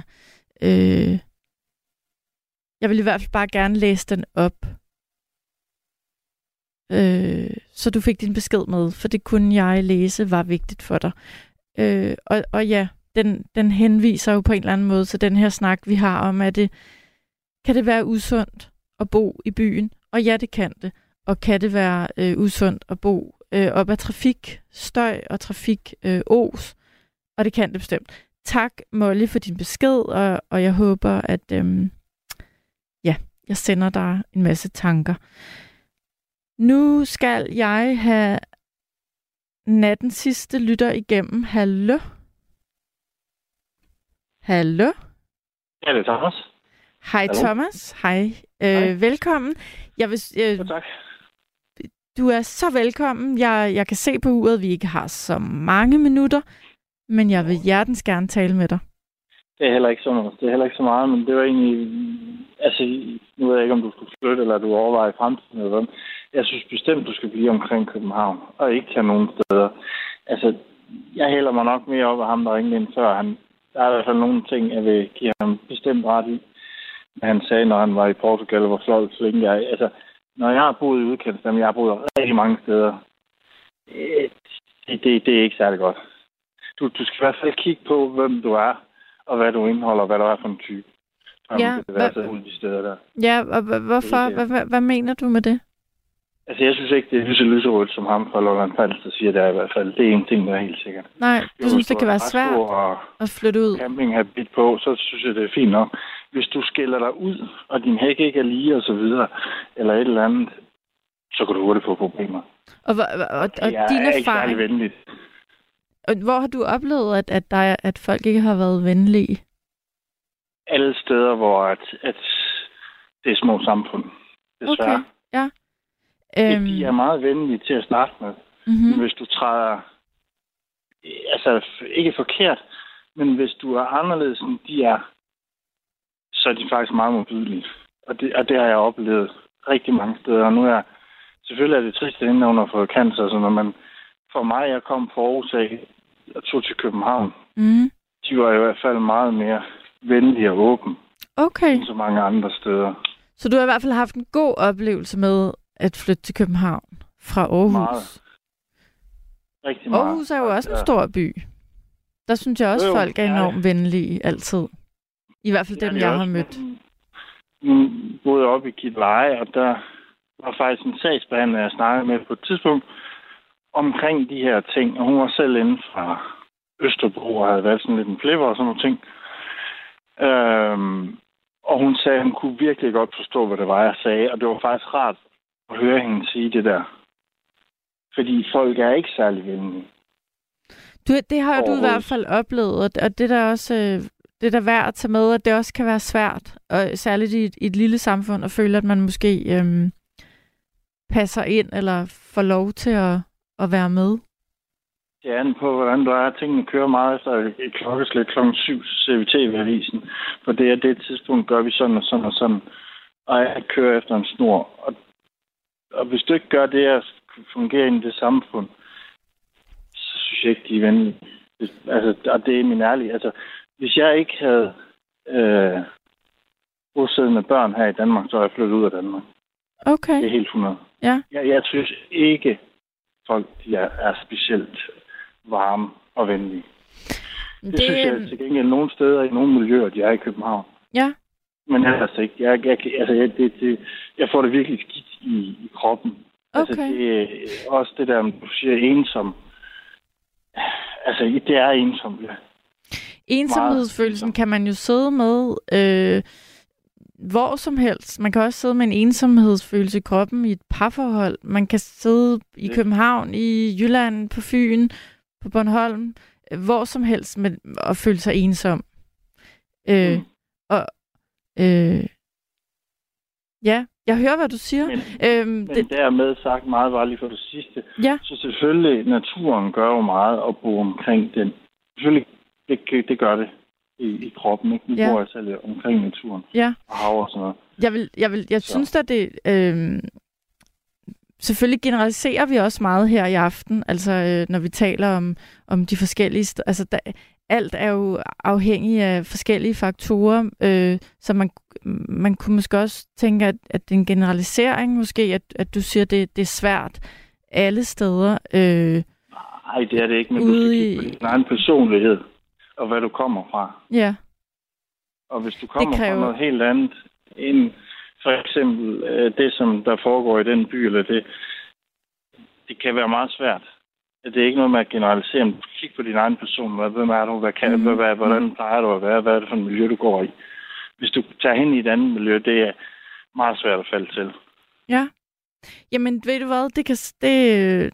øh, jeg vil i hvert fald bare gerne læse den op. Øh, så du fik din besked med, for det kunne jeg læse var vigtigt for dig. Øh, og, og ja, den, den henviser jo på en eller anden måde til den her snak, vi har om, at det, kan det være usundt at bo i byen? Og ja, det kan det. Og kan det være øh, usundt at bo øh, op ad trafik, støj og trafik øh, os? Og det kan det bestemt. Tak, Molly, for din besked, og, og jeg håber, at øh, jeg sender dig en masse tanker. Nu skal jeg have natten sidste lytter igennem. Hallo? Hallo? Ja, det er Thomas. Hej Hallo? Thomas. Hej. Øh, Hej. Velkommen. Jeg vil, øh, Ja, tak. du er så velkommen. Jeg, jeg kan se på uret, at vi ikke har så mange minutter, men jeg vil hjertens gerne tale med dig. Det er heller ikke sådan noget. Det er heller ikke så meget, men det var egentlig... Altså, nu ved jeg ikke, om du skulle flytte, eller du overvejer i fremtiden, eller hvad. Jeg synes bestemt, du skal blive omkring København, og ikke have nogen steder. Altså, jeg hælder mig nok mere op af ham, der ringede ind før. Han, der er i hvert fald nogle ting, jeg vil give ham bestemt ret i. Han sagde, når han var i Portugal, hvor flot flink jeg. Altså, når jeg har boet i udkantsdam, jeg har boet rigtig mange steder. Øh, det, det, det er ikke særlig godt. Du, du skal i hvert fald kigge på, hvem du er, og hvad du indeholder, og hvad du er for en type. Om Ja, det ud de steder der. Ja, og hvorfor? Det er det. Hvad, hvad, hvad mener du med det? Altså, jeg synes ikke, det er lige så lyserødt, som ham fra Lolland Falster siger der i hvert fald. Det er en ting, der er helt sikkert. Nej, du Jo, synes, hvis det kan har være svært og at flytte ud. campinghabit på, så synes jeg, det er fint nok. Hvis du skiller dig ud, og din hæk ikke er lige og så videre, eller et eller andet, så kan du hurtigt få problemer. Og, og, og, og Det er din ikke særlig erfaring, venligt. Hvor har du oplevet, at, at, der, er- at folk ikke har været venlige? Alle steder, hvor at, at det er små samfund. Desværre. Okay, ja. Øhm, De er meget venlige til at starte med. mhm. Men hvis du træder, altså ikke forkert, men hvis du er anderledes end de er, så er de faktisk meget modbydelige. Og det, og det har jeg oplevet rigtig mange steder. Og nu er selvfølgelig er det trist, at hun har fået cancer, så når man, for mig, jeg kom fra Aarhus af, og tog til København, Mhm. de var i hvert fald meget mere venlige og åbne Okay, end så mange andre steder. så du har i hvert fald haft en god oplevelse med at flytte til København fra Aarhus. Meget. Rigtig meget. Aarhus er jo også en Ja. stor by. Der synes jeg også, Jo, folk er ja, ja. enormt venlige altid. I hvert fald dem, de jeg også, har mødt. Nu boede jeg oppe i Kitleje, og der var faktisk en sagsbehandler, jeg snakkede med på et tidspunkt, omkring de her ting. Og hun var selv inde fra Østerbro og havde været sådan lidt en flipper og sådan nogle ting. Øhm, og hun sagde, at hun kunne virkelig godt forstå, hvad det var, jeg sagde. Og det var faktisk rart at høre hende sige det der. Fordi folk er ikke særlig venlige. Du, det har du i hvert fald oplevet, og- det der også øh, det er der værd at tage med, at det også kan være svært, og særligt i et, i et lille samfund, at føle, at man måske øhm, passer ind, eller får lov til at, at være med. Det er an på, hvordan du er. Tingene kører meget efter et klokkeslæt klokken 7, så ser vi tv-avisen. For det er det tidspunkt, gør vi sådan og sådan og sådan. Og jeg kører efter en snor. Og, og hvis du ikke gør det at fungere i det samfund, så synes jeg ikke, de er venlige. Altså, og det er min ærlige. Altså, hvis jeg ikke havde øh, bosiddende børn her i Danmark, så er jeg flyttet ud af Danmark. Okay. Det er helt 100. Ja. Jeg, jeg synes ikke, folk de er, er specielt varme og venlige. Det, det synes jeg til gengæld nogle steder i nogle miljøer, de er i København. Ja. Men ellers ikke. Jeg, jeg, altså, jeg, det, det, jeg får det virkelig skidt i, i kroppen. Altså, Okay. det er også det der, du siger, ensom. Altså, det er ensomt, ja. Ensomhedsfølelsen kan man jo sidde med øh, hvor som helst. Man kan også sidde med en ensomhedsfølelse i kroppen i et parforhold. Man kan sidde i. København, i Jylland, på Fyn, på Bornholm, øh, hvor som helst med at føle sig ensom. Øh, Mm. Og øh, ja, jeg hører, hvad du siger. Men, øhm, men det, dermed sagt meget bare lige for det sidste. ja, Så selvfølgelig, naturen gør jo meget at bo omkring den. Selvfølgelig, det, det gør det i, i kroppen. Ikke? Vi Ja. bor altså lidt omkring naturen ja. og hav og sådan noget. Jeg, vil, jeg, vil, jeg Så. synes at det... Øh, selvfølgelig generaliserer vi også meget her i aften, altså øh, når vi taler om, om de forskellige... Altså, der, alt er jo afhængig af forskellige faktorer, øh, så man, man kunne måske også tænke, at, at det er en generalisering måske, at, at du siger, at det, det er svært alle steder. Øh, Nej, det er det ikke, men du skal kigge på din egen personlighed og hvad du kommer fra. ja, Og hvis du kommer kræver- fra noget helt andet end for eksempel øh, det, som der foregår i den by, eller det, det kan være meget svært. Det er ikke noget med at generalisere, men kig på din egen person. Hvad, hvem er du? Hvad kan, mm. hvad, hvordan plejer du at være? Hvad er det for et miljø, du går i? Hvis du tager hen i et andet miljø, det er meget svært at falde til. Ja. Jamen, ved du hvad, det, kan, det, øh,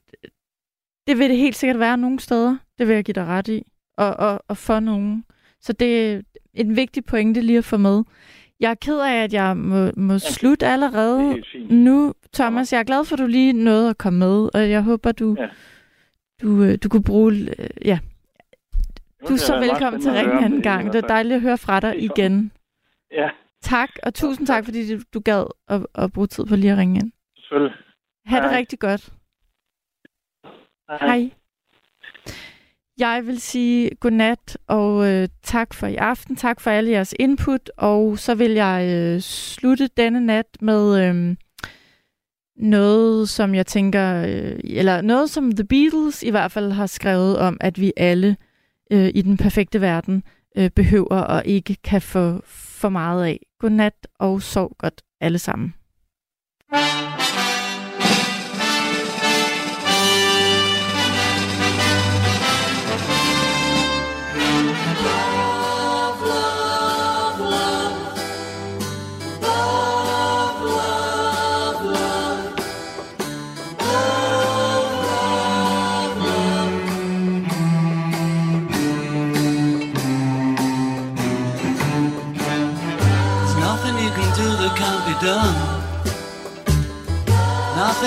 det vil det helt sikkert være nogle steder. Det vil jeg give dig ret i. Og, og, og for nogen. Så det er en vigtig pointe lige at få med. Jeg er ked af, at jeg må, må slutte allerede er nu. Thomas, jeg er glad for, at du lige nåede at komme med. Og jeg håber, du, Ja. du, øh, du kunne bruge... øh, Ja, du er så velkommen til at hele i gang. Det er dejligt at høre fra dig igen. Ja, Tak, og tusind tak, fordi du- gad at, at bruge tid på lige at ringe ind. selvfølgelig. Ha' det Hej. rigtig godt. Hej. Jeg vil sige godnat og øh, tak for i aften. Tak for alle jeres input. Og så vil jeg øh, slutte denne nat med øh, noget, som jeg tænker, øh, eller noget, som The Beatles i hvert fald har skrevet om, at vi alle øh, i den perfekte verden øh, behøver og ikke kan få for meget af. Godnat og sov godt alle sammen.